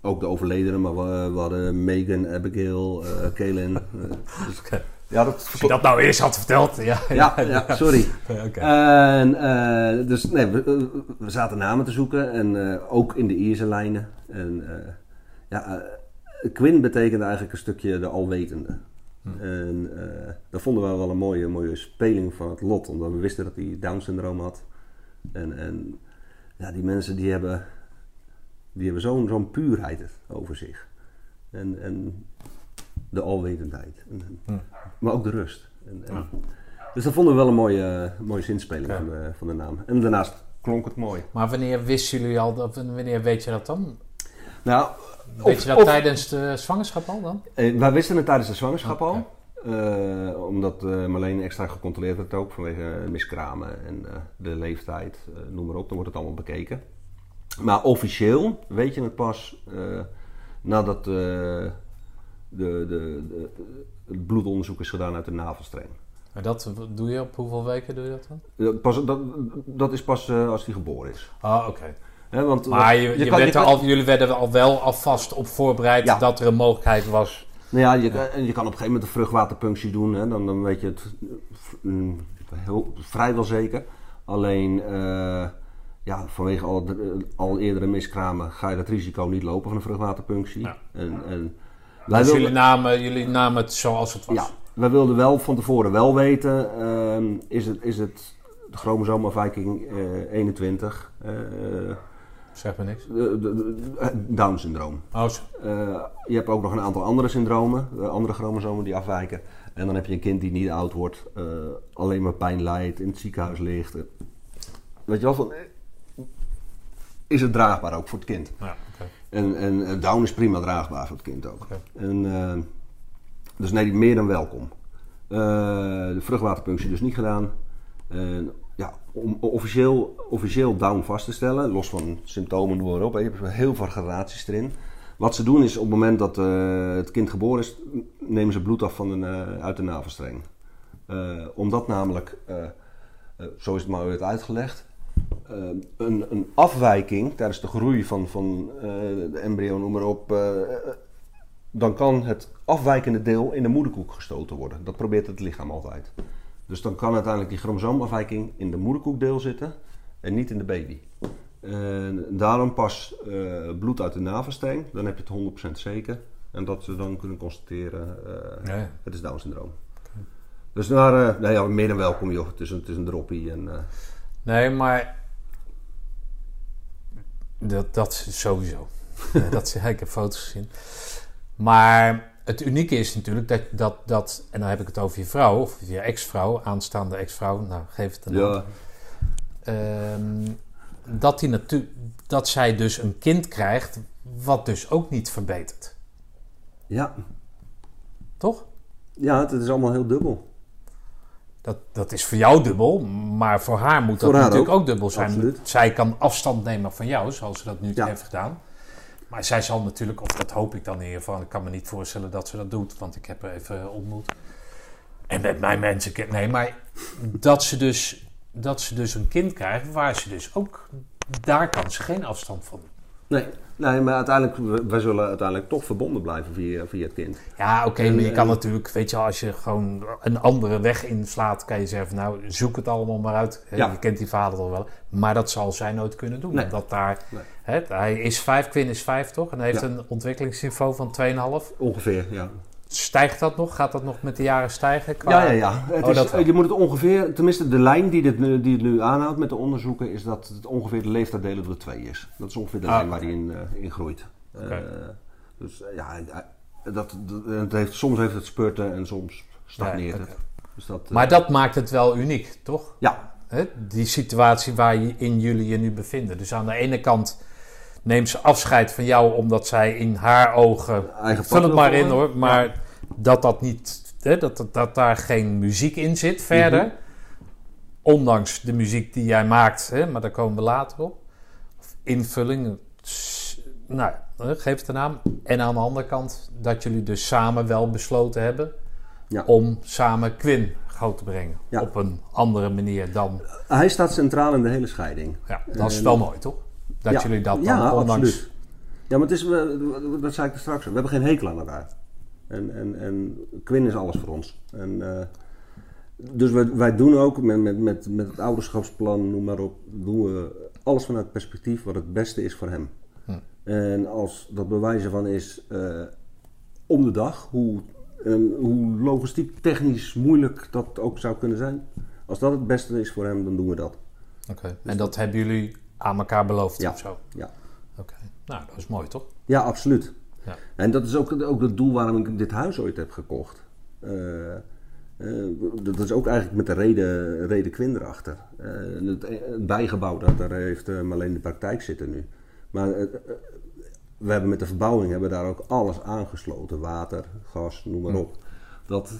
ook de overledene, maar we, we hadden Megan, Abigail, eh Kaylin. eh, dus- Oké. ja, dat Als je dat nou eerst had verteld. Ja, ja, ja, sorry. Oké. En, eh, dus nee, we, we zaten namen te zoeken en eh, ook in de Ierse lijnen. En eh, ja, eh, Quinn betekende eigenlijk een stukje de alwetende. En eh, dat vonden we wel een mooie, mooie speling van het lot, omdat we wisten dat hij Down-syndroom had. En, en ja, die mensen die hebben, die hebben zo'n zo'n puurheid over zich. En, en de alwetendheid. En. Maar ook de rust. En. Dus dat vonden we wel een mooie, mooie zinspeling van, de, van de naam. En daarnaast klonk het mooi. Maar wanneer wisten jullie al, dat, wanneer weet je dat dan? Nou, Weet Of- je dat of- tijdens de zwangerschap al dan? eh, wij wisten het tijdens de zwangerschap al. Eh, omdat eh Marleen extra gecontroleerd werd ook vanwege miskramen en eh, de leeftijd, eh, noem maar op. Dan wordt het allemaal bekeken. Maar officieel weet je het pas eh, nadat eh, de, de, de, het bloedonderzoek is gedaan uit de navelstreng. Maar dat doe je op hoeveel weken doe je dat dan? Pas, dat, dat is pas eh, als die geboren is. Ah, oké. Want, Maar je, werd kan- er al, jullie werden er al wel alvast op voorbereid Ja. dat er een mogelijkheid was. Nou ja, je, en je kan op een gegeven moment een vruchtwaterpunctie doen. Hè, dan, dan weet je het mm, heel, vrijwel zeker. Alleen ja, vanwege al, al eerdere miskramen ga je dat risico niet lopen van een vruchtwaterpunctie. Ja. En, en wij Dus wilden- jullie namen, jullie namen het zoals het was. Ja, wij wilden wel van tevoren wel weten, ehm, is, het, is het de chromosoomafwijking eh 21, eh, Zeg maar niks. Down-syndroom. Oh. Eh, je hebt ook nog een aantal andere syndromen, eh, andere chromosomen die afwijken. En dan heb je een kind die niet oud wordt, eh, alleen maar pijn lijdt, in het ziekenhuis ligt. Eh, Weet je wel, van, eh, is het draagbaar ook voor het kind? ja. En, en eh, Down is prima draagbaar voor het kind ook. En, eh, dus nee, meer dan welkom. Eh, de vruchtwaterpunctie dus niet gedaan. En, ja, om officieel, officieel Down vast te stellen, los van symptomen, noem maar op. hè, Je hebt heel veel gradaties erin. Wat ze doen is op het moment dat het kind geboren is, nemen ze bloed af van eh, uit de navelstreng. Omdat namelijk, zo is het maar ooit uitgelegd, een, een afwijking tijdens de groei van, van eh, de embryo, noem maar op, eh, eh, dan kan het afwijkende deel in de moederkoek gestoten worden. Dat probeert het lichaam altijd. Dus dan kan uiteindelijk die chromosoomafwijking in de moederkoekdeel zitten en niet in de baby. En daarom pas eh, bloed uit de navelstreng, dan heb je het 100% zeker. En dat ze dan kunnen constateren, eh, Ja, ja. het is Down-syndroom. Dus daar, eh nou ja, meer dan welkom joh. Het is een, het is een droppie. En, eh, Nee, maar dat, dat sowieso. Dat, ik heb foto's gezien. Maar het unieke is natuurlijk dat, dat, dat, en dan heb ik het over je vrouw, of je ex-vrouw, aanstaande ex-vrouw, nou geef het een ja, Ehm, dat, die natu- dat zij dus een kind krijgt, wat dus ook niet verbetert. ja, Toch? ja, het is allemaal heel dubbel. Dat, dat is voor jou dubbel, maar voor haar moet dat haar natuurlijk ook, ook. dubbel zijn. Absoluut. Zij kan afstand nemen van jou, zoals ze dat nu Ja. heeft gedaan. Maar zij zal natuurlijk, of dat hoop ik dan in ieder geval, ik kan me niet voorstellen dat ze dat doet, want ik heb haar even ontmoet. En met mijn mensen, nee, maar dat ze, dus, dat ze dus een kind krijgt waar ze dus ook, daar kan ze geen afstand van. Nee, nee maar uiteindelijk, we- wij zullen uiteindelijk toch verbonden blijven via, via het kind. Ja, oké, maar je kan eh, natuurlijk, weet je, als je gewoon een andere weg inslaat, kan je zeggen, van, nou, zoek het allemaal maar uit. Ja. Je kent die vader al wel. Maar dat zal zij nooit kunnen doen. Nee. Omdat daar, Nee. hè, hij is vijf, Quinn is vijf, toch? En hij heeft Ja. een ontwikkelingsniveau van 2,5. Ongeveer, ja. Stijgt dat nog? Gaat dat nog met de jaren stijgen? qua- Ja, ja, ja. Het Oh, is, je moet het ongeveer, tenminste de lijn die, dit, nu- die het nu aanhoudt met de onderzoeken, is dat het ongeveer de leeftijd delen door twee is. Dat is ongeveer de Ah, lijn waar die in, eh, in groeit. Eh, dus eh, ja, dat, heeft, soms heeft het spurten en soms stagneert Ja, het. Dus dat, Maar dat maakt het wel uniek, toch? Ja, Hè? Die situatie waarin jullie je nu bevinden. Dus aan de ene kant neemt ze afscheid van jou omdat zij in haar ogen Vul het maar in hoor. Maar dat dat niet, hè, dat, dat, dat daar geen muziek in zit verder. Mhm. Ondanks de muziek die jij maakt, hè, maar daar komen we later op. Of invulling. Nou, geef het een naam. En aan de andere kant dat jullie dus samen wel besloten hebben Ja. om samen Quinn groot te brengen. Ja. Op een andere manier dan. Hij staat centraal in de hele scheiding. Ja, dat is wel mooi toch? Dat Ja. jullie dat dan ja, ondanks. absoluut. Ja, maar het is, we- dat zei ik er straks. We hebben geen hekel aan elkaar. En, en, en Quinn is alles voor ons. En, eh, dus wij, wij doen ook met, met, met, met het ouderschapsplan, noem maar op, doen we alles vanuit het perspectief wat het beste is voor hem. Hm. En als dat bewijzen van is eh, om de dag, hoe, en hoe logistiek, technisch moeilijk dat ook zou kunnen zijn. Als dat het beste is voor hem, dan doen we dat. Oké. En dat hebben jullie aan elkaar beloofd Ja. of zo? Ja. Oké. Nou, dat is mooi toch? Ja, absoluut. Ja. En dat is ook, ook het doel waarom ik dit huis ooit heb gekocht. Eh, eh, dat is ook eigenlijk met de reden, reden Quinn erachter. Eh, het, het bijgebouw, dat, daar heeft uh, Marleen de praktijk zitten nu. Maar we hebben met de verbouwing hebben daar ook alles aangesloten. Water, gas, noem maar Hm. op. Dat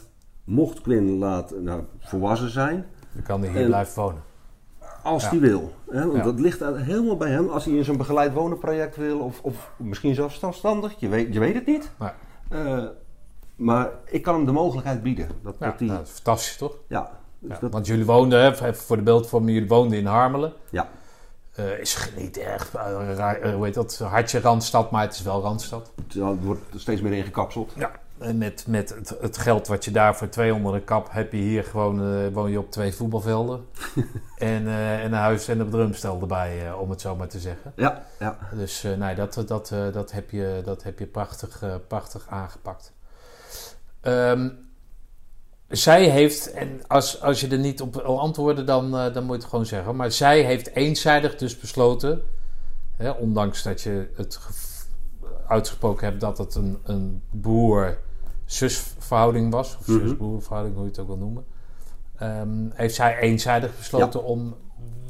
mocht Quinn laat, nou, volwassen zijn, Dan kan hij hier En- blijven wonen. Als hij wil. Hè? Want dat ligt helemaal bij hem. Als hij in zo'n begeleid wonenproject wil, of, of misschien zelfs zelfstandig, je weet, je weet het niet. Ja. Eh, maar ik kan hem de mogelijkheid bieden. Dat, Ja, dat die, dat is fantastisch toch? ja, dus dat, Want jullie woonden, hè, even voor de beeldvorming, jullie woonden in Harmelen. ja. Eh, is niet echt, eh, hoe heet dat, hartje Randstad, maar het is wel Randstad. Het het wordt er steeds meer ingekapseld. Ja. En met, met het, het geld wat je daar voor 200 een kap heb je hier gewoon, eh, woon je op twee voetbalvelden. en, eh, en een huis en een drumstel erbij, eh, om het zo maar te zeggen. Ja, ja. Dus eh, nee, dat, dat, eh, dat, heb je, dat heb je prachtig, eh, prachtig aangepakt. Ehm, zij heeft, en als, als je er niet op wil antwoorden, dan, eh, dan moet je het gewoon zeggen. Maar zij heeft eenzijdig dus besloten, hè, ondanks dat je het uitgesproken hebt dat het een, een broer-zusverhouding was, of Mhm. zus-broerverhouding, hoe je het ook wil noemen. ehm, heeft zij eenzijdig besloten om.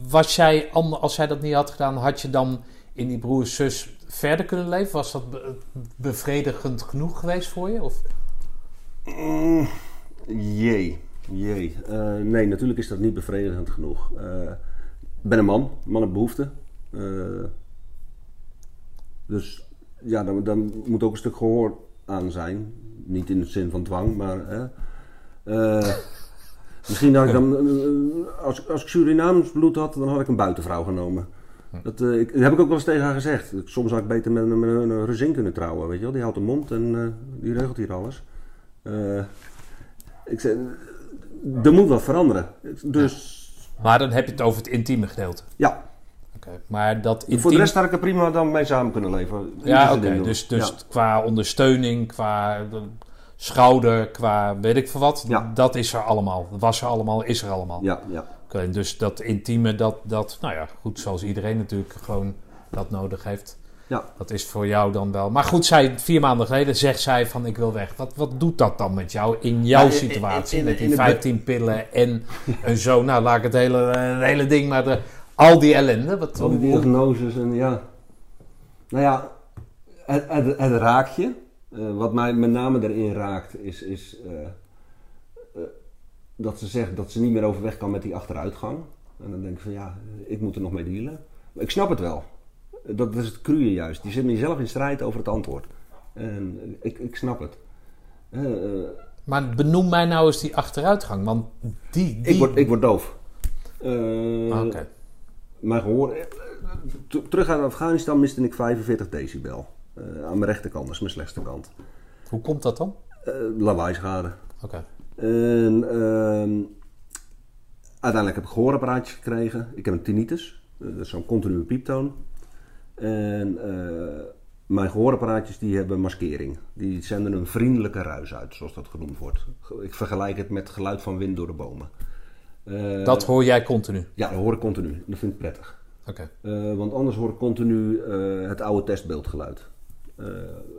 Was jij, ander- als zij dat niet had gedaan, had je dan in die broer-zus verder kunnen leven? Was dat be- bevredigend genoeg geweest voor je? Of? Mm, jee, jee. Eh, nee, natuurlijk is dat niet bevredigend genoeg. Eh, ik ben een man, man heeft behoeften. Eh, dus ja, dan, dan moet ook een stuk gehoor aan zijn. Niet in de zin van dwang, maar... hè. Eh, misschien had ik dan... eh, als, als ik Surinaams bloed had, dan had ik een buitenvrouw genomen. Dat, eh, ik, dat heb ik ook wel eens tegen haar gezegd. Soms had ik beter met, een- met een, een Ruzin kunnen trouwen, weet je wel. Die houdt de mond en die regelt hier alles. Eh, ik zei, er moet wat veranderen. Dus Maar dan heb je het over het intieme gedeelte. ja, Oké, Maar dat intiem... voor de rest had ik er prima dan mee samen kunnen leven. Ja, oké. Dus, dus Ja. qua ondersteuning, qua de schouder, qua weet ik veel wat. Ja. Dat is er allemaal. Dat was er allemaal, is er allemaal. Ja, ja. Oké, dus dat intieme, dat, dat, nou ja, goed, zoals iedereen natuurlijk gewoon dat nodig heeft. Ja. Dat is voor jou dan wel. Maar goed, zij, vier maanden geleden zegt zij van ik wil weg. Wat, wat doet dat dan met jou in jouw Ja, in- in- situatie? in- met die in het- 15 pillen en een zo. Nou, laat ik het hele, eh, het hele ding maar de, al die ellende. Wat, Al die diagnoses en ja. Nou ja, het, het, het raakt je. Eh, wat mij met name erin raakt is, is eh, eh, dat ze zegt dat ze niet meer overweg kan met die achteruitgang. En dan denk ik van ja, ik moet er nog mee dealen. Maar ik snap het wel. Dat is het cruie juist. Je zit met jezelf in strijd over het antwoord. En ik, ik snap het. Maar benoem mij nou eens die achteruitgang. Want die... die... ik, word, ik word doof. Eh, Ah, Oké. Mijn gehoor. eh, Terug uit Afghanistan miste ik 45 decibel. Eh, aan mijn rechterkant, dat is mijn slechtste kant. Hoe komt dat dan? Eh lawaaischade. Oké. En ehm, uiteindelijk heb ik gehoorapparaatjes gekregen. Ik heb een tinnitus, dat is zo'n continue pieptoon. En mijn gehoorapparaatjes die hebben maskering. Die zenden een vriendelijke ruis uit, zoals dat genoemd wordt. Ik vergelijk het met geluid van wind door de bomen. Eh, Dat hoor jij continu. Ja, dat hoor ik continu. Dat vind ik prettig. Oké. Eh, want anders hoor ik continu eh, het oude testbeeldgeluid.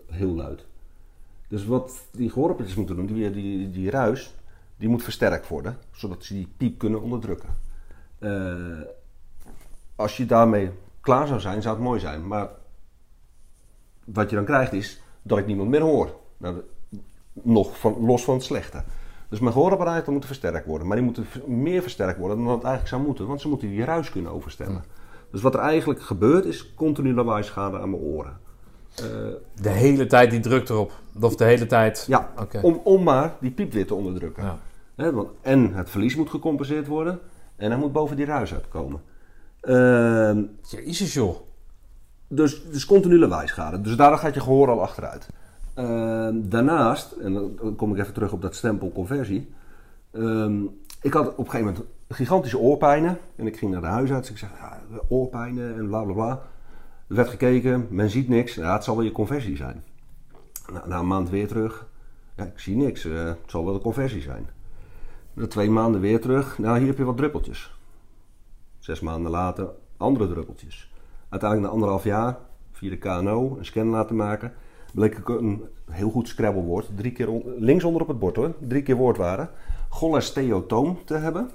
Heel luid. Dus wat die gehoorapparaatjes moeten doen, die, die, die ruis, die moet versterkt worden. Zodat ze die piep kunnen onderdrukken. Als je daarmee klaar zou zijn, zou het mooi zijn. Maar wat je dan krijgt is dat ik niemand meer hoor. Nou, nog van, los van het slechte. Dus mijn gehoorapparaten moeten versterkt worden. Maar die moeten meer versterkt worden dan het eigenlijk zou moeten. Want ze moeten die ruis kunnen overstemmen. Dus wat er eigenlijk gebeurt is continu lawaaischade aan mijn oren. De hele tijd die druk erop. Of de hele tijd... ja, om, om maar die piep weer te onderdrukken. Ja. Want, en het verlies moet gecompenseerd worden. En hij moet boven die ruis uitkomen. Ehm, Jezus joh. Dus, dus continu lawaaischade. Dus daardoor gaat je gehoor al achteruit. Ehm, daarnaast, en dan kom ik even terug op dat stempel conversie. Ehm, ik had op een gegeven moment gigantische oorpijnen. En ik ging naar de huisarts. Ik zeg, ja, oorpijnen en bla bla bla. Er werd gekeken, men ziet niks. Ja, het zal wel je conversie zijn. Na, na een maand weer terug. Ja, ik zie niks. eh, het zal wel de conversie zijn. Na twee maanden weer terug. Nou, hier heb je wat druppeltjes. Zes maanden later andere druppeltjes. Uiteindelijk na anderhalf jaar, via de KNO, een scan laten maken. Bleek ik een heel goed Scrabble-woord, drie keer links onder op het bord hoor, drie keer woordwaren. Cholesteatoom te hebben.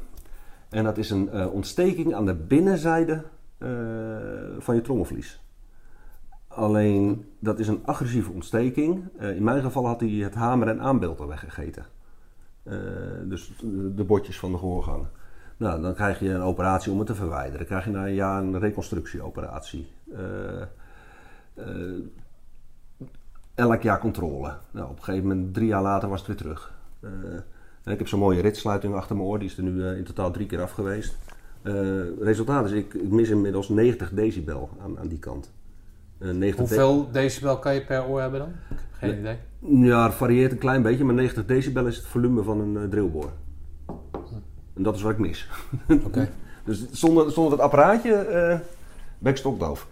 En dat is een eh, ontsteking aan de binnenzijde eh, van je trommelvlies. Alleen, dat is een agressieve ontsteking. Eh, in mijn geval had hij het hamer- en aanbeeld al weggegeten. Dus de, bordjes van de gehoorgang. Nou, dan krijg je een operatie om het te verwijderen. Dan krijg je na een jaar een reconstructieoperatie. Eh, elk jaar controle. Nou, op een gegeven moment, drie jaar later, was het weer terug. Eh, en ik heb zo'n mooie ritsluiting achter mijn oor. Die is er nu eh, in totaal drie keer af geweest. Eh, resultaat is, ik, ik mis inmiddels 90 decibel aan, aan die kant. 90 de- Hoeveel decibel kan je per oor hebben dan? Ik heb geen Nee. idee. Ja, het varieert een klein beetje, maar 90 decibel is het volume van een drillboor. En dat is wat ik mis. Oké. Dus zonder, zonder dat apparaatje ben ik stokdoof.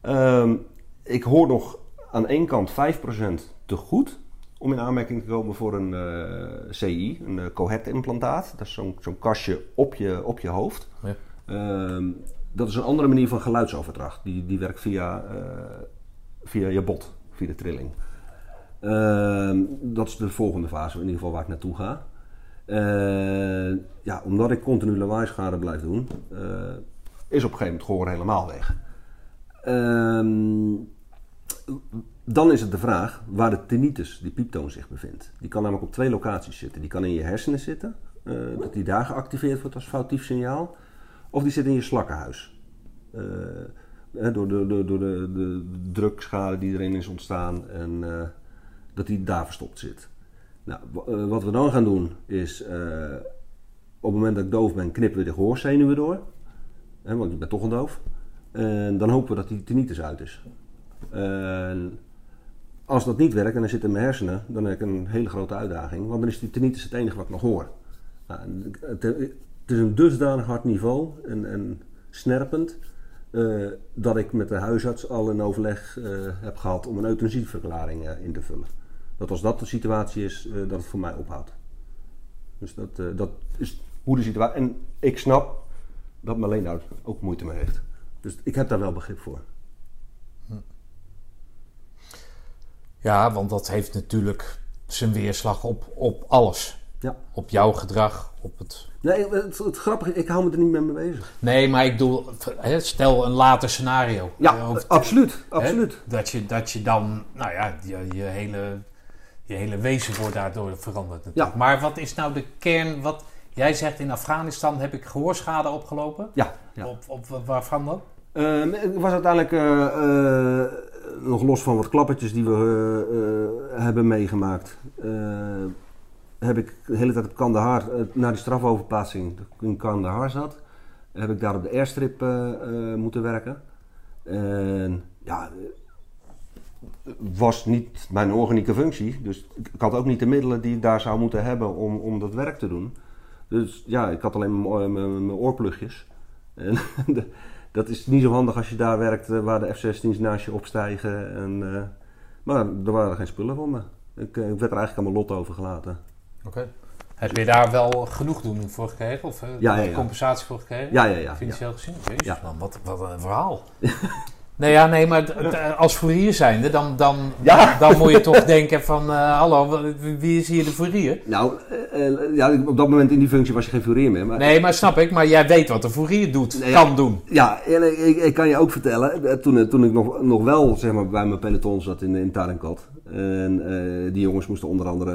Ehm, ik hoor nog aan één kant 5% te goed om in aanmerking te komen voor een eh, CI, een uh, cohet-implantaat. Dat is zo'n zo'n kastje op je, op je hoofd. Ja. Ehm, dat is een andere manier van geluidsoverdracht. Die, die werkt via, eh, via je bot, via de trilling. Ehm, dat is de volgende fase, in ieder geval waar ik naartoe ga. Eh, ja, omdat ik continu lawaaischade blijf doen, is op een gegeven moment gehoor helemaal weg. Ehm, dan is het de vraag waar de tinnitus, die pieptoon, zich bevindt. Die kan namelijk op twee locaties zitten. Die kan in je hersenen zitten, eh, dat die daar geactiveerd wordt als foutief signaal. Of die zit in je slakkenhuis. Eh, door de, door de, de drukschade die erin is ontstaan en eh, dat die daar verstopt zit. Nou, wat we dan gaan doen is, op het moment dat ik doof ben, knippen we de gehoorzenuwen door. Want ik ben toch een doof. En dan hopen we dat die tinnitus uit is. En als dat niet werkt en dan zit in mijn hersenen, dan heb ik een hele grote uitdaging. Want dan is die tinnitus het enige wat ik nog hoor. Nou, het, is een dusdanig hard niveau en, en snerpend. eh, dat ik met de huisarts al een overleg eh, heb gehad om een euthanasieverklaring eh, in te vullen. Dat als dat de situatie is, eh, dat het voor mij ophoudt. Dus dat, eh, dat is hoe de situatie. En ik snap dat Marleen daar ook moeite mee heeft. Dus ik heb daar wel begrip voor. Ja, want dat heeft natuurlijk zijn weerslag op, op alles. Ja. Op jouw gedrag, op het... Nee, het, het grappige, ik hou me er niet mee bezig. Nee, maar ik bedoel, stel een later scenario. Ja, Eh, absoluut, hè, absoluut. dat, je, dat je dan, nou ja, je, je, hele, je hele wezen wordt daardoor veranderd natuurlijk. Ja. Maar wat is nou de kern, wat... Jij zegt in Afghanistan heb ik gehoorschade opgelopen. Ja, ja. Op, op, waarvan dan? Het was uiteindelijk eh, eh, nog los van wat klappertjes die we eh, eh, hebben meegemaakt. eh, heb ik de hele tijd op Kandahar, na die strafoverplaatsing, in Kandahar zat, heb ik daar op de airstrip moeten werken. En ja, was niet mijn organieke functie. Dus ik had ook niet de middelen die ik daar zou moeten hebben om, om dat werk te doen. Dus ja, ik had alleen mijn oorplugjes. En de- dat is niet zo handig als je daar werkt eh, waar de F-16's naast je opstijgen. En, eh, maar er waren geen spullen voor me. Ik, eh, ik werd er eigenlijk aan mijn lot overgelaten. Oké. Heb je daar wel genoegdoening voor gekregen? Of Ja, ja, ja. compensatie voor gekregen? Ja, ja, ja. Financieel gezien? Jezus, Ja. man, wat, wat een verhaal. nee, ja, nee, maar als fourier zijnde, dan, dan, Ja. dan moet je toch denken van... eh, hallo, wie- is hier de fourier? Nou, eh, eh, ja, op dat moment in die functie was je geen furier meer. Maar Nee, maar snap ik, maar jij weet wat een fourier doet, Nee, ja. kan doen. Ja, en ik, ik, kan je ook vertellen, toen, toen ik nog, nog wel zeg maar, bij mijn peloton zat in, in Tarinkot. En die jongens moesten onder andere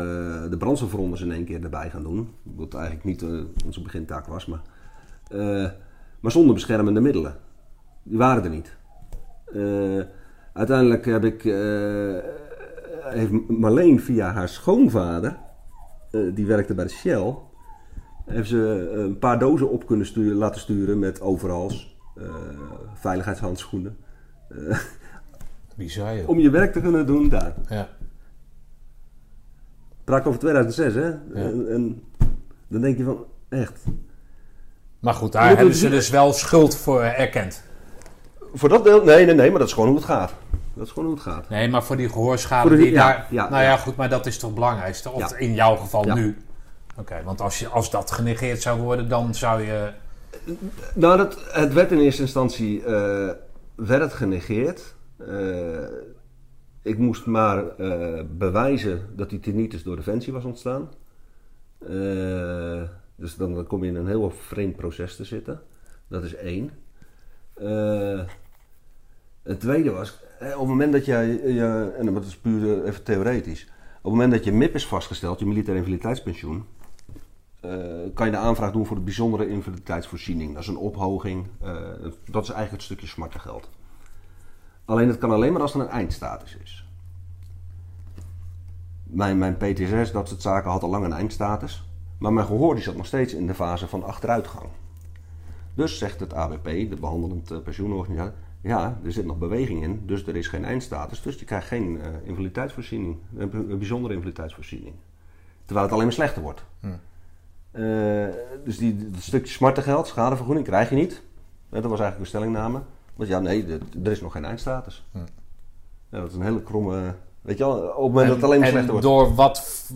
de brandstofrondes in één keer erbij gaan doen. Wat eigenlijk niet onze begintaak was, maar, maar zonder beschermende middelen. Die waren er niet. Eh, uiteindelijk heb ik, eh, heeft Marleen via haar schoonvader, eh, die werkte bij de Shell, heeft ze een paar dozen op kunnen sturen, laten sturen met overals, veiligheidshandschoenen. Bizar, joh. om je werk te kunnen doen daar. Ja. Praat over 2006, hè? En, en dan denk je van, echt. Maar goed, daar hebben ze dus wel schuld voor erkend. Voor dat deel, nee, nee, nee, maar dat is gewoon hoe het gaat. Dat is gewoon hoe het gaat. Nee, maar voor die gehoorschade Voor de- die ja, daar... ja, nou ja, ja. goed, maar dat is toch het belangrijkste? Of in jouw geval nu? Oké, want als, je, als dat genegeerd zou worden, dan zou je... Nou, dat, het werd in eerste instantie eh, werd het genegeerd. Eh, ik moest maar eh, bewijzen dat die tinnitus door Defensie was ontstaan. Dus dan, dan kom je in een heel vreemd proces te zitten. Dat is één. Eh, het tweede was, eh, op het moment dat jij, je, en dat is puur eh, even theoretisch, op het moment dat je MIP is vastgesteld, je militair invaliditeitspensioen, eh, kan je de aanvraag doen voor de bijzondere invaliditeitsvoorziening. Dat is een ophoging, eh, dat is eigenlijk het stukje smartengeld. Alleen dat kan alleen maar als er een eindstatus is. Mijn, mijn PTSS, dat soort zaken, had al lang een eindstatus. Maar mijn gehoor die zat nog steeds in de fase van achteruitgang. Dus zegt het ABP, de behandelend eh, pensioenorganisatie, ja, er zit nog beweging in, dus er is geen eindstatus. Dus je krijgt geen eh, invaliditeitsvoorziening, een, bijzondere invaliditeitsvoorziening. Terwijl het alleen maar slechter wordt. Eh, dus die, dat stukje smartengeld, schadevergoeding, krijg je niet. Eh, dat was eigenlijk een stellingname. Want ja, nee, er is nog geen eindstatus. Ja, dat is een hele kromme... Weet je wel, op het moment dat het alleen maar slechter wordt. door wat,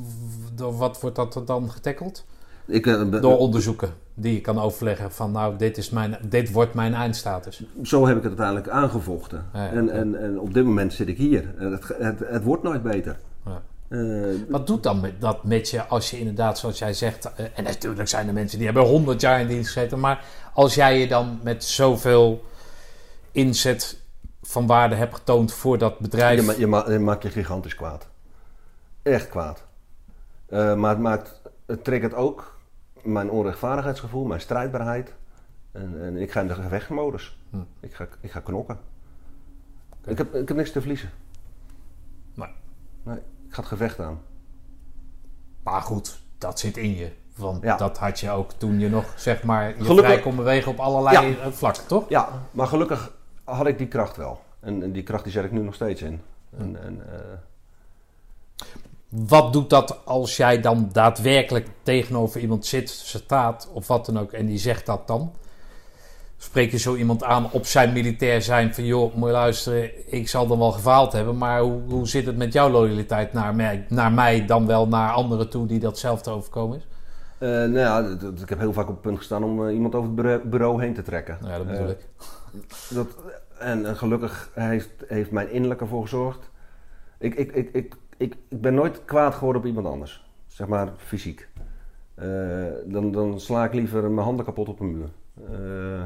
door wat wordt dat dan getackeld? Ik, eh, Door onderzoeken die je kan overleggen van nou, dit, is mijn, dit wordt mijn eindstatus. Zo heb ik het uiteindelijk aangevochten. Ja, ja, en, en, en op dit moment zit ik hier. Het, het, het wordt nooit beter. Ja. Eh, Wat doet dan met, dat met je als je inderdaad, zoals jij zegt, eh, en natuurlijk zijn er mensen die hebben 100 jaar in dienst gezeten, maar als jij je dan met zoveel inzet van waarde hebt getoond voor dat bedrijf. je, ma- je, ma- je maakt je gigantisch kwaad. Echt kwaad. Maar het, maakt, het triggert ook mijn onrechtvaardigheidsgevoel, mijn strijdbaarheid. En, en ik ga in de gevechtmodus. Hm. Ik, ga, ik ga knokken. Ik, heb, ik heb niks te verliezen. Nee. Nee, ik ga het gevecht aan. Maar goed, dat zit in je. Want Ja. dat had je ook toen je nog, zeg maar, je Gelukkig- vrij kon bewegen op allerlei eh, vlakken, toch? Ja, maar gelukkig had ik die kracht wel. En, en die kracht die zet ik nu nog steeds in. En, en, eh, Wat doet dat als jij dan daadwerkelijk tegenover iemand zit, staat of wat dan ook, en die zegt dat dan? Spreek je zo iemand aan op zijn militair zijn van joh, moet je luisteren, ik zal dan wel gefaald hebben, maar hoe, hoe zit het met jouw loyaliteit naar mij, naar mij dan wel naar anderen toe die datzelfde overkomen is? eh, nou ja, ik heb heel vaak op het punt gestaan om eh, iemand over het bureau- bureau heen te trekken. Ja, dat bedoel ik. Dat, en, en gelukkig heeft, heeft mijn innerlijk ervoor gezorgd. Ik, ik, ik, ik, ik, ik ben nooit kwaad geworden op iemand anders. Zeg maar fysiek. Eh, dan, dan sla ik liever mijn handen kapot op een muur. Eh,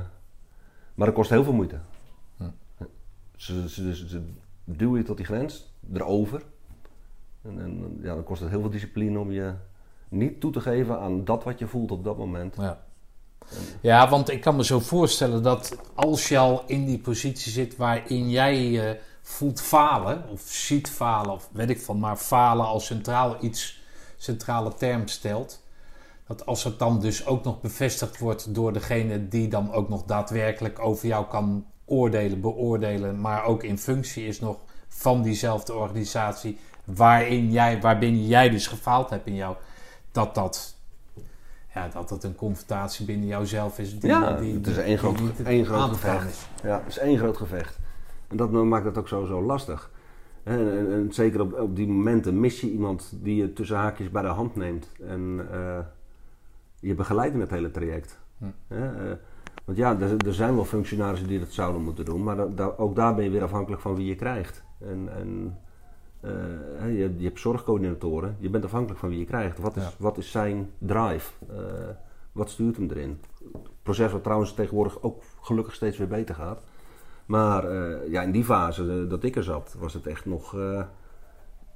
maar dat kost heel veel moeite. Hm. Ze, ze, ze, ze duwen je tot die grens, erover. En, en ja, dan kost het heel veel discipline om je niet toe te geven aan dat wat je voelt op dat moment. Ja. ja, want ik kan me zo voorstellen dat als je al in die positie zit waarin jij je voelt falen, of ziet falen, of weet ik van, maar falen als centraal iets, centrale term stelt. Dat als het dan dus ook nog bevestigd wordt door degene die dan ook nog daadwerkelijk over jou kan oordelen, beoordelen, maar ook in functie is nog van diezelfde organisatie waarin jij, waarbinnen jij dus gefaald hebt in jou, dat dat, ja, dat het een confrontatie binnen jouzelf is. Die, Ja, die, het is één groot- één gevecht. is. Ja, het is één groot gevecht. En dat maakt het ook zo, zo lastig. En, en, en zeker op, op die momenten mis je iemand die je tussen haakjes bij de hand neemt. En eh, je begeleidt in het hele traject. Hm. Eh, want ja, er, er zijn wel functionarissen die dat zouden moeten doen. Maar da- da- ook daar ben je weer afhankelijk van wie je krijgt. En, en eh, je, je hebt zorgcoördinatoren. Je bent afhankelijk van wie je krijgt. Wat is, Ja. wat is zijn drive? Wat stuurt hem erin? proces wat trouwens tegenwoordig ook gelukkig steeds weer beter gaat. Maar eh, ja, in die fase eh, dat ik er zat, was het echt nog eh,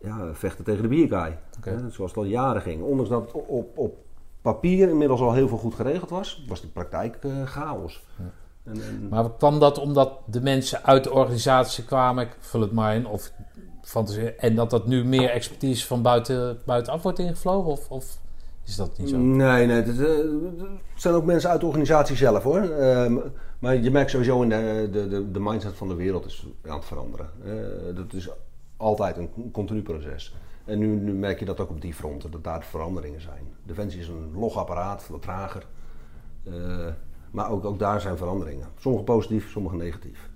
ja, vechten tegen de. Hè, zoals het al jaren ging. Ondanks dat het op, op papier inmiddels al heel veel goed geregeld was, was de praktijk chaos. En, en, Maar kwam dat omdat de mensen uit de organisatie kwamen, ik vul het maar in, of fantasie, en dat dat nu meer expertise van buiten, buitenaf wordt ingevlogen? Of, of is dat niet zo? Nee, nee. Het zijn ook mensen uit de organisatie zelf hoor. Ehm, maar je merkt sowieso in de, de, de, de mindset van de wereld is aan het veranderen. Eh, dat is altijd een continu proces. En nu, nu merk je dat ook op die fronten, dat daar veranderingen zijn. Defensie is een log apparaat, wat trager. Eh, maar ook, ook daar zijn veranderingen. Sommige positief, sommige negatief.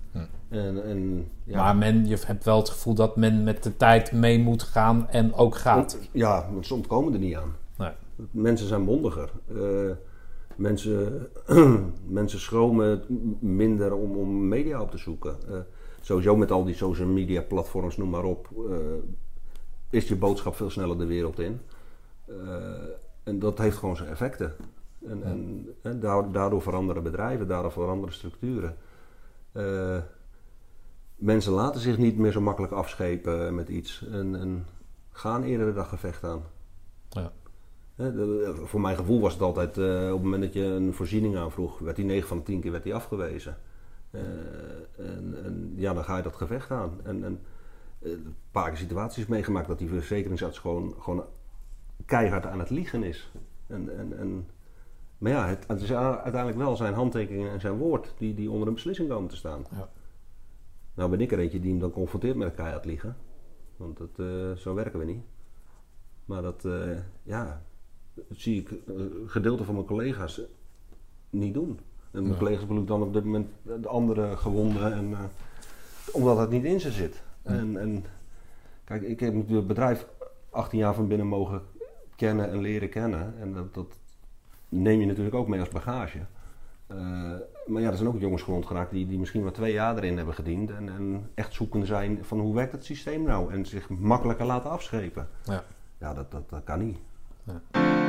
En, en, ja, Maar men, je hebt wel het gevoel dat men met de tijd mee moet gaan en ook gaat. Ja, want ze ontkomen er niet aan. Nee. Mensen zijn mondiger. Eh, mensen, mensen schromen minder om, om media op te zoeken. Eh, sowieso met al die social media platforms, noem maar op, eh, is je boodschap veel sneller de wereld in. Eh, en dat heeft gewoon zijn effecten. En, en, daardoor, veranderen bedrijven, daardoor veranderen structuren. Mensen laten zich niet meer zo makkelijk afschepen met iets en, gaan eerder dat gevecht aan. Ja. Voor mijn gevoel was het altijd, eh, op het moment dat je een voorziening aanvroeg, werd die 9 van de 10 keer werd die afgewezen. Eh, en, en ja, dan ga je dat gevecht aan. En, en eh, een paar keer situaties meegemaakt dat die verzekeringsarts gewoon, gewoon keihard aan het liegen is. En, en, en Maar ja, het, het is uiteindelijk wel zijn handtekening en zijn woord die, die onder een beslissing komen te staan. Ja. Nou ben ik er eentje die hem dan confronteert met een keihard liegen. Want dat, zo werken we niet. Maar dat, ja, zie ik eh, gedeelte van mijn collega's niet doen. En mijn Ja. collega's bedoel ik dan op dit moment de andere gewonden. En, eh, omdat het niet in ze zit. Ja. En, en kijk, ik heb natuurlijk het bedrijf 18 jaar van binnen mogen kennen en leren kennen. En dat, dat neem je natuurlijk ook mee als bagage. Eh, maar ja, er zijn ook jongens gewond geraakt die, die misschien maar twee jaar erin hebben gediend. En, en echt zoekende zijn van hoe werkt het systeem nou? En zich makkelijker laten afschepen. Ja. Ja, dat, dat, dat kan niet. It's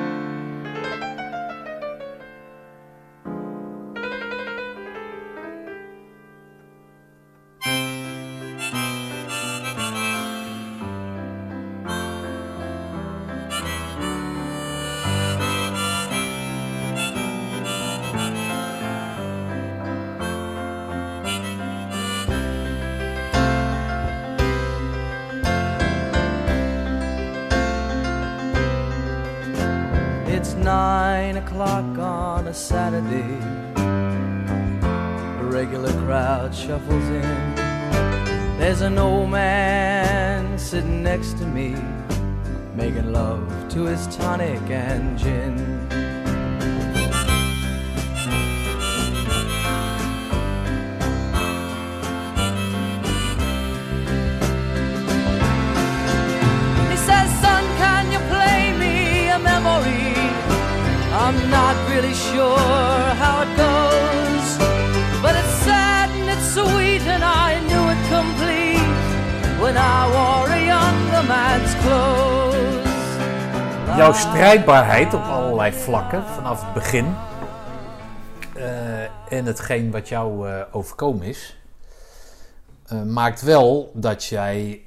to me, making love to his tonic and gin. Jouw strijdbaarheid op allerlei vlakken vanaf het begin eh, en hetgeen wat jou eh, overkomen is, eh, maakt wel dat jij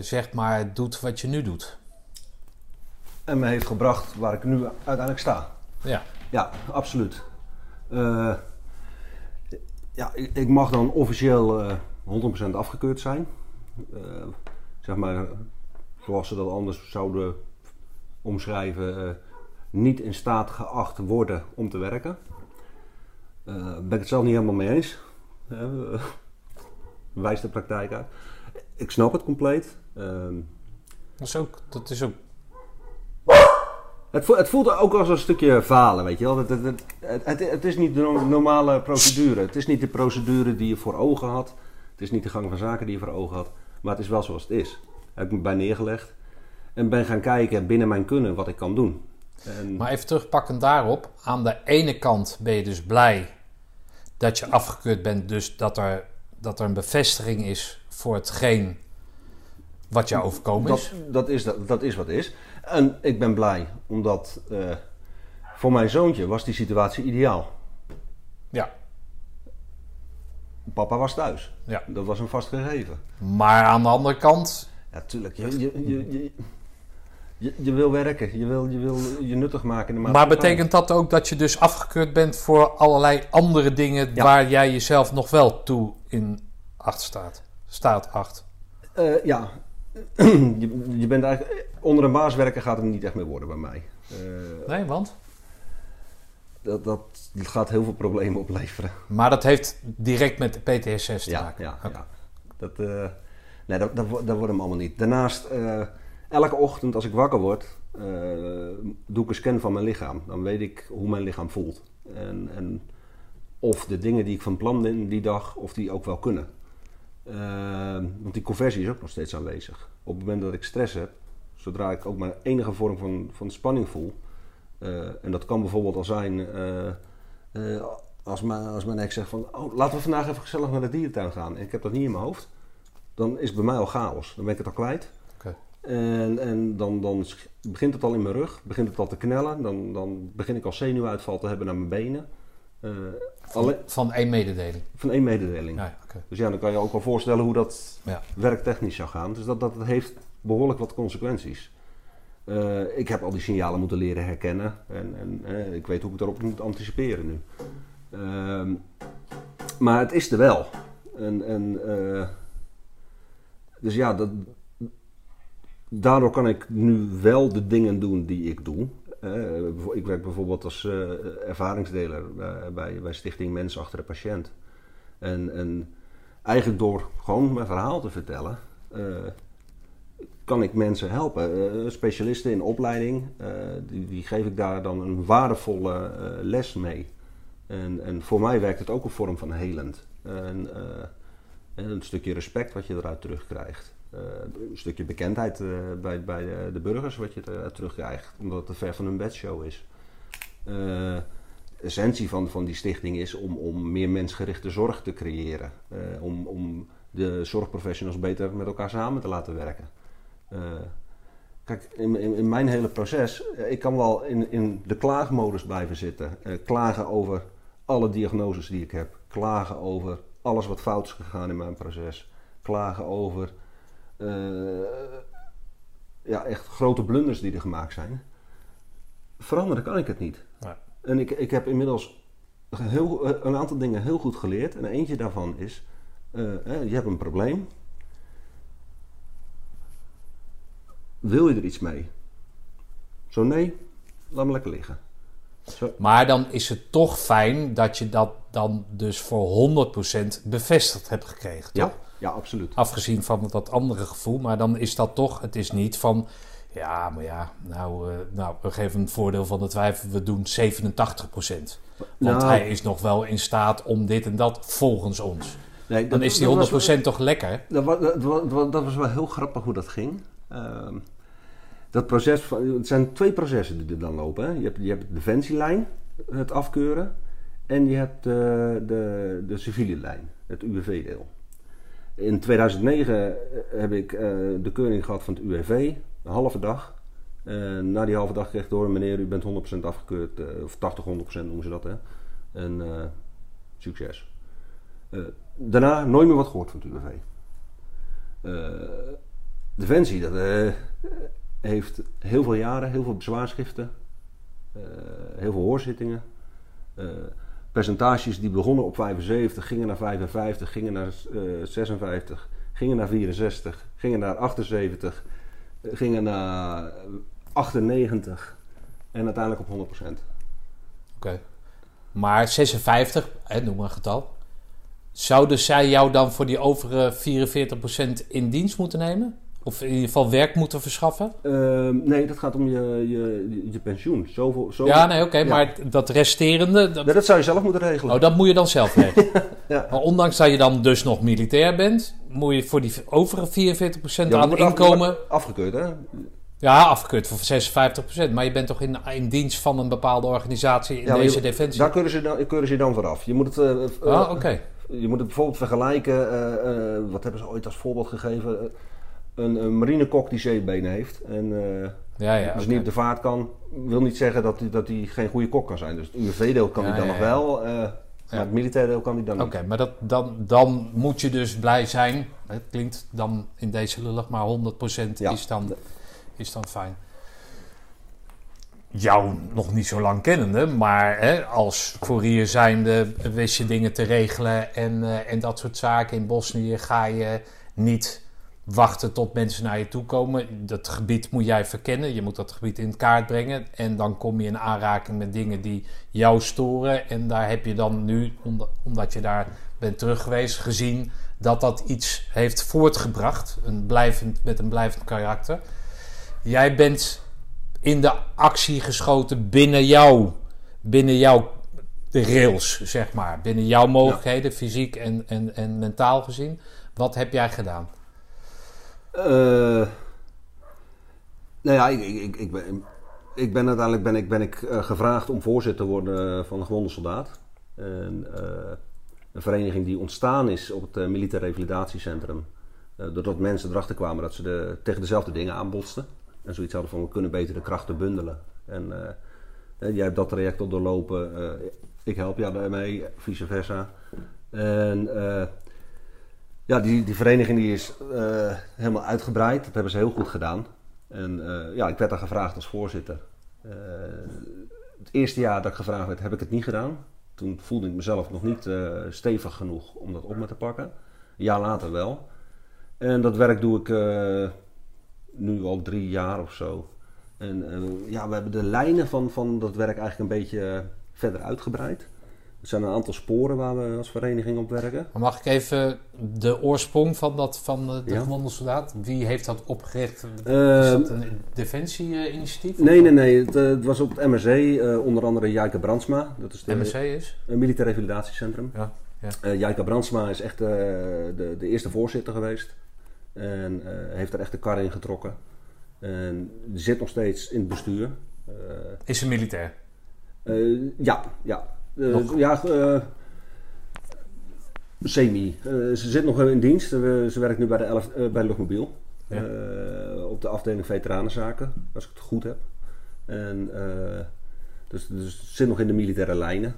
zeg maar doet wat je nu doet. En me heeft gebracht waar ik nu uiteindelijk sta. Ja, Ja, absoluut. Ja, ik, ik mag dan officieel eh 100% afgekeurd zijn. Zeg maar, zoals ze dat anders zouden omschrijven, eh, niet in staat geacht worden om te werken. Eh ben ik het zelf niet helemaal mee eens. Eh, wijst de praktijk uit. Ik snap het compleet. Ehm, dat is ook, dat is ook Het, vo- het voelt ook als een stukje falen, weet je wel. Het, het, het, het, is niet de no- normale procedure. Het is niet de procedure die je voor ogen had. Het is niet de gang van zaken die je voor ogen had. Maar het is wel zoals het is. Daar heb ik me bij neergelegd. En ben gaan kijken binnen mijn kunnen wat ik kan doen. En, Maar even terugpakkend daarop. Aan de ene kant ben je dus blij dat je afgekeurd bent. Dus dat er, dat er een bevestiging is voor hetgeen wat jou overkomen is. dat, dat, is, dat, dat is wat is. En ik ben blij, omdat eh, voor mijn zoontje was die situatie ideaal. Ja, Papa was thuis. ja. Dat was een vast gegeven. Maar aan de andere kant, Ja, tuurlijk. Je, je, je, je, je, je wil werken. Je wil, je wil je nuttig maken in de maar betekent dat ook dat je dus afgekeurd bent voor allerlei andere dingen Ja. waar jij jezelf nog wel toe in acht staat? Staat acht. Eh, ja, je, je bent eigenlijk... Onder een baas werken gaat het niet echt meer worden bij mij. Eh, Nee, want? dat, dat gaat heel veel problemen opleveren. Maar dat heeft direct met de PTSS te Ja, maken. ja, ja. Dat, eh, nee, dat, dat, dat wordt hem allemaal niet. Daarnaast, eh, elke ochtend als ik wakker word, eh, doe ik een scan van mijn lichaam. Dan weet ik hoe mijn lichaam voelt. En, en of de dingen die ik van plan ben die dag, of die ook wel kunnen. Eh, want die conversie is ook nog steeds aanwezig. Op het moment dat ik stress heb, zodra ik ook maar enige vorm van, van spanning voel. eh, en dat kan bijvoorbeeld al zijn als, mijn, als mijn ex zegt van... Oh, laten we vandaag even gezellig naar de dierentuin gaan. En ik heb dat niet in mijn hoofd. Dan is het bij mij al chaos. Dan ben ik het al kwijt. En, en dan, dan begint het al in mijn rug. Begint het al te knellen. Dan, dan begin ik al zenuwuitval te hebben naar mijn benen. Eh, alleen, Van één mededeling. van één mededeling. Ja. Dus ja, dan kan je ook wel voorstellen hoe dat Ja. werktechnisch zou gaan. Dus dat, dat heeft behoorlijk wat consequenties. Eh, ik heb al die signalen moeten leren herkennen. En, en eh, ik weet hoe ik daarop moet anticiperen nu. Ehm, maar het is er wel. En, en, dus ja, dat, daardoor kan ik nu wel de dingen doen die ik doe. eh, ik werk bijvoorbeeld als eh, ervaringsdeler eh, bij, bij Stichting Mensen Achter de Patiënt. En, en eigenlijk door gewoon mijn verhaal te vertellen, kan ik mensen helpen. Specialisten in opleiding, die, die geef ik daar dan een waardevolle les mee. En, en voor mij werkt het ook een vorm van helend. En, en een stukje respect wat je eruit terugkrijgt. Eh, een stukje bekendheid eh, bij, bij de, de burgers wat je terugkrijgt. Omdat het te ver van hun bedshow is. Eh, essentie van, van die stichting is om, om meer mensgerichte zorg te creëren. Eh, om, om de zorgprofessionals beter met elkaar samen te laten werken. Eh, kijk, in, in, mijn hele proces, eh, ik kan wel in, in de klaagmodus blijven zitten. Eh, klagen over alle diagnoses die ik heb. Klagen over alles wat fout is gegaan in mijn proces. Klagen over eh, ja, echt grote blunders die er gemaakt zijn. Veranderen kan ik het niet. Ja. En ik, ik heb inmiddels heel, eh, een aantal dingen heel goed geleerd. En eentje daarvan is, eh, je hebt een probleem. Wil je er iets mee? Zo nee, laat me lekker liggen. Zo, Maar dan is het toch fijn dat je dat dan dus voor 100% bevestigd hebt gekregen, toch? ja, absoluut. Afgezien van dat andere gevoel. Maar dan is dat toch, het is niet van... Ja, maar ja, nou, eh, nou we geven een voordeel van de twijfel. We doen 87%. Want Nou. hij is nog wel in staat om dit en dat volgens ons. Nee, Dan is die dat 100% was- toch lekker? Dat was, dat, was, dat was wel heel grappig hoe dat ging. Ehm, dat proces, van, het zijn twee processen die er dan lopen. Hè. Je, hebt, je hebt de defensielijn, het afkeuren. En je hebt de, de, de civiele lijn, het UWV-deel. In 2009 heb ik eh, de keuring gehad van het UWV, een halve dag. En na die halve dag kreeg ik door, meneer, u bent 100% afgekeurd, eh, of 80, 100% noemen ze dat. Hè. En eh, succes. Eh, daarna nooit meer wat gehoord van het UWV. Eh, Defensie, dat eh, heeft heel veel jaren, heel veel bezwaarschriften, eh, heel veel hoorzittingen. Percentages die begonnen op 75, gingen naar 55, gingen naar eh, 56, gingen naar 64, gingen naar 78, eh, gingen naar 98 en uiteindelijk op 100%. Oké. Maar 56, hè, noem maar een getal. Zouden zij jou dan voor die overige 44% in dienst moeten nemen? Of in ieder geval werk moeten verschaffen? Ehm, nee, dat gaat om je, je, je pensioen. Zoveel, zoveel, Ja, nee, oké. Ja. Maar dat resterende, dat, Nee, dat zou je zelf moeten regelen. oh, dat moet je dan zelf regelen. Ja. Maar ondanks dat je dan dus nog militair bent, moet je voor die overige 44% Ja, aan inkomen... Afgekeurd, hè? Ja, afgekeurd voor 56%. Maar je bent toch in, in dienst van een bepaalde organisatie in Ja, deze je- defensie? Daar keuren ze dan, keuren ze dan vooraf. Je moet het, eh, eh, Ah, oké. je moet het bijvoorbeeld vergelijken. eh, eh, wat hebben ze ooit als voorbeeld gegeven? Een, een marinekok die zeebenen heeft en eh, Ja, ja. dus niet op de vaart kan, wil niet zeggen dat hij dat hij geen goede kok kan zijn. Dus het UWV-deel kan Ja, hij dan ja, nog ja. wel, eh, maar het militaire deel kan hij dan niet. Oké, maar dat, dan, dan moet je dus blij zijn. Het klinkt dan in deze lullig, maar 100% Ja. is, dan, is dan fijn. Jou nog niet zo lang kennende, maar hè, als courier zijnde wist je dingen te regelen en, eh, en dat soort zaken. In Bosnië ga je niet wachten tot mensen naar je toe komen. Dat gebied moet jij verkennen. Je moet dat gebied in kaart brengen. En dan kom je in aanraking met dingen die jou storen. En daar heb je dan nu, omdat- je daar bent terug geweest, gezien dat dat iets heeft voortgebracht. Een blijvend, met een blijvend karakter. Jij bent in de actie geschoten binnen jou, binnen jouw rails, zeg maar. Binnen jouw mogelijkheden, fysiek en, en, en mentaal gezien. Wat heb jij gedaan? Eh, nou ja, ik, ik, ik, ben, ik ben uiteindelijk ben ik, ben ik, eh, gevraagd om voorzitter te worden van de gewonde soldaat. En, eh, een vereniging die ontstaan is op het eh, Militair Revalidatiecentrum. Eh, doordat mensen erachter kwamen dat ze de, tegen dezelfde dingen aanbotsten. En zoiets hadden van we kunnen beter de krachten bundelen. En eh, eh, jij hebt dat traject al doorlopen. eh, ik help jou daarmee, vice versa. En eh, ja, die, die vereniging die is eh, helemaal uitgebreid. Dat hebben ze heel goed gedaan. En eh, ja, ik werd daar gevraagd als voorzitter. Eh, het eerste jaar dat ik gevraagd werd, heb ik het niet gedaan. Toen voelde ik mezelf nog niet stevig genoeg om dat op me te pakken. Een jaar later wel. En dat werk doe ik nu al drie jaar of zo. En ja, we hebben de lijnen van, van dat werk eigenlijk een beetje verder uitgebreid. Er zijn een aantal sporen waar we als vereniging op werken. Maar mag ik even de oorsprong van, dat, van de Ja. gewonde soldaat? Wie heeft dat opgericht? Is Eh, dat een defensie-initiatief? Nee, nee, nee. Het, eh, het was op het MRC, eh, onder andere Jijke Brandsma. Dat is de, MSC is? Een militair revalidatiecentrum. Ja, ja. Eh, Brandsma is echt de, de eerste voorzitter geweest. En heeft er echt de kar in getrokken. En zit nog steeds in het bestuur. Is een militair? ja, ja. Eh, ja, eh, semi. Eh, ze zit nog in dienst. Ze werkt nu bij de, 11, eh, bij de luchtmobiel. Ja. Op de afdeling veteranenzaken, als ik het goed heb. En, dus, dus ze zit nog in de militaire lijnen.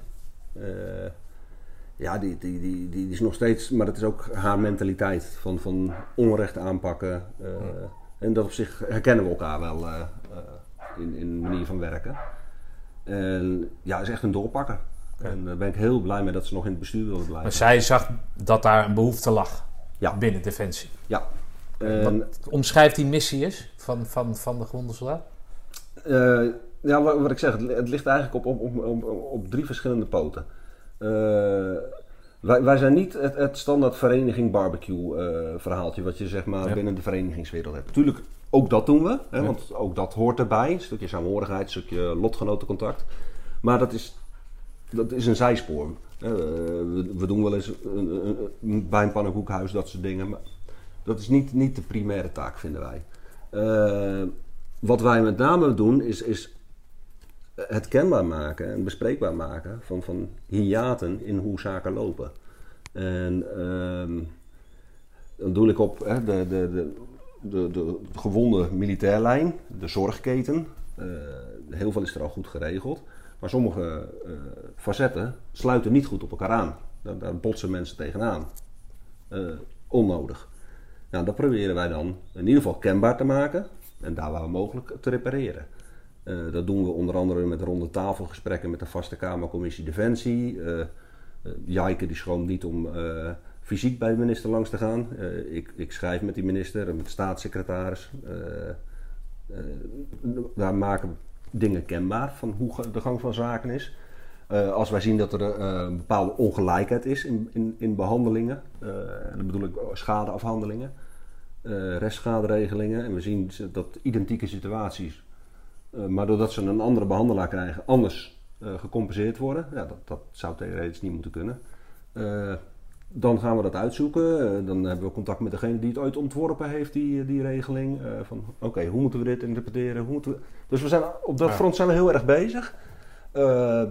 Ja, die, die, die, die, is nog steeds, maar dat is ook haar mentaliteit van, van onrecht aanpakken. En dat op zich herkennen we elkaar wel in, in manier van werken. En ja, is echt een doorpakker. En daar ben ik heel blij mee dat ze nog in het bestuur wilde blijven. Maar zij zag dat daar een behoefte lag Ja. binnen Defensie. Ja. En, Wat omschrijft die missie is van, van, van de gewonde soldaat? Eh, ja, wat, wat ik zeg, het, li- het ligt eigenlijk op, op, op, op, drie verschillende poten. Eh, wij, wij zijn niet het, het standaard vereniging barbecue eh, verhaaltje wat je zeg maar Ja. binnen de verenigingswereld hebt. Tuurlijk, ook dat doen we, hè, Ja. want ook dat hoort erbij. Een stukje samenhorigheid, een stukje lotgenotencontact. Maar dat is, dat is een zijspoor. Eh, we, doen wel eens een, bij een dat soort dingen. Maar dat is niet, niet de primaire taak, vinden wij. Eh, wat wij met name doen, is, is het kenbaar maken en bespreekbaar maken van, van hiaten in hoe zaken lopen. En ehm, dan doe ik op hè, de, de, de, de, de gewonde militairlijn, de zorgketen. Eh, heel veel is er al goed geregeld. Maar sommige eh, facetten sluiten niet goed op elkaar aan. Daar, botsen mensen tegenaan. Eh, onnodig. Nou, dat proberen wij dan in ieder geval kenbaar te maken en daar waar mogelijk te repareren. Eh, dat doen we onder andere met ronde tafelgesprekken met de Vaste Kamercommissie Defensie. Jijke die schroomt niet om fysiek bij de minister langs te gaan. Ik, ik schrijf met die minister en met de staatssecretaris. Daar maken we dingen kenbaar van hoe de gang van zaken is. Eh, als wij zien dat er eh, een bepaalde ongelijkheid is in, in, in behandelingen, eh, en dan bedoel ik schadeafhandelingen, restschaderegelingen, en we zien dat identieke situaties, maar doordat ze een andere behandelaar krijgen, anders gecompenseerd worden, ja, dat, dat zou theoretisch niet moeten kunnen. Eh, dan gaan we dat uitzoeken. Eh, dan hebben we contact met degene die het ooit ontworpen heeft, die, die regeling. Eh, van oké, hoe moeten we dit interpreteren? Hoe moeten we... Dus we zijn, op dat Ja. front zijn we heel erg bezig. Eh,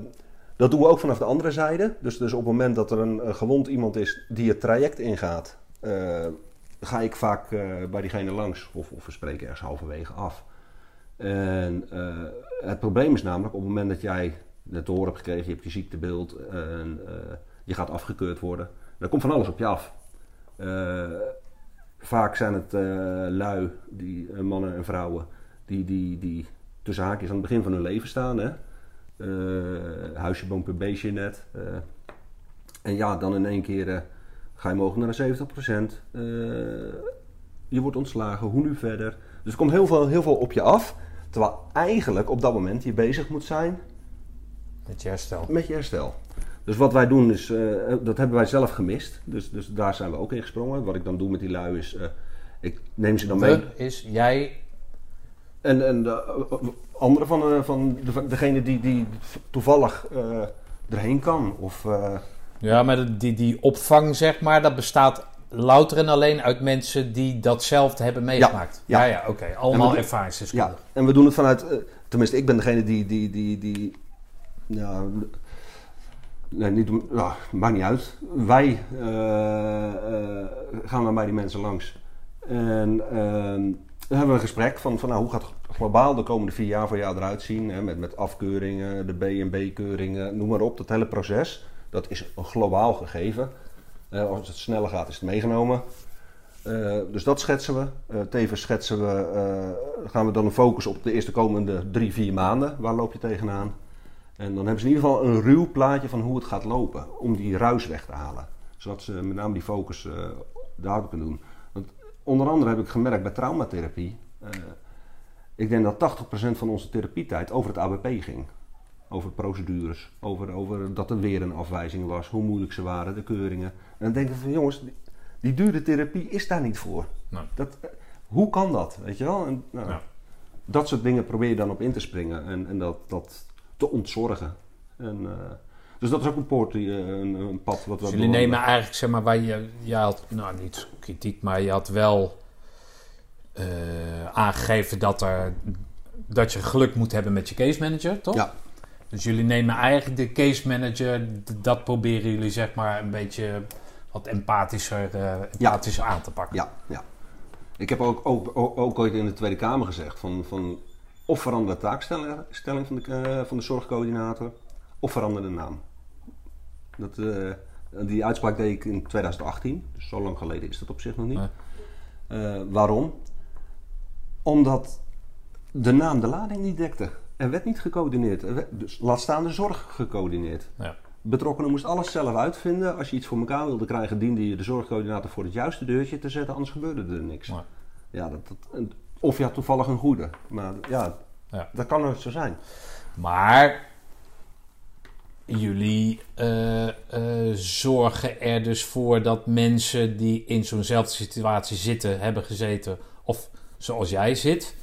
dat doen we ook vanaf de andere zijde. Dus, dus op het moment dat er een, eh, gewond iemand is die het traject ingaat, eh, ga ik vaak eh, bij diegene langs of, of we spreken ergens halverwege af. En eh, het probleem is namelijk op het moment dat jij het te horen hebt gekregen, je hebt je ziektebeeld en eh, je gaat afgekeurd worden, dan komt van alles op je af. Eh, vaak zijn het eh, lui, die, eh, mannen en vrouwen, die, die, die tussen haakjes aan het begin van hun leven staan. Hè? Huisje, boompje, beestje net. En ja, dan in één keer ga je mogelijk naar de 70%. Eh, je wordt ontslagen, hoe nu verder? Dus er komt heel veel, heel veel op je af. Terwijl eigenlijk op dat moment je bezig moet zijn Met je herstel. met je herstel. Dus wat wij doen is, eh, dat hebben wij zelf gemist. Dus, dus daar zijn we ook in gesprongen. Wat ik dan doe met die lui is, eh, ik neem ze dan mee. Is jij. En, en de andere van, eh, van de, degene die, die toevallig eh, erheen kan. Of, eh, Ja, maar die, die opvang, zeg maar, dat bestaat louter en alleen uit mensen die datzelfde hebben meegemaakt. ja. Ja, ja, oké. Allemaal ervaringsdeskundigen. ja, en we doen het vanuit, eh, tenminste ik ben degene die, die, die, die ja, nee, niet, maakt niet uit. Wij eh, eh, gaan dan bij die mensen langs. En ehm, dan hebben we een gesprek van, van nou, hoe gaat globaal de komende vier jaar voor jou eruit zien. Hè, met, met afkeuringen, de B&B-keuringen, noem maar op. Dat hele proces, dat is een globaal gegeven. Eh, als het sneller gaat, is het meegenomen. Dus dat schetsen we. Tevens schetsen we, gaan we dan een focus op de eerste komende drie, vier maanden. Waar loop je tegenaan? En dan hebben ze in ieder geval een ruw plaatje van hoe het gaat lopen. Om die ruis weg te halen. Zodat ze met name die focus eh daarop kunnen doen. Want onder andere heb ik gemerkt bij traumatherapie. eh, Ik denk dat 80% van onze therapietijd over het ABP ging. Over procedures, over, over dat er weer een afwijzing was, hoe moeilijk ze waren, de keuringen. En dan denk ik van jongens, die, die dure therapie is daar niet voor. Nee. Dat, eh, hoe kan dat, weet je wel? En, nou, Ja. Dat soort dingen probeer je dan op in te springen en, en dat, dat te ontzorgen. En, eh, dus dat is ook een, poort, die, eh, een, een pad wat we Dus jullie nemen eigenlijk, zeg maar, waar je, je had, nou niet kritiek, maar je had wel eh, aangegeven dat, er, dat je geluk moet hebben met je case manager, toch? Ja, Dus jullie nemen eigenlijk de case manager, dat proberen jullie zeg maar een beetje wat empathischer, empathischer aan te pakken. ja, ja. Ik heb ook, ook, ook, ook ooit in de Tweede Kamer gezegd van, van of verander de taakstelling stelling van, de, eh, van de zorgcoördinator of verander de naam. Dat, eh, die uitspraak deed ik in 2018, dus zo lang geleden is dat op zich nog niet. Nee. Eh, waarom? Omdat de naam de lading niet dekte. Er werd niet gecoördineerd. Er werd, dus laat staan de zorg gecoördineerd. Ja. Betrokkenen moest alles zelf uitvinden. Als je iets voor elkaar wilde krijgen, diende je de zorgcoördinator voor het juiste deurtje te zetten, anders gebeurde er niks. Nee. Ja, dat, dat, of je had toevallig een goede. Maar ja, Ja. dat kan nooit zo zijn. Maar jullie eh, eh, zorgen er dus voor dat mensen die in zo'nzelfde situatie zitten, hebben gezeten, of zoals jij zit,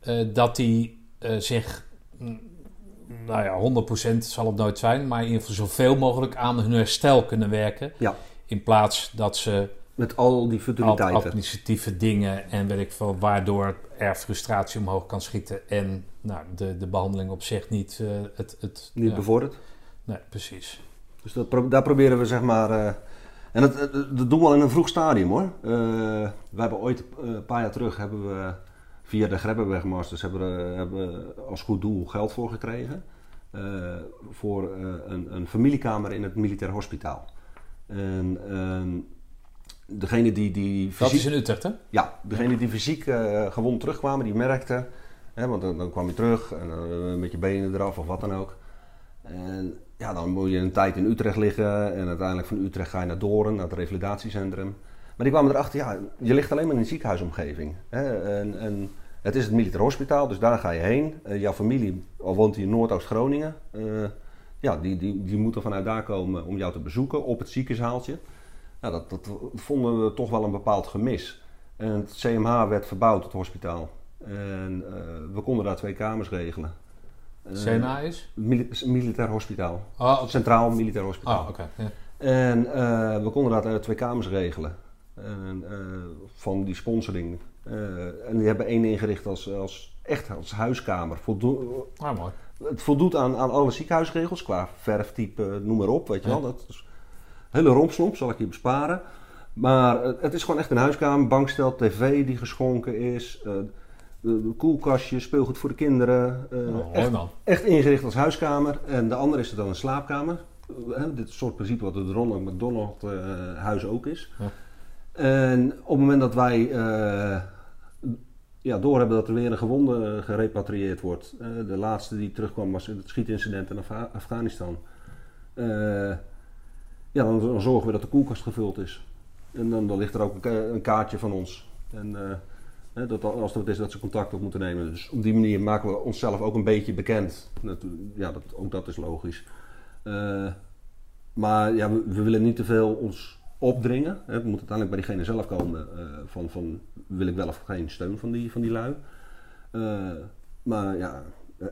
eh, dat die zich, mm, nou ja, 100% zal het nooit zijn, maar in ieder geval zoveel mogelijk aan hun herstel kunnen werken. Ja, In plaats dat ze met al die futiliteiten. administratieve dingen en weet ik veel, waardoor er frustratie omhoog kan schieten en nou, de, de behandeling op zich niet eh, het. het Niet ja. bevorderd. Nee, precies. Dus dat, pro- daar proberen we zeg maar. eh, en dat, dat, doen we al in een vroeg stadium hoor. Eh, we hebben ooit eh, een paar jaar terug hebben we via de Grebbenwegmasters hebben we, hebben als goed doel geld voor gekregen. eh, voor eh, een, een familiekamer in het militair hospitaal. En ehm, degene die, die Dat fysiek, is in Utrecht, hè? ja, degene die fysiek eh, gewond terugkwamen, die merkten. Hè, want dan, dan kwam je terug en dan met je benen eraf of wat dan ook. En ja, dan moet je een tijd in Utrecht liggen. En uiteindelijk van Utrecht ga je naar Doorn, naar het revalidatiecentrum. Maar die kwamen erachter, ja, je ligt alleen maar in een ziekenhuisomgeving. Hè, en, en het is het militair hospitaal, dus daar ga je heen. Eh, jouw familie, al woont hij in Noordoost-Groningen, eh, ja, die, die, die moeten vanuit daar komen om jou te bezoeken op het ziekenshaaltje. Nou, dat, dat vonden we toch wel een bepaald gemis. En het CMH werd verbouwd, het hospitaal. En eh, we konden daar twee kamers regelen. Eh, CMA is? mili- militair hospitaal. Oh, oké. Centraal Militair Hospitaal. Oh, oké. Ja. En eh, we konden daar twee kamers regelen. En, van die sponsoring. En die hebben één ingericht als, als echt als huiskamer. Voldo- Ah, mooi. het voldoet aan, aan alle ziekenhuisregels qua verftype, noem maar op. Weet je wel. Dat is hele rompslomp, zal ik je besparen. Maar eh, het is gewoon echt een huiskamer. Bankstel, tv die geschonken is. eh, de- koelkastje, speelgoed voor de kinderen. eh, Oh, mooi echt, ingericht als huiskamer. En de andere is er dan een slaapkamer. Dit soort principe wat het Ronald McDonald huis ook is. Ja. En op het moment dat wij ja, doorhebben dat er weer een gewonde gerepatrieerd wordt. de laatste die terugkwam was het schietincident in Afghanistan. Ja, dan, zorgen we dat de koelkast gevuld is. En dan, ligt er ook een, ka- een kaartje van ons. En eh, dat als wat is dat ze contact op moeten nemen. Dus op die manier maken we onszelf ook een beetje bekend. Dat, ja, dat, ook dat is logisch. Eh, maar ja, we, willen niet te veel ons opdringen. Het moet uiteindelijk bij diegene zelf komen eh, van, van wil ik wel of geen steun van die, van die lui. Maar ja,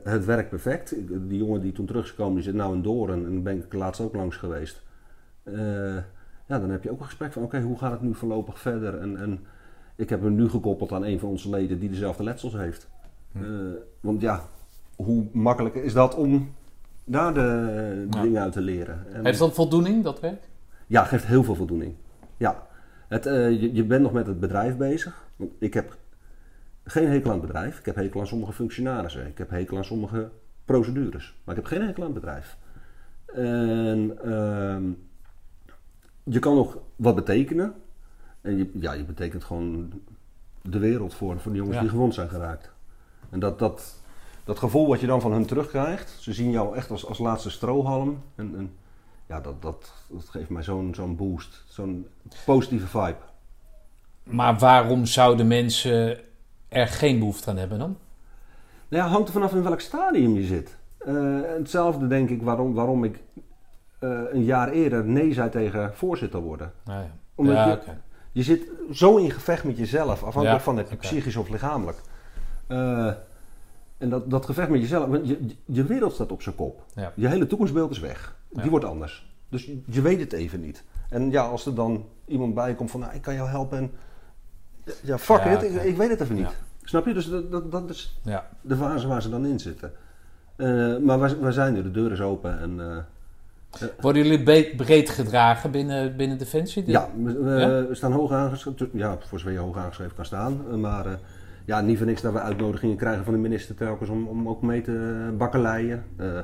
het werkt perfect. Die jongen die toen terug is gekomen, die zit nou in Doorn en ben ik laatst ook langs geweest. Eh, ja, dan heb je ook een gesprek van oké, hoe gaat het nu voorlopig verder? En, en ik heb hem nu gekoppeld aan een van onze leden die dezelfde letsels heeft. Eh, want ja, hoe makkelijk is dat om daar de Ja. dingen uit te leren? En- Heeft dat voldoening, dat werk? ja, geeft heel veel voldoening. Ja. Het, eh, je, je bent nog met het bedrijf bezig. Want ik heb geen hekel aan het bedrijf. Ik heb hekel aan sommige functionarissen. Ik heb hekel aan sommige procedures. Maar ik heb geen hekel aan het bedrijf. En ehm, je kan nog wat betekenen. En je, ja, je betekent gewoon de wereld voor, voor de jongens Ja. die gewond zijn geraakt. En dat, dat, dat gevoel wat je dan van hun terugkrijgt. Ze zien jou echt als, als laatste strohalm. En, en ja, dat, dat, dat geeft mij zo'n zo'n boost. Zo'n positieve vibe. Maar waarom zouden mensen er geen behoefte aan hebben dan? Nou ja, hangt er vanaf in welk stadium je zit. Eh, hetzelfde denk ik waarom, waarom ik een jaar eerder nee zei tegen voorzitter worden. Nou ja. Omdat ja, je-. Je zit zo in gevecht met jezelf, afhankelijk Ja, van het psychisch of lichamelijk. Eh, en dat, dat gevecht met jezelf, want je, je- wereld staat op zijn kop. Je hele toekomstbeeld is weg. Die wordt anders. Dus je, je weet het even niet. En ja, als er dan iemand bij komt van, nou, ik kan jou helpen. En, ja, fuck it, ik, ik weet het even niet. Snap je? Dus dat, dat, dat is de fase waar ze dan in zitten. Eh, maar wij, wij zijn er, de deur is open. En, eh, Worden jullie breed gedragen binnen, binnen Defensie? Ja, we, we- Ja? we staan hoog aangeschreven. Ja, voor zover je hoog aangeschreven kan staan. Eh, Maar eh, ja, niet voor niks dat we uitnodigingen krijgen van de minister telkens om, om ook mee te bakkeleien. Eh, eh,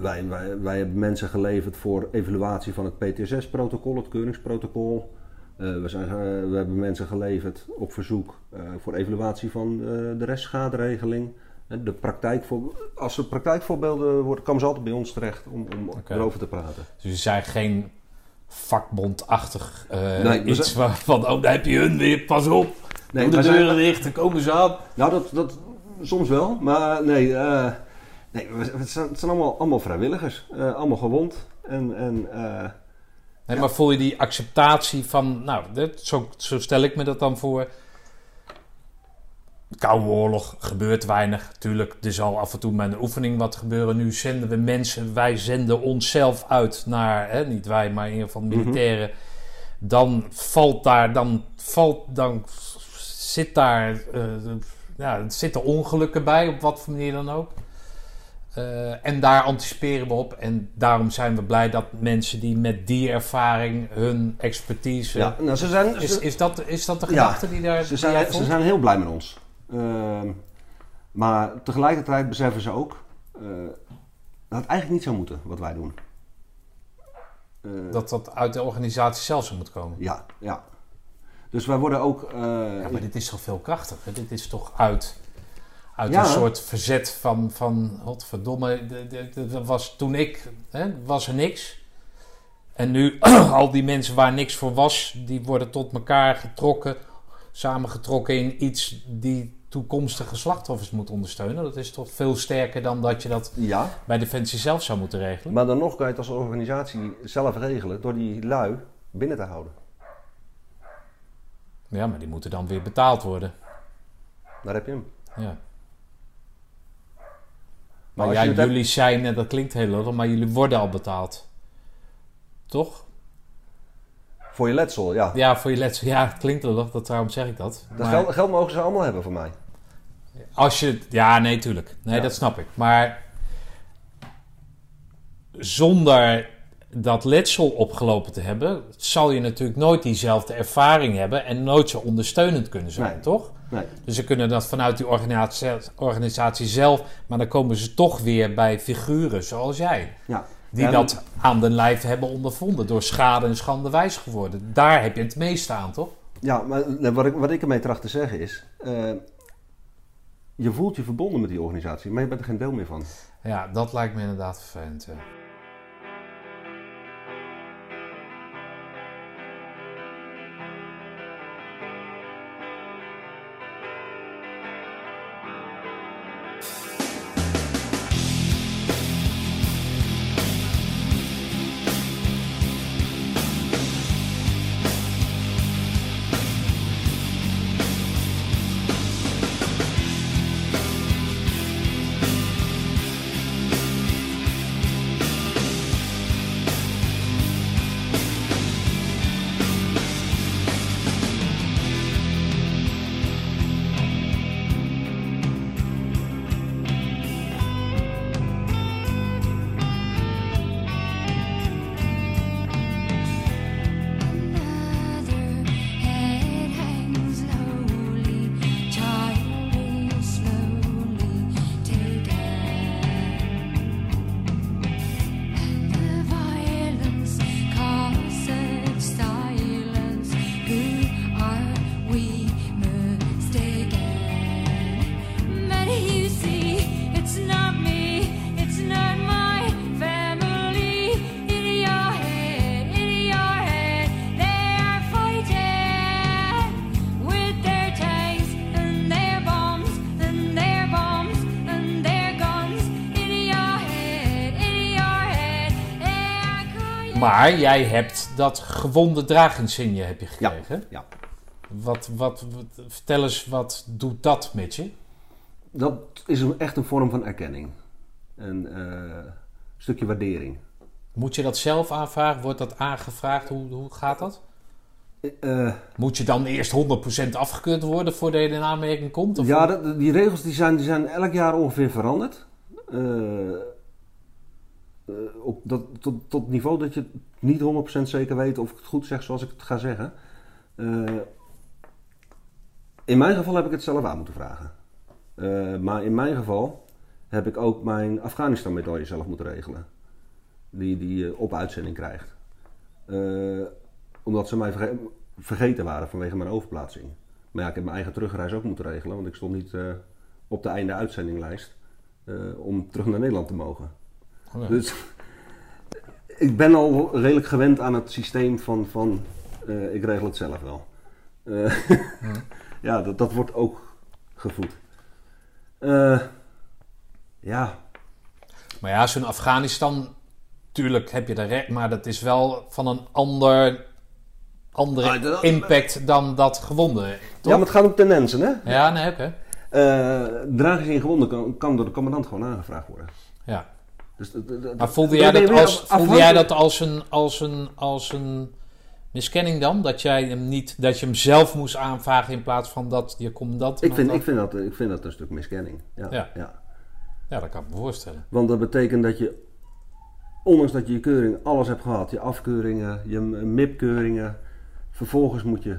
wij, wij, wij hebben mensen geleverd voor evaluatie van het PTSS-protocol, het keuringsprotocol. Eh, we, zijn, eh, we hebben mensen geleverd op verzoek eh, voor evaluatie van eh, de restschaderegeling. De praktijkvoor, als er praktijkvoorbeelden worden, komen ze altijd bij ons terecht om, om erover te praten. Dus jullie zijn geen vakbondachtig eh, Nee, we iets zijn- waarvan, oh, daar heb je hun weer, pas op. Nee, Doe de wij zijn- deuren dicht, dan komen ze aan. Nou, dat, dat soms wel, maar nee, eh, nee we- het zijn, het zijn allemaal, allemaal vrijwilligers, eh, allemaal gewond. En, en Maar voel je die acceptatie van, nou, dit, zo, zo stel ik me dat dan voor. Koude oorlog gebeurt weinig. Tuurlijk, er zal af en toe met een oefening wat gebeuren. Nu zenden we mensen, wij zenden onszelf uit naar, hè, niet wij, maar in ieder geval militairen. Dan valt daar, dan valt, dan zit daar, eh, ja, zitten ongelukken bij, op wat voor manier dan ook. Eh, en daar anticiperen we op. En daarom zijn we blij dat mensen die met die ervaring hun expertise. ja, nou, ze zijn, Is, ze, is, dat, is dat de Ja, gedachte die daar. ze, zijn, ze zijn heel blij met ons. Ehm, maar tegelijkertijd beseffen ze ook eh, dat het eigenlijk niet zou moeten wat wij doen. Eh, Dat dat uit de organisatie zelf zou moeten komen. Ja, ja. Dus wij worden ook. eh, Ja, maar dit is toch veel krachtiger? Dit is toch uit, uit Ja. een soort verzet van, van godverdomme, dat was toen ik, hè, was er niks. En nu, al die mensen waar niks voor was, die worden tot elkaar getrokken, samengetrokken in iets die toekomstige slachtoffers moet ondersteunen. Dat is toch veel sterker dan dat je dat ja, bij Defensie zelf zou moeten regelen. maar dan nog kan je het als organisatie zelf regelen door die lui binnen te houden. Ja, maar die moeten dan weer betaald worden. Daar heb je hem. Ja. Maar ja, hebt- jullie zijn, en dat klinkt heel lullig, maar jullie worden al betaald. Toch? Voor je letsel, ja. Ja, voor je letsel. Ja, het klinkt lullig, dat, daarom zeg ik dat. Dat Maar geld, geld mogen ze allemaal hebben van mij. Als je... Ja, nee, tuurlijk. Nee, Ja. dat snap ik. Maar zonder dat letsel opgelopen te hebben... zal je natuurlijk nooit diezelfde ervaring hebben... en nooit zo ondersteunend kunnen zijn, Nee. toch? Nee. Dus ze kunnen dat vanuit die organisatie, organisatie zelf... maar dan komen ze toch weer bij figuren zoals jij... Ja. Die Ja, dat aan de lijf hebben ondervonden. Door schade en schande wijs geworden. Daar heb je het meeste aan, toch? Ja, maar wat ik, wat ik ermee tracht te zeggen is... eh, je voelt je verbonden met die organisatie, maar je bent er geen deel meer van. Ja, dat lijkt me inderdaad vervelend. ja. Maar jij hebt dat gewonde draaginsigne heb je gekregen. Ja. Wat, wat, wat- vertel eens, wat doet dat met je? Dat is een, echt een vorm van erkenning. Een eh, stukje waardering. Moet je dat zelf aanvragen? Wordt dat aangevraagd? Hoe, hoe gaat dat? Eh, Moet je dan eerst 100% afgekeurd worden voordat je in aanmerking komt? Of ja, dat, die regels die zijn, die zijn elk jaar ongeveer veranderd. Eh, eh, tot, tot niveau dat je niet 100% zeker weet of ik het goed zeg zoals ik het ga zeggen. Eh, in mijn geval heb ik het zelf aan moeten vragen. Eh, maar in mijn geval heb ik ook mijn Afghanistan-medaille zelf moeten regelen. Die die je op uitzending krijgt. Omdat ze mij verge- vergeten waren vanwege mijn overplaatsing. Maar ja, ik heb mijn eigen terugreis ook moeten regelen, want ik stond niet op de einde uitzendinglijst om terug naar Nederland te mogen. Ja. Dus ik ben al redelijk gewend aan het systeem van, van eh, ik regel het zelf wel. Eh, ja, dat, dat wordt ook gevoed. Eh, ja, Maar ja, zo'n Afghanistan, tuurlijk heb je de recht, maar dat is wel van een ander, andere Ah, dat- impact dan dat gewonde. ja, Toch? maar het gaat om tendensen, hè? Ja, nee, oké. Eh dragers in gewonden kan, kan door de commandant gewoon aangevraagd worden. Ja. Dus, dat- dat- dat- Maar voelde jij dat als, voelde jij dat als een, als een, als een miskenning dan? Dat jij hem niet, dat je hem zelf moest aanvragen in plaats van dat je commandant. hem Ik vind, ik, vind dat, ik vind dat een stuk miskenning. Ja, Ja. ja. Ja, dat kan ik me voorstellen. Want dat betekent dat je, ondanks dat je je keuring alles hebt gehad, je afkeuringen, je MIP-keuringen, vervolgens moet je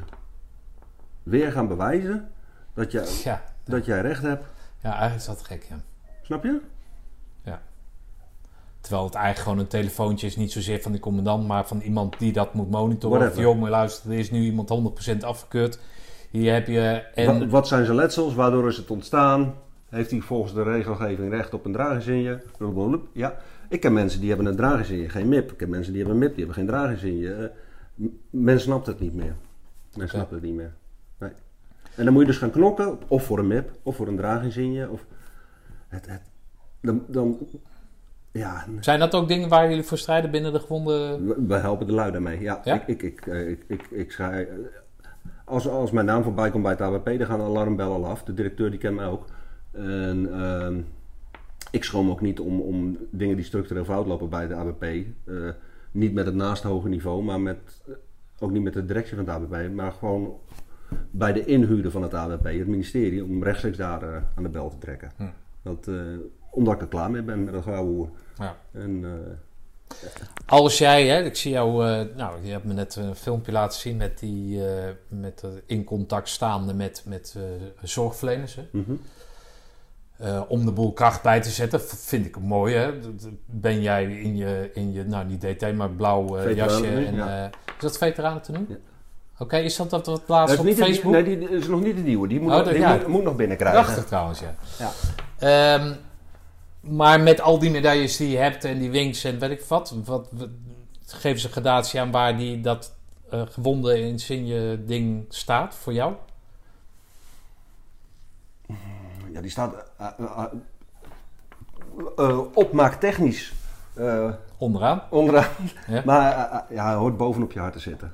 weer gaan bewijzen dat, je, Ja, dat jij recht hebt. ja eigenlijk is dat gek, ja. Snap je? Terwijl het eigenlijk gewoon een telefoontje is, niet zozeer van die commandant, maar van iemand die dat moet monitoren. Whatever. Of maar luister, er is nu iemand 100% afgekeurd. Hier heb je... En, Wat, wat zijn zijn letsels? Waardoor is het ontstaan? Heeft hij volgens de regelgeving recht op een? Blablabla. Ja. Ik ken mensen die hebben een draginsigne, geen MIP. Ik ken mensen die hebben een MIP, die hebben geen draginsigne. Eh, Men snapt het niet meer. Men snapt het niet meer. Nee. En dan moet je dus gaan knokken, of voor een MIP, of voor een draginsigne. Of het, het, dan, dan, ja, Zijn dat ook dingen waar jullie voor strijden binnen de gewonden... we, we helpen de lui daarmee. Ja, Ja? Ik, ik, ik, eh, ik, ik, ik schrijf, als, als mijn naam voorbij komt bij het AWP, dan gaan de alarmbellen al af. De directeur die kent mij ook. En ehm, ik schroom ook niet om, om dingen die structureel fout lopen bij de AWP. eh, niet met het naast hoge niveau, maar met, eh, ook niet met de directie van het AWP. Maar gewoon bij de inhuurder van het AWP, het ministerie, om rechtstreeks daar aan de bel te trekken. Hm. Dat, eh, omdat ik er klaar mee ben met dat gouden. Ja. En, eh, Als jij, hè, ik zie jou, eh, nou, je hebt me net een filmpje laten zien met die, eh, met in contact staande met, met zorgverleners. Hè? mhm. Om de boel kracht bij te zetten, vind ik mooi. Hè? Ben jij in je, in je, nou niet DT, maar blauw jasje. En, ja. is dat veteranen tenue? Ja. Oké, is dat dat wat laatst op Facebook? nee, die is nog niet de nieuwe. Die moet, Oh, dat- die ja. moet, moet nog binnenkrijgen. Prachtig trouwens, ja. Ja. Ehm, maar met al die medailles die je hebt en die wings en weet ik wat, wat, wat geven ze gradatie aan waar die, dat eh gewonde insigne ding staat voor jou? Ja, die staat eh, eh, opmaaktechnisch Onderaan. onderaan. Ja. Maar ja, hij hoort bovenop je hart te zitten.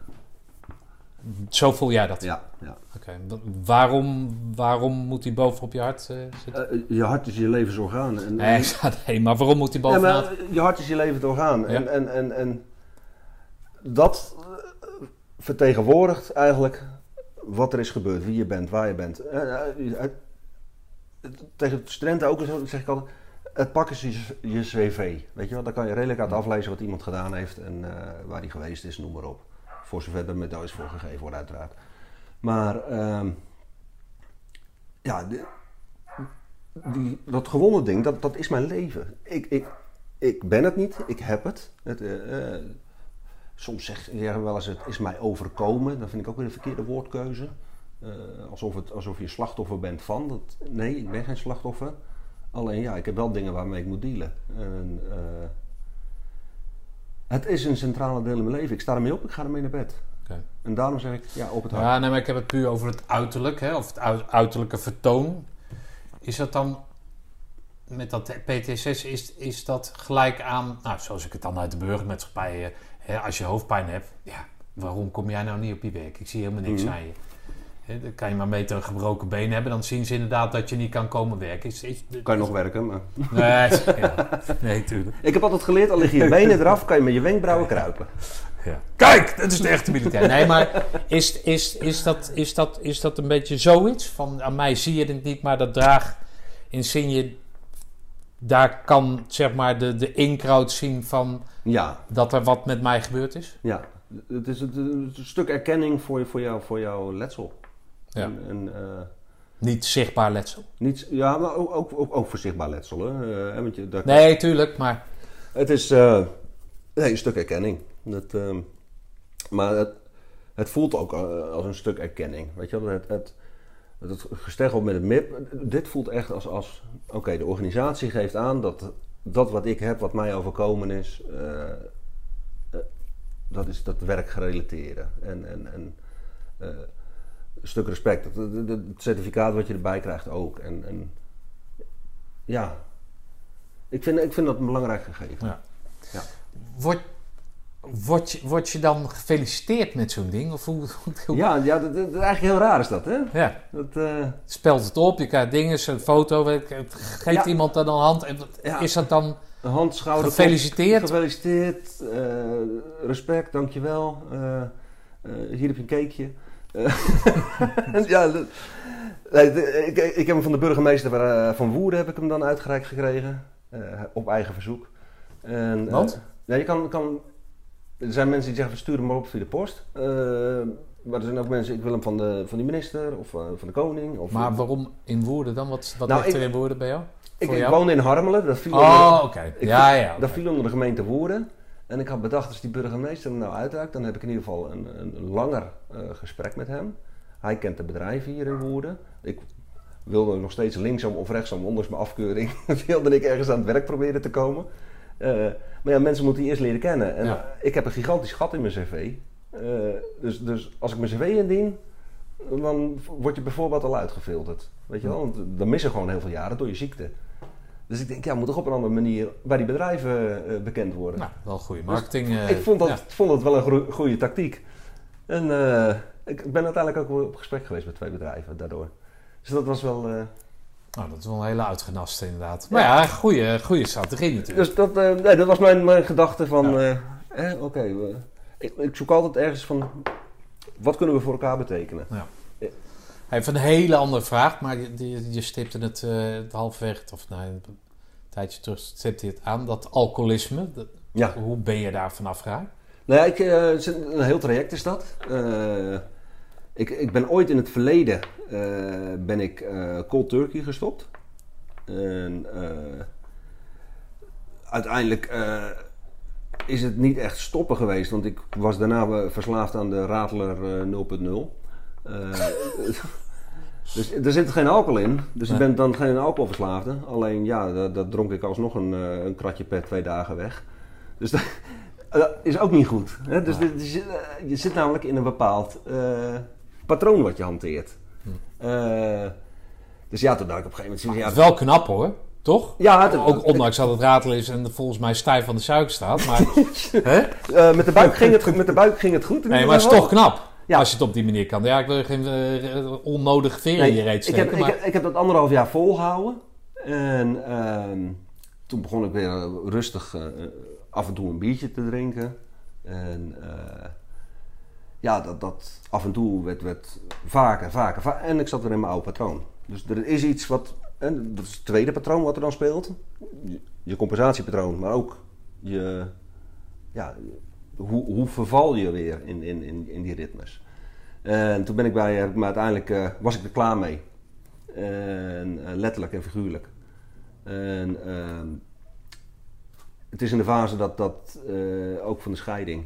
Zo voel jij dat? Ja, ja. Oké. wa- Waarom, waarom moet die bovenop je hart eh, zitten? Eh, je hart is je levensorgaan. En, nee, nee, maar waarom moet die Ja, bovenop? maar je hart is je levend orgaan. En, Ja. en, en, en dat eh, vertegenwoordigt eigenlijk wat er is gebeurd, wie je bent, waar je bent. Eh, eh, tegen studenten ook zeg ik altijd, het pak is je, je cv. Weet je wel, daar kan je redelijk uit aflezen wat iemand gedaan heeft en eh, waar hij geweest is, noem maar op. Voor zover er medailles voor gegeven worden uiteraard. Maar ehm, ja, die, dat gewonnen ding, dat, dat is mijn leven. Ik, ik, ik ben het niet, ik heb het. het eh, eh, soms zeggen we wel eens, het is mij overkomen. Dat vind ik ook weer een verkeerde woordkeuze. Eh, alsof, het, alsof je slachtoffer bent van. Dat, nee, ik ben geen slachtoffer. Alleen ja, ik heb wel dingen waarmee ik moet dealen. En, het is een centrale deel in mijn leven. Ik sta ermee op, ik ga ermee naar bed. En daarom zeg ik, ja, op het hart. Ja, nee, maar ik heb het puur over het uiterlijk, hè, of het ui- uiterlijke vertoon. Is dat dan met dat PTSS, is, is dat gelijk aan, nou, zoals ik het dan uit de burgermaatschappij eh, hè, als je hoofdpijn hebt, ja, waarom kom jij nou niet op je werk? Ik zie helemaal niks Mhm. aan je. Dan kan je maar beter een gebroken been hebben, dan zien ze inderdaad dat je niet kan komen werken. Is, is, Kan je nog werken, maar... Nee, ja. nee, tuurlijk. Ik heb altijd geleerd, al liggen je benen eraf, kan je met je wenkbrauwen kruipen. Ja. Kijk, dat is de echte militair. Nee, maar is, is, is, dat, is, dat, is dat een beetje zoiets? Van aan mij zie je het niet, maar dat draag insigne. Daar kan zeg maar de, de inkraut zien van Ja, dat er wat met mij gebeurd is. ja. Het is het is een stuk erkenning voor, voor, jou, voor jouw letsel. Ja. En, en, eh, Niet zichtbaar letsel. niet, ja, maar ook, ook, ook, ook voor zichtbaar letsel. Hè? Eh, want je, dat, Nee, tuurlijk, maar Het is eh, nee, een stuk erkenning. Dat, ehm, maar het, het voelt ook als een stuk erkenning. Weet je wel? Het, het, gesteggel met het MIP, dit voelt echt als, als oké, de organisatie geeft aan dat dat wat ik heb, wat mij overkomen is, dat is dat werkgerelateerde. En, en, en eh, een stuk respect. Het, certificaat wat je erbij krijgt ook. En, en ja, ik vind, ik vind dat een belangrijk gegeven. word, word, je, word je dan gefeliciteerd met zo'n ding? Of hoe, hoe Ja, ja dat, dat- eigenlijk heel raar is dat, hè? ja, Dat, eh, spelt het op, je krijgt dingen, een foto, weet ik, het geeft Ja. iemand dan een hand. En Ja. Is dat dan een hand, schouder, gefeliciteerd? Gefeliciteerd, eh, respect, dankjewel. eh hier heb je een cakeje. Eh, ja, dat- ik, ik heb hem van de burgemeester eh, van Woerden heb ik hem dan uitgereikt gekregen. eh, op eigen verzoek. En, eh, Want? ja, je kan, kan, er zijn mensen die zeggen, stuur hem maar op via de post. Eh, maar er zijn ook mensen, ik wil hem van de, van de minister of eh, van de koning. Of, Maar waarom in Woerden dan? Wat, wat Nou, ligt er ik- in Woerden bij jou? ik, woon in Harmelen, dat viel Oh, onder- ik- Ja, ja. Dat viel onder de gemeente Woerden. En ik had bedacht, als die burgemeester nou uitraakt, dan heb ik in ieder geval een, een langer eh, gesprek met hem. Hij kent de bedrijven hier in Woerden. Ik wilde nog steeds linksom of rechtsom, ondanks mijn afkeuring, wilde ik ergens aan het werk proberen te komen. Eh, maar ja, mensen moeten die eerst leren kennen. En Ja. ik heb een gigantisch gat in mijn cv. Eh, dus, dus als ik mijn cv indien, dan word je bijvoorbeeld al uitgefilterd. Weet je wel? Want dan missen gewoon heel veel jaren door je ziekte. Dus ik denk, ja, moet toch op een andere manier bij die bedrijven eh, bekend worden. Nou, wel goede marketing. eh, ik vond dat, ja. vond dat wel een goede tactiek. En eh, ik ben uiteindelijk ook wel op gesprek geweest met twee bedrijven daardoor. Dus dat was wel... eh, Nou, dat is wel een hele uitgenaste inderdaad. Maar ja, goede, goede strategie natuurlijk. dus dat, eh, nee, dat was mijn, mijn gedachte van... eh, eh, Oké, ik, ik zoek altijd ergens van... Wat kunnen we voor elkaar betekenen? Even een hele andere vraag, maar je, je, je stipte het, eh het halfweg, of nou, een tijdje terug stipte je het aan, dat alcoholisme. Dat- Ja. Hoe ben je daar vanaf geraakt? Nou ja, ik, eh, een heel traject is dat. Eh, ik, ik ben ooit in het verleden ben ik cold turkey gestopt. En uiteindelijk is het niet echt stoppen geweest, want ik was daarna verslaafd aan de Radler eh, 0.0. Eh, dus er zit geen alcohol in, dus Nee. ik ben dan geen alcoholverslaafde. Alleen ja, dat, dat dronk ik alsnog een, eh, een kratje per twee dagen weg. Dus dat, dat is ook niet goed. Hè? Dus dit- je, eh, je zit namelijk in een bepaald eh, patroon wat je hanteert. Eh, dus ja, toen dacht ik op een gegeven moment... Dat Ja, is wel knap hoor, toch? ja het- Ook ondanks dat het ratelen is en volgens mij stijf van de suiker staat. Maar, hè? met, de buik ging het, goed- met de buik ging het goed. Nee, maar het is toch knap. Ja. Als je het op die manier kan. Ja, ik wil geen eh, onnodige veren Nee, in je reet ik, heb, ik, maar, heb, ik heb dat anderhalf jaar volgehouden. En ehm, toen begon ik weer eh, rustig eh, af en toe een biertje te drinken. En ja, dat, dat af en toe werd, werd vaker, vaker, va- En ik zat weer in mijn oude patroon. Dus er is iets wat... En dat is het tweede patroon wat er dan speelt. Je, je compensatiepatroon, maar ook je... Ja, hoe, hoe verval je weer in, in, in, in die ritmes. En toen ben ik bij, me uiteindelijk eh, was ik er klaar mee. En, eh, letterlijk en figuurlijk. En ehm, het is in de fase dat, dat eh, ook van de scheiding.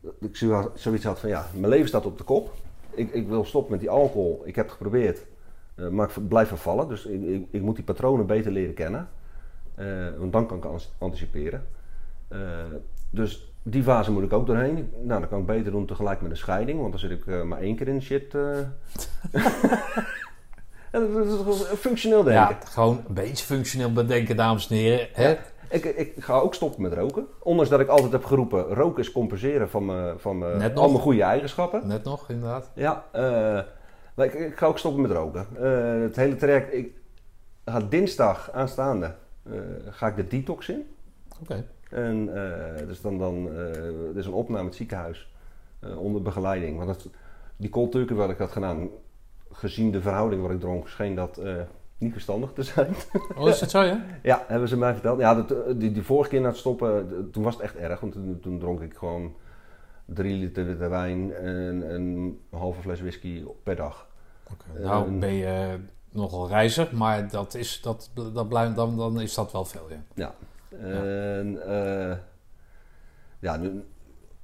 dat ik zo- zoiets had van ja, mijn leven staat op de kop. Ik, ik wil stoppen met die alcohol. Ik heb het geprobeerd. maar ik blijf vervallen. Dus ik, ik, ik moet die patronen beter leren kennen. Want dan kan ik anticiperen. Dus die fase moet ik ook doorheen. Nou, dan kan ik beter doen tegelijk met een scheiding, want dan zit ik eh, maar één keer in shit. En dat is functioneel denken. ja, gewoon een beetje functioneel bedenken, dames en heren. Hè? Ik, ik ga ook stoppen met roken. Ondanks dat ik altijd heb geroepen, roken is compenseren van, mijn, van Net al mijn goede eigenschappen. Net nog, inderdaad. Ja, eh, maar ik, ik ga ook stoppen met roken. Het hele traject, ik ga dinsdag aanstaande, ga ik de detox in. Oké. En eh, dus dan, dan eh, er is een opname in het ziekenhuis eh, onder begeleiding. Want dat, die cold turkey wat ik had gedaan, gezien de verhouding wat ik dronk, scheen dat niet verstandig te zijn. Oh, is het zo, ja? ja, hebben ze mij verteld. Ja, dat, die, die vorige keer na het stoppen, toen was het echt erg. Want toen, toen dronk ik gewoon drie liter witte wijn en, en een halve fles whisky per dag. Nou, ben je nogal reizer, maar dat is, dat, dat blijft, dan, dan is dat wel veel, ja. Ja. En eh, ja, nu,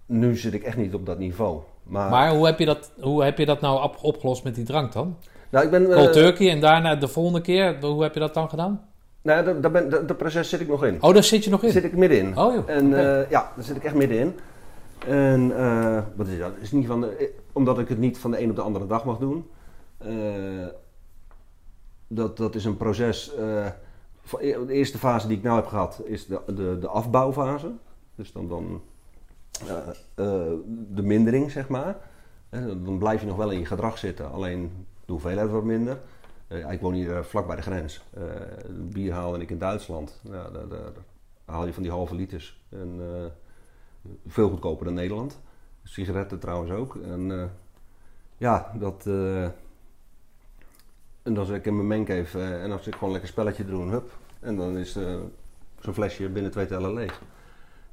nu zit ik echt niet op dat niveau. Maar, Maar hoe heb je dat, hoe heb je dat nou op- opgelost met die drank dan? nou, ik ben, eh, Cold turkey en daarna de volgende keer, hoe heb je dat dan gedaan? Nou, daar, daar ben, dat, dat proces zit ik nog in. Oh, daar zit je nog in? zit ik middenin. Oh joh, En oké. eh, ja, daar zit ik echt middenin. En eh, wat is dat? Is niet van de, eh, omdat ik het niet van de een op de andere dag mag doen. Eh, dat, dat is een proces. Van- de eerste fase die ik nou heb gehad is de, de, de afbouwfase. Dus dan, dan eh, eh, de mindering, zeg maar. Eh, dan blijf je nog wel in je gedrag zitten, alleen de hoeveelheid wordt minder. Eh, ik woon hier vlak bij de grens. Bier haalde ik in Duitsland. Daar, daar- haal je van die halve liters. En, veel goedkoper dan Nederland. Sigaretten trouwens ook. En ja, dat. En dan zit ik in mijn mengcave eh, en als ik gewoon lekker spelletje doen, hup. En dan is eh, zo'n flesje binnen twee tellen leeg.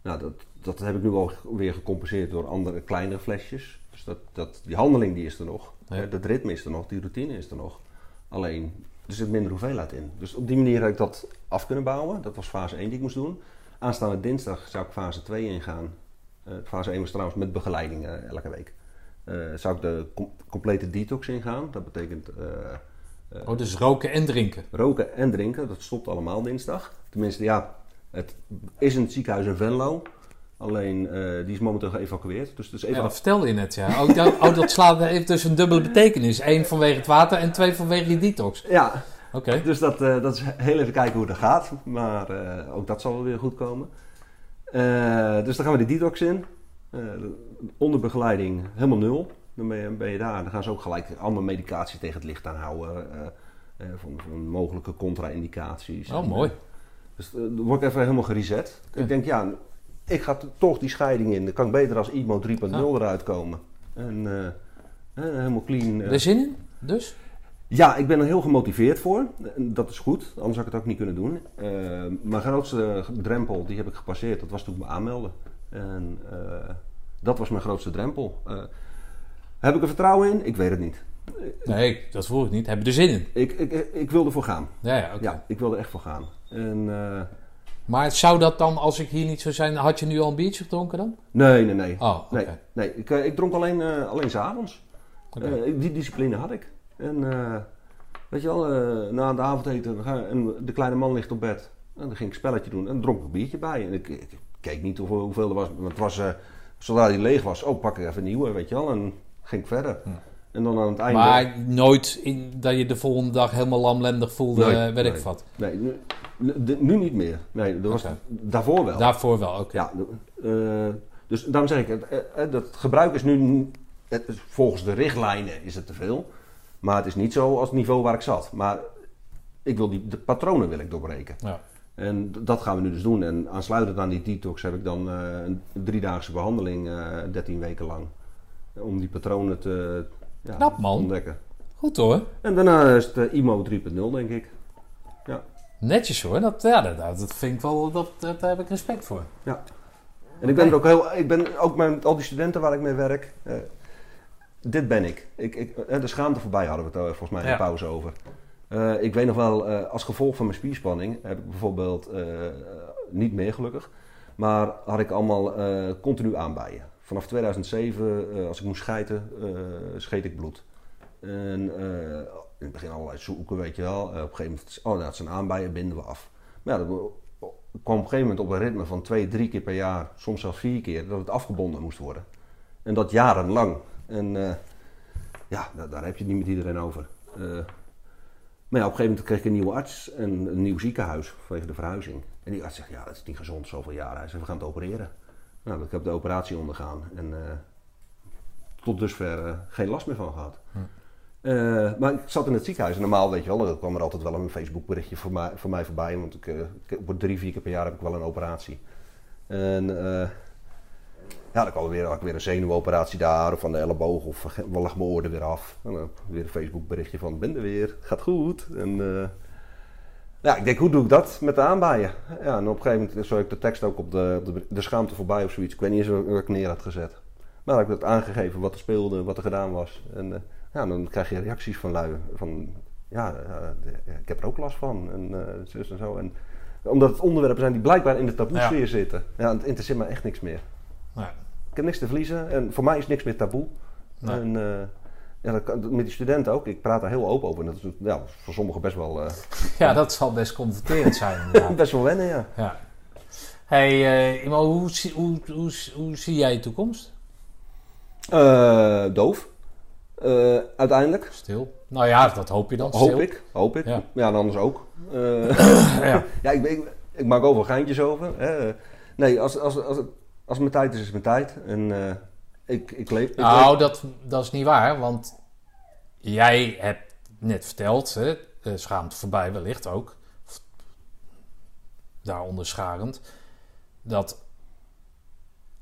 Nou, dat, dat heb ik nu al weer gecompenseerd door andere kleinere flesjes. Dus dat, dat, die handeling die is er nog. Ja. Eh, Dat ritme is er nog, die routine is er nog. Alleen, er zit minder hoeveelheid in. Dus op die manier heb ik dat af kunnen bouwen. Dat was fase 1 die ik moest doen. Aanstaande dinsdag zou ik fase 2 ingaan. Fase 1 was trouwens met begeleiding elke week. Zou ik de com- complete detox ingaan. Dat betekent Oh, dus roken en drinken. roken en drinken. Dat stopt allemaal dinsdag. Tenminste, ja, het is in het ziekenhuis in Venlo. Alleen, eh, die is momenteel geëvacueerd. Dus het is even Ja, dat vertelde je net, ja. Oh, dat, oh, dat slaat heeft dus een dubbele betekenis. Eén vanwege het water en twee vanwege die detox. Ja, Oké. Dus dat, eh, dat is heel even kijken hoe dat gaat. Maar eh, ook dat zal wel weer goed komen. Dus dan gaan we de detox in. Onder begeleiding helemaal nul. Dan ben je, ben je daar. Dan gaan ze ook gelijk allemaal medicatie tegen het licht aanhouden. eh eh, van, van mogelijke contra-indicaties. Oh, En, mooi. eh, dus dan word ik even helemaal gereset. Ja. Ik denk, ja, ik ga toch die scheiding in. Dan kan ik beter als IMO 3.0 Ja. eruit komen. En helemaal clean. Er zin in? Dus? ja, ik ben er heel gemotiveerd voor. Dat is goed, anders had ik het ook niet kunnen doen. Mijn grootste drempel, die heb ik gepasseerd, dat was toen ik me aanmelden. En dat was mijn grootste drempel. Heb ik er vertrouwen in? Ik weet het niet. Nee, dat voel ik niet. Heb je er zin in? Ik, ik, ik wil ervoor gaan. Ja, ja. Ja, ik wil er echt voor gaan. En, eh, Maar zou dat dan, als ik hier niet zou zijn, had je nu al een biertje gedronken dan? nee, nee, nee. Oh, oké. Nee, nee ik, eh, ik dronk alleen, eh alleen s'avonds. Die discipline had ik. En weet je wel, na de avondeten en de kleine man ligt op bed. En dan ging ik een spelletje doen en dronk een biertje bij. En ik, ik keek niet hoeveel, er was. Maar het was, zodra die leeg was, oh pak ik even een nieuwe, weet je wel. En ging ik verder. En dan aan het einde... Maar nooit in, dat je de volgende dag helemaal lamlendig voelde, Nee, eh, weet ik nee. wat. Nee, nu, nu- nu niet meer. Nee, dat was daarvoor wel. Daarvoor wel, oké. Ja, eh, dus daarom zeg ik, het, eh, dat gebruik is nu, het, volgens de richtlijnen is het te veel. Maar het is niet zo als het niveau waar ik zat. Maar ik wil die, de patronen wil ik doorbreken. Ja. En dat gaan we nu dus doen. En aansluitend aan die detox heb ik dan eh, een driedaagse behandeling, eh 13 weken lang. Om die patronen te ja, Knap, man. ontdekken. Goed hoor. En daarna is het eh, IMO 3.0 denk ik. Netjes hoor. Dat, ja, dat, dat vind ik wel, dat, dat, daar heb ik respect voor. En ik ben er ook heel, ik ben ook met al die studenten waar ik mee werk. eh, dit ben ik. ik, ik eh, de schaamte voorbij hadden we het volgens mij in Ja. pauze over. Ik weet nog wel, als gevolg van mijn spierspanning heb ik bijvoorbeeld, niet meer gelukkig, maar had ik allemaal continu aanbijen. Vanaf 2007, eh, als ik moest schijten, eh, scheet ik bloed. En eh, in het begin allerlei zoeken, weet je wel. Op een gegeven moment, oh, dat zijn aanbijen, binden we af. Maar ja, dat kwam op een gegeven moment op een ritme van twee, drie keer per jaar, soms zelfs vier keer, dat het afgebonden moest worden. En dat jarenlang. En ja, daar, heb je het niet met iedereen over. Maar ja, op een gegeven moment kreeg ik een nieuwe arts en een nieuw ziekenhuis vanwege de verhuizing. En die arts zegt, ja, dat is niet gezond, zoveel jaar. Hij zegt, we gaan het opereren. Nou, ik heb de operatie ondergaan. En eh, tot dusver eh, geen last meer van gehad. Eh, maar ik zat in het ziekenhuis en normaal weet je wel, er kwam er altijd wel een Facebook berichtje voor mij, voor mij voorbij. Want ik, ik drie, vier keer per jaar heb ik wel een operatie. En ja, dan kwam er weer, had ik weer een zenuwoperatie daar of van de elleboog of lag mijn oor er weer af. En dan weer een Facebook berichtje van ben er weer, gaat goed. En ja, ik denk hoe doe ik dat met de aanbaaien? Ja, en op een gegeven moment zag ik de tekst ook op de, op de, de schaamte voorbij of zoiets. Ik weet niet eens waar ik neer had gezet. Maar dan heb ik dat aangegeven wat er speelde, wat er gedaan was. En eh, ja, dan krijg je reacties van lui. Van, ja, eh, ik heb er ook last van. En uh, zo. En, omdat het onderwerpen zijn die blijkbaar in de taboe-sfeer Ja. zitten. Ja, het interesseert me echt niks meer. Nee. Ik heb niks te verliezen. En voor mij is niks meer taboe. Nee. En eh, ja, dat kan- met die studenten ook. Ik praat daar heel open over. En dat is ja, voor sommigen best wel, eh, Ja, dat zal best confronterend zijn best wel wennen, ja. Ja. Hey, eh, Imo, hoe, zie- hoe, hoe, hoe zie jij je toekomst? Eh, doof. Uiteindelijk. Stil. Nou ja, dat hoop je dan. Hoop stil. ik. Hoop ik. Ja. Ja, en anders ook. Ja. ja, ik, ik, ik maak overal geintjes over. Nee, als, als, als, als mijn tijd is, is mijn tijd. En ik, ik leef. Ik Nou, dat, dat is niet waar, want jij hebt net verteld, hè, schaamte voorbij wellicht ook, daaronder scharend, dat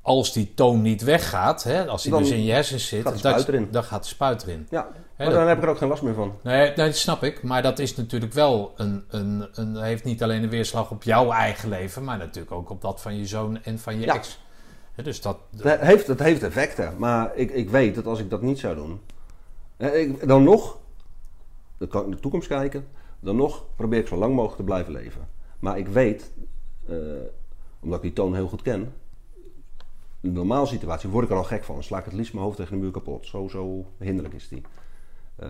als die toon niet weggaat, hè, als die Dan dus in je hersens zit, gaat dat- dan gaat de spuit erin. Ja, maar dat- dan heb ik er ook geen last meer van. Nee, nee, dat snap ik. Maar dat is natuurlijk wel een, een, een. heeft niet alleen een weerslag op jouw eigen leven, maar natuurlijk ook op dat van je zoon en van je Ja. ex. Dus dat. Heeft, het heeft effecten, maar ik, ik weet dat als ik dat niet zou doen, ik, dan nog, dan kan ik in de toekomst kijken, dan nog probeer ik zo lang mogelijk te blijven leven. Maar ik weet, eh, omdat ik die toon heel goed ken, in een normale situatie word ik er al gek van. Dan sla ik het liefst mijn hoofd tegen de muur kapot. Zo, zo hinderlijk is die. Eh,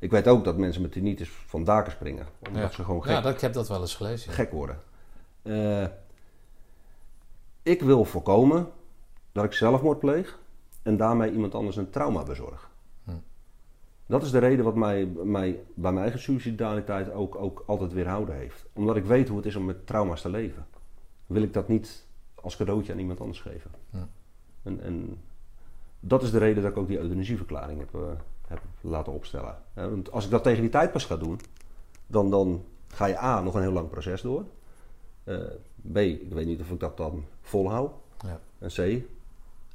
ik weet ook dat mensen met tinnitus van daken springen, omdat ja. ze gewoon gek ja, dat, ik heb dat wel eens gelezen. ja. gek worden. Eh, ik wil voorkomen dat ik zelfmoord pleeg en daarmee iemand anders een trauma bezorg. Hm. Dat is de reden wat mij, mij bij mijn eigen suicidaliteit ook, ook altijd weerhouden heeft. Omdat ik weet hoe het is om met trauma's te leven. Wil ik dat niet als cadeautje aan iemand anders geven. Hm. En, en dat is de reden dat ik ook die euthanasieverklaring heb, eh, heb laten opstellen. Want als ik dat tegen die tijd pas ga doen, dan, dan ga je A, nog een heel lang proces door. Eh, B, ik weet niet of ik dat dan volhoud. Ja. En C,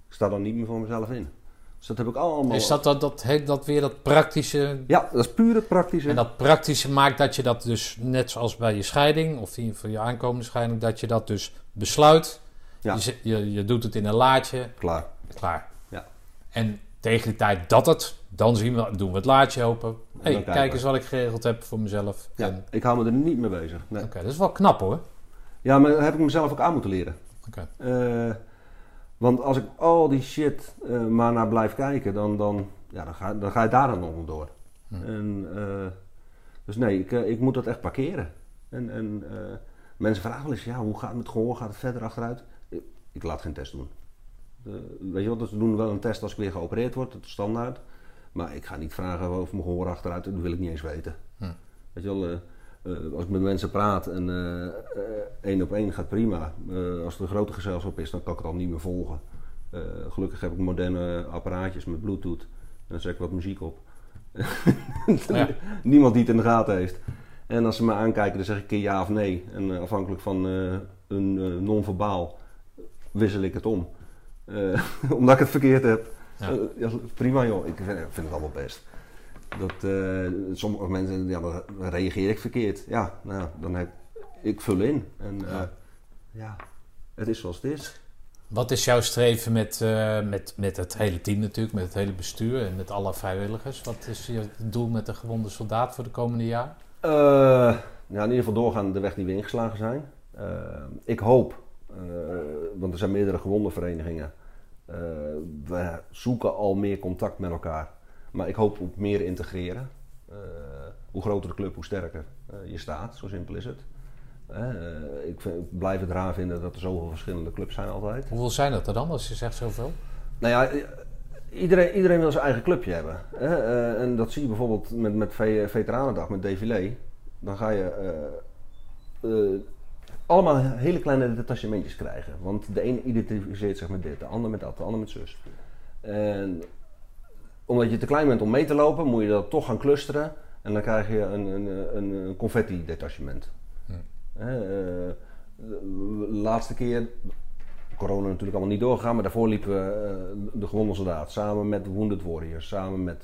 ik sta dan niet meer voor mezelf in. Dus dat heb ik allemaal... Is dat, dat, dat, heet dat weer dat praktische. Ja, dat is puur het praktische. En dat praktische maakt dat je dat dus, net zoals bij je scheiding, of die voor je aankomende scheiding, dat je dat dus besluit. Ja. Je, je, je doet het in een laadje, Klaar. klaar. Ja. En tegen die tijd dat het, dan zien we, doen we het laadje open. hey, kijken kijk eens wat ik geregeld heb voor mezelf. Ja, En- ik hou me er niet mee bezig. Nee. Oké, dat is wel knap hoor. Ja, maar dat heb ik mezelf ook aan moeten leren. Oké. Eh, want als ik al die shit eh, maar naar blijf kijken, dan, dan, ja, dan, ga, dan ga je daar dan nog door. Hm. En, eh, dus nee, ik, eh, ik moet dat echt parkeren. En, en mensen vragen wel eens, ja, hoe gaat het met gehoor? Gaat het verder achteruit? Ik, ik laat geen test doen. Weet je wel, dus we doen wel een test als ik weer geopereerd word, dat is standaard. Maar ik ga niet vragen of mijn gehoor achteruit, dat wil ik niet eens weten. Hm. Weet je wel, eh, als ik met mensen praat en eh, eh, één op één gaat prima. Als het een grote gezelschap is, dan kan ik het al niet meer volgen. Gelukkig heb ik moderne apparaatjes met bluetooth. En dan zet ik wat muziek op. Ja. Niemand die het in de gaten heeft. En als ze me aankijken, dan zeg ik een keer ja of nee. En afhankelijk van een non-verbaal wissel ik het om. Omdat ik het verkeerd heb. Ja. Prima joh, ik vind, ik vind het allemaal best. Dat, eh, sommige mensen, ja, dan reageer ik verkeerd. Ja, nou, dan heb ik vul in. En eh, Ja. ja, het is zoals het is. Wat is jouw streven met, eh, met, met het hele team natuurlijk, met het hele bestuur en met alle vrijwilligers? Wat is je doel met de gewonde soldaat voor de komende jaar? Eh, ja, in ieder geval doorgaan de weg die we ingeslagen zijn. Ik hoop, eh, want er zijn meerdere gewonde verenigingen. eh, we zoeken al meer contact met elkaar. Maar ik hoop op meer integreren. Eh, hoe groter de club, hoe sterker eh, je staat. Zo simpel is het. Eh, ik, vind- ik blijf het raar vinden dat er zoveel verschillende clubs zijn altijd. Hoeveel zijn dat er dan, als je zegt zoveel? Nou ja, iedereen, iedereen wil zijn eigen clubje hebben. En dat zie je bijvoorbeeld met, met Ve- Veteranendag, met Défilé. Dan ga je... allemaal hele kleine detachementjes krijgen. Want de een identificeert zich met dit, de ander met dat, de ander met zus. En omdat je te klein bent om mee te lopen, moet je dat toch gaan clusteren. En dan krijg je een, een, een, een confetti-detachement. Eh, laatste keer, corona natuurlijk allemaal niet doorgegaan, maar daarvoor liepen we eh, de gewonde soldaat samen met Wounded Warriors, samen met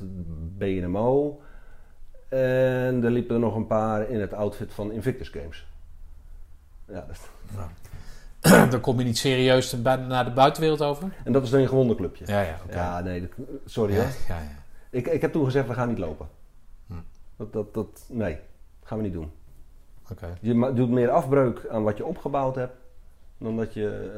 BNMO. En er liepen er nog een paar in het outfit van Invictus Games. Ja, dat, Daar kom je niet serieus naar de buitenwereld over? en dat is dan een gewonde clubje. Ja, ja. Ja, nee, dat- sorry ja, hoor. ja, ja. Ik, ik heb toen gezegd, we gaan niet lopen. Hm. Dat, dat, dat, nee, gaan we niet doen. Oké. Je doet meer afbreuk aan wat je opgebouwd hebt, dan dat je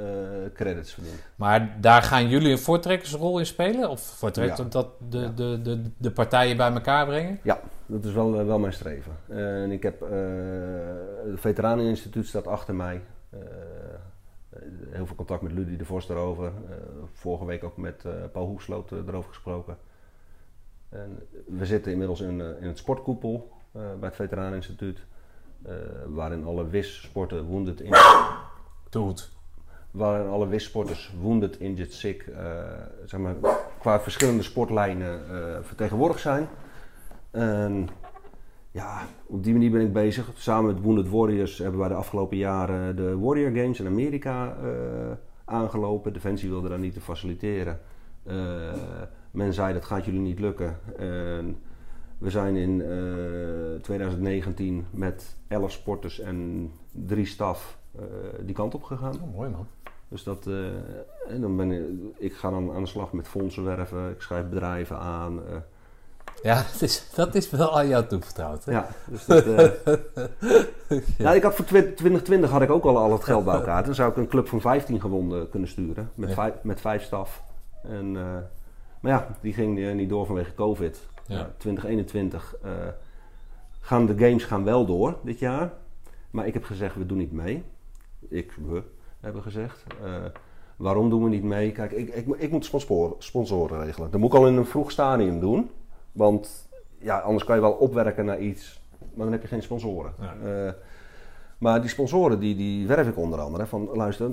eh, credits verdient. Maar daar gaan jullie een voortrekkersrol in spelen? Of voortrek, Ja. dat de, Ja. de, de, de partijen bij elkaar brengen? Ja, dat is wel, eh, wel mijn streven. en ik heb, eh het Veteraneninstituut staat achter mij. Heel veel contact met Ludie de Vos daarover. Eh, vorige week ook met eh, Paul Hoefsloot eh, erover gesproken. En we zitten inmiddels in, in het sportkoepel bij het Veteraneninstituut. waarin alle WIS-sporten wounded in, Doet. waarin alle WIS-sporters wounded, injured, sick, zeg maar, qua verschillende sportlijnen vertegenwoordigd zijn. En ja, op die manier ben ik bezig. Samen met Wounded Warriors hebben wij de afgelopen jaren de Warrior Games in Amerika eh, aangelopen. Defensie wilde dat niet te faciliteren. Eh, men zei dat gaat jullie niet lukken. En we zijn in eh, 2019 met 11 sporters en drie staf eh, die kant op gegaan. Oh, mooi man. Dus dat, eh, en dan ben ik, ik ga dan aan de slag met fondsen werven, ik schrijf bedrijven aan. Ja, dat is, dat is wel aan jou toevertrouwd. Hè? ja, dus dat, eh, ja, ik had voor twi- 2020 had ik ook al al het geld bij elkaar. Dan zou ik een club van 15 gewonden kunnen sturen, met, Ja. vijf, met vijf staf. En, eh, maar ja, die ging eh, niet door vanwege COVID. Ja. Ja, 2021 eh, gaan de games gaan wel door dit jaar. Maar ik heb gezegd, we doen niet mee. Ik, we hebben gezegd. Waarom doen we niet mee? Kijk, ik, ik, ik moet sponsoren regelen. Dat moet ik al in een vroeg stadium doen. Want ja, anders kan je wel opwerken naar iets, maar dan heb je geen sponsoren. Ja. Eh, maar die sponsoren, die, die werf ik onder andere. Van luister,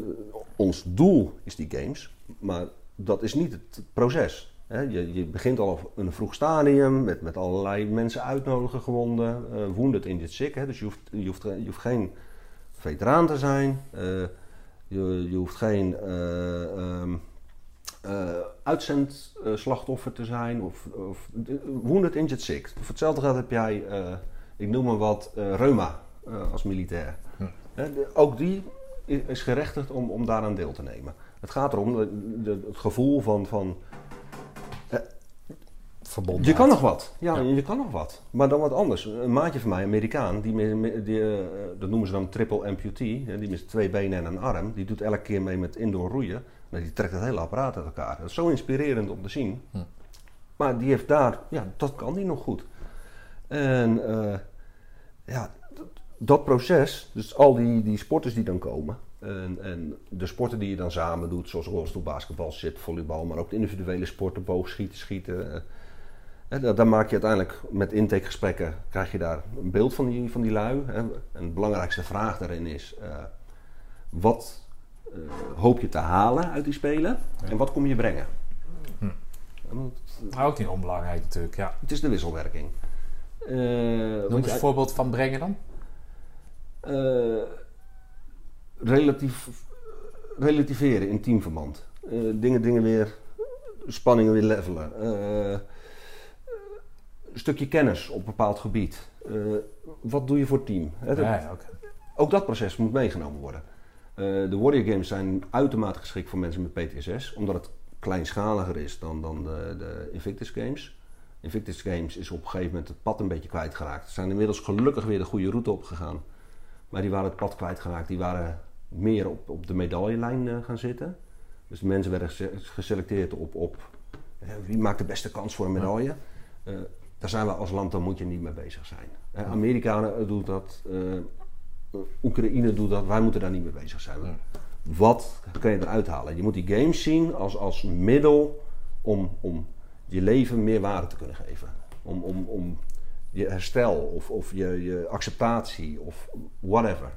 ons doel is die games, maar dat is niet het proces. Hè, je, je begint al op een vroeg stadium met, met allerlei mensen uitnodigen, gewonden, eh wounded in dit sick. Hè, dus je hoeft, je, hoeft, je hoeft geen veteraan te zijn, eh, je, je hoeft geen eh, ehm, eh, uitzendslachtoffer te zijn of, of wounded injured sick. Voor hetzelfde geld heb jij, eh, ik noem maar wat, eh, reuma eh, als militair. Hm. Ook die is, gerechtigd om, om daaraan deel te nemen. Het gaat erom, de, de- het gevoel van, van Verbonden. je kan nog wat. Ja, je kan nog wat. Maar dan wat anders. Een maatje van mij, Amerikaan, die, eh, dat noemen ze dan triple amputee. Die met twee benen en een arm. Die doet elke keer mee met indoor roeien. Die trekt het hele apparaat uit elkaar. Dat is zo inspirerend om te zien. Hm. Maar die heeft daar, ja, dat kan die nog goed. En eh, ja, dat, dat proces, dus al die, die sporters die dan komen. En, en de sporten die je dan samen doet, zoals rolstoel, basketbal, zit, volleybal, maar ook de individuele sporten, boogschieten, schieten. eh, Hè, da- daar maak je uiteindelijk met intakegesprekken krijg je daar een beeld van die, van die lui. Hè. En de belangrijkste vraag daarin is: eh, wat hoop je te halen uit die spelen en wat kom je brengen? Hm. Maar ook niet onbelangrijk natuurlijk, ja. Het is de wisselwerking. Eh, Noem eens je- een voorbeeld van brengen dan. eh, relatief, relativeren in teamverband. Eh, dingen, dingen weer, spanningen weer levelen. Eh, een stukje kennis op een bepaald gebied. Eh, wat doe je voor het team? Hè, dat- Ja, ja, oké. Ook dat proces moet meegenomen worden. Eh, de Warrior Games zijn uitermate geschikt voor mensen met PTSS, omdat het kleinschaliger is dan, dan de, de Invictus Games. Invictus Games is op een gegeven moment het pad een beetje kwijtgeraakt. Ze zijn inmiddels gelukkig weer de goede route opgegaan. Maar die waren het pad kwijtgeraakt. Die waren meer op, op de medaillelijn eh, gaan zitten. Dus de mensen werden gese- geselecteerd op, op eh, wie maakt de beste kans voor een medaille. Daar zijn we als land, dan moet je niet mee bezig zijn. Amerikanen doen dat, Oekraïne doet dat, wij moeten daar niet mee bezig zijn. Wat kan je eruit halen? Je moet die games zien als, als middel om, om je leven meer waarde te kunnen geven. Om, om, om je herstel of, of je, je acceptatie of whatever.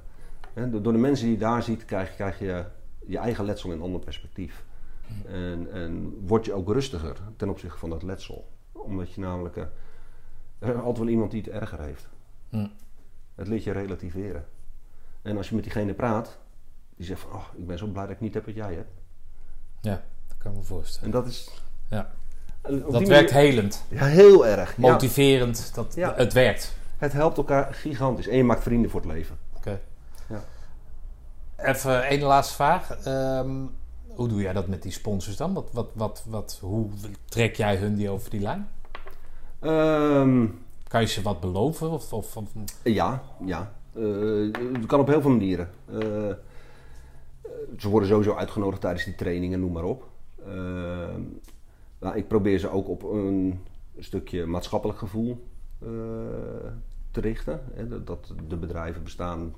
Door de mensen die je daar ziet, krijg, krijg je je eigen letsel in een ander perspectief. En, en word je ook rustiger ten opzichte van dat letsel. Omdat je namelijk... eh, er is altijd wel iemand die het erger heeft. Het leert je relativeren. En als je met diegene praat, die zegt van... Oh, ik ben zo blij dat ik niet heb wat jij hebt. Ja, dat kan ik me voorstellen. En dat is... Ja. Dat werkt manier- helend, Ja, heel erg. Ja, motiverend, dat, Ja. het werkt. het helpt elkaar gigantisch. En je maakt vrienden voor het leven. Oké. Ja. Even één laatste vraag. Ehm, hoe doe jij dat met die sponsors dan? Wat, wat, wat, wat, hoe trek jij hun die over die lijn? Ehm, Kan je ze wat beloven? Of, of, of- ja, ja. Eh, het kan op heel veel manieren. Eh, ze worden sowieso uitgenodigd tijdens die trainingen, noem maar op. Ehm, nou, ik probeer ze ook op een stukje maatschappelijk gevoel eh, te richten. Hè, dat- de bedrijven bestaan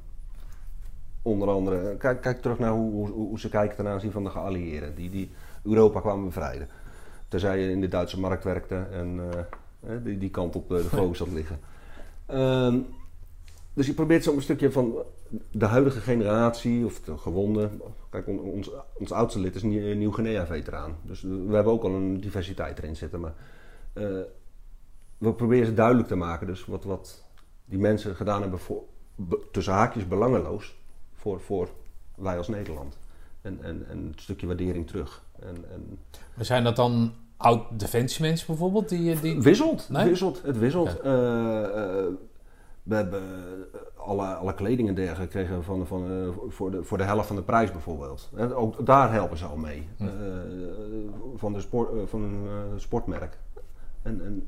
onder andere... Kijk, kijk terug naar hoe, hoe, ze kijken ten aanzien van de geallieerden. Die, die Europa kwamen bevrijden. Terzij je in de Duitse markt werkte en eh, die, die kant op eh, de focus had liggen. Ehm, dus je probeert zo een stukje van de huidige generatie, of de gewonde. Kijk, on- ons, ons oudste lid is een Nieuw- Nieuw-Guinea-veteraan. Dus we hebben ook al een diversiteit erin zitten. Maar eh, we proberen ze duidelijk te maken. Dus wat, wat die mensen gedaan hebben, voor, be- tussen haakjes belangeloos, voor, voor wij als Nederland. En, en, en een stukje waardering terug. En, en Maar zijn dat dan oud-defensiemensen bijvoorbeeld? Die, die... Wisselt, Nee? wisselt, het wisselt. Eh, eh, we hebben alle, alle kleding en dergelijke kregen van, van, eh, voor, de, voor de helft van de prijs bijvoorbeeld. En ook daar helpen ze al mee. Hm. Eh, van, de sport, eh, van een eh, sportmerk. En, en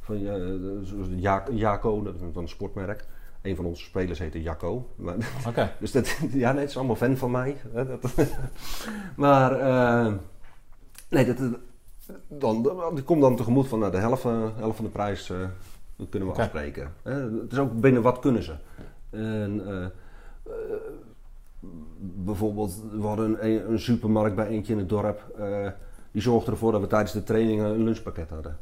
van eh, Ja- Jaco, dat is dan een sportmerk. Een van onze spelers heette Jacco. Maar, Oké. dus dat, ja, nee, het is allemaal fan van mij. hè, dat- maar, eh, nee, dat, dan, dat komt dan tegemoet van nou, de helft, eh, helft van de prijs eh, dat kunnen we Oké. afspreken. Het is ook binnen wat kunnen ze. En, eh, eh, bijvoorbeeld, we hadden een, een supermarkt bij eentje in het dorp. eh, die zorgde ervoor dat we tijdens de trainingen een lunchpakket hadden.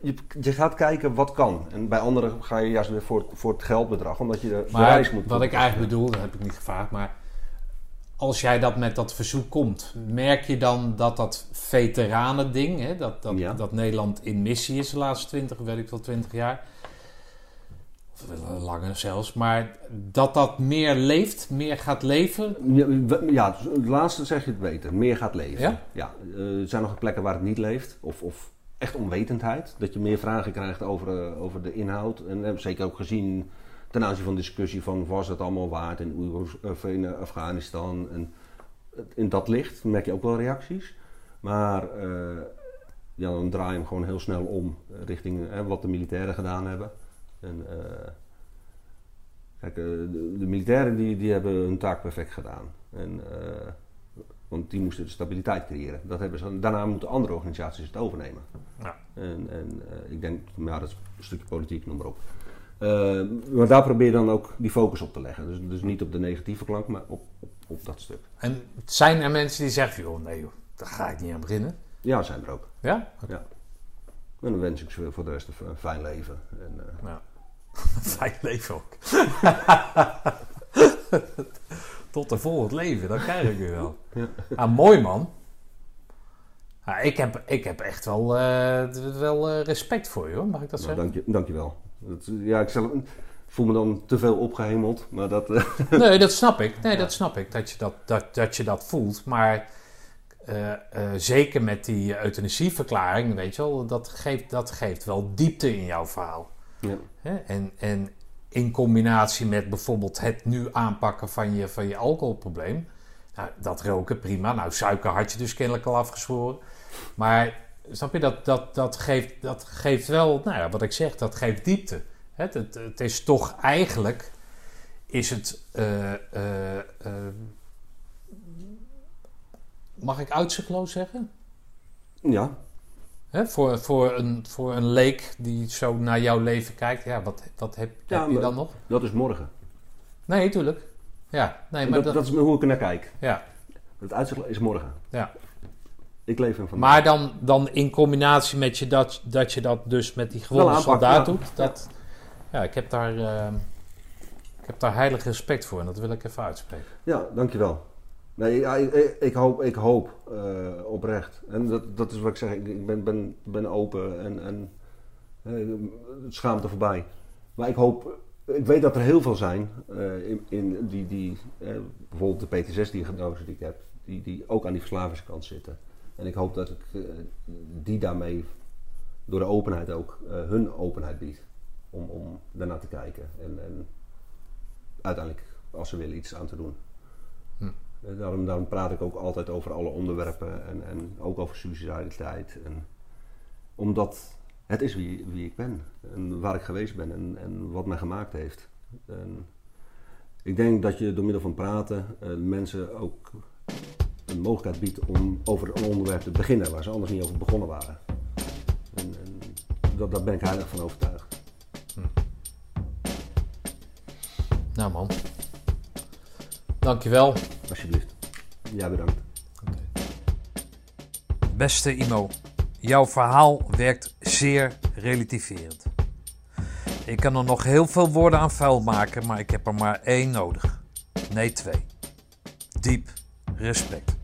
Je, je gaat kijken wat kan. En bij anderen ga je juist weer voor, het- voor het geldbedrag, omdat je de, de Maar reis moet wat ik eigenlijk bedoel, dat heb ik niet gevraagd, maar als jij dat met dat verzoek komt, merk je dan dat dat veteranen ding, hè, dat, dat, Ja. dat Nederland in missie is de laatste 20, weet ik wel, 20 jaar, of wel langer zelfs, maar dat dat meer leeft, meer gaat leven? Ja, Ja, het laatste zeg je het beter. Meer gaat leven. Ja? eh, er zijn nog plekken waar het niet leeft. Of, of echt onwetendheid. Dat je meer vragen krijgt over, eh, over de inhoud. En we hebben zeker ook gezien ten aanzien van discussie van was het allemaal waard in, of in eh, Afghanistan. En in dat licht merk je ook wel reacties. Maar eh, ja, dan draai je hem gewoon heel snel om eh, richting eh, wat de militairen gedaan hebben. En, Kijk, de, de militairen die, die hebben hun taak perfect gedaan. En, want die moesten de stabiliteit creëren. Dat hebben ze, daarna moeten andere organisaties het overnemen. Ja. En, en ik denk, ja, dat is een stukje politiek, noem maar op. Maar daar probeer je dan ook die focus op te leggen. Dus, dus niet op de negatieve klank, maar op, op, op dat stuk. En zijn er mensen die zeggen, joh, nee joh, daar ga ik niet aan beginnen? Ja, zijn er ook. Ja? En dan wens ik ze voor de rest een fijn leven. En, eh, Ja. Fijn leven ook. Tot een volgend leven, dat krijg ik nu wel. Ja. Ah, mooi man. Ja, ik, heb, ik heb echt wel, eh, wel eh, respect voor je hoor, mag ik dat nou, zeggen? dank, je, dank je wel. Dat, ja, ik zelf, voel me dan te veel opgehemeld, maar dat... Nee, dat snap ik. Nee, dat snap ik, dat je dat, dat, dat, je dat voelt. Maar eh, eh, zeker met die euthanasieverklaring, weet je wel, dat geeft, dat geeft wel diepte in jouw verhaal. ja. Hè? En, en in combinatie met bijvoorbeeld het nu aanpakken van je, van je alcoholprobleem. Nou, dat roken prima. Nou, suiker had je dus kennelijk al afgezworen. Maar snap je, dat, dat, dat, geeft, dat geeft wel, nou ja, wat ik zeg, dat geeft diepte. Het, het, het is toch eigenlijk, is het, eh, mag ik uitzichtloos zeggen? ja, Hè, voor, voor, een, voor een leek die zo naar jouw leven kijkt, ja, wat, wat heb, Ja, heb je dan nog? dat is morgen. Nee, tuurlijk. Ja, nee, maar dat, dat, dat is hoe ik er naar kijk. ja, Het uitzicht is morgen. ja. Ik leef in vandaag. Maar dan, dan in combinatie met je dat, dat je dat dus met die gewone soldaat ja. doet. Dat, ja. ik heb daar, eh, ik heb daar heilig respect voor en dat wil ik even uitspreken. Ja, dankjewel. Nee, ja, ik, ik, hoop, ik hoop eh, oprecht. En dat, dat is wat ik zeg, ik, ben, ben, ben open en, en eh, schaamte voorbij. Maar ik hoop, ik weet dat er heel veel zijn, eh, in, in die, die bijvoorbeeld de PTSS-diagnose die ik heb, die, die ook aan die verslavingskant zitten. En ik hoop dat ik die daarmee, door de openheid ook, hun openheid bied. Om, om daarnaar te kijken. En, en uiteindelijk, als ze willen, iets aan te doen. Hm. Eh, Daarom, daarom praat ik ook altijd over alle onderwerpen en, en ook over suicidaliteit. En, omdat het is wie, wie ik ben en waar ik geweest ben en, en wat mij gemaakt heeft. Ik denk dat je door middel van praten eh, mensen ook een mogelijkheid biedt om over een onderwerp te beginnen waar ze anders niet over begonnen waren. En, en dat, daar ben ik heilig van overtuigd. Nou man. Dankjewel. Alsjeblieft. Ja, bedankt. Beste Imo, jouw verhaal werkt zeer relativerend. Ik kan er nog heel veel woorden aan vuil maken, maar ik heb er maar één nodig. Nee, twee. Diep respect.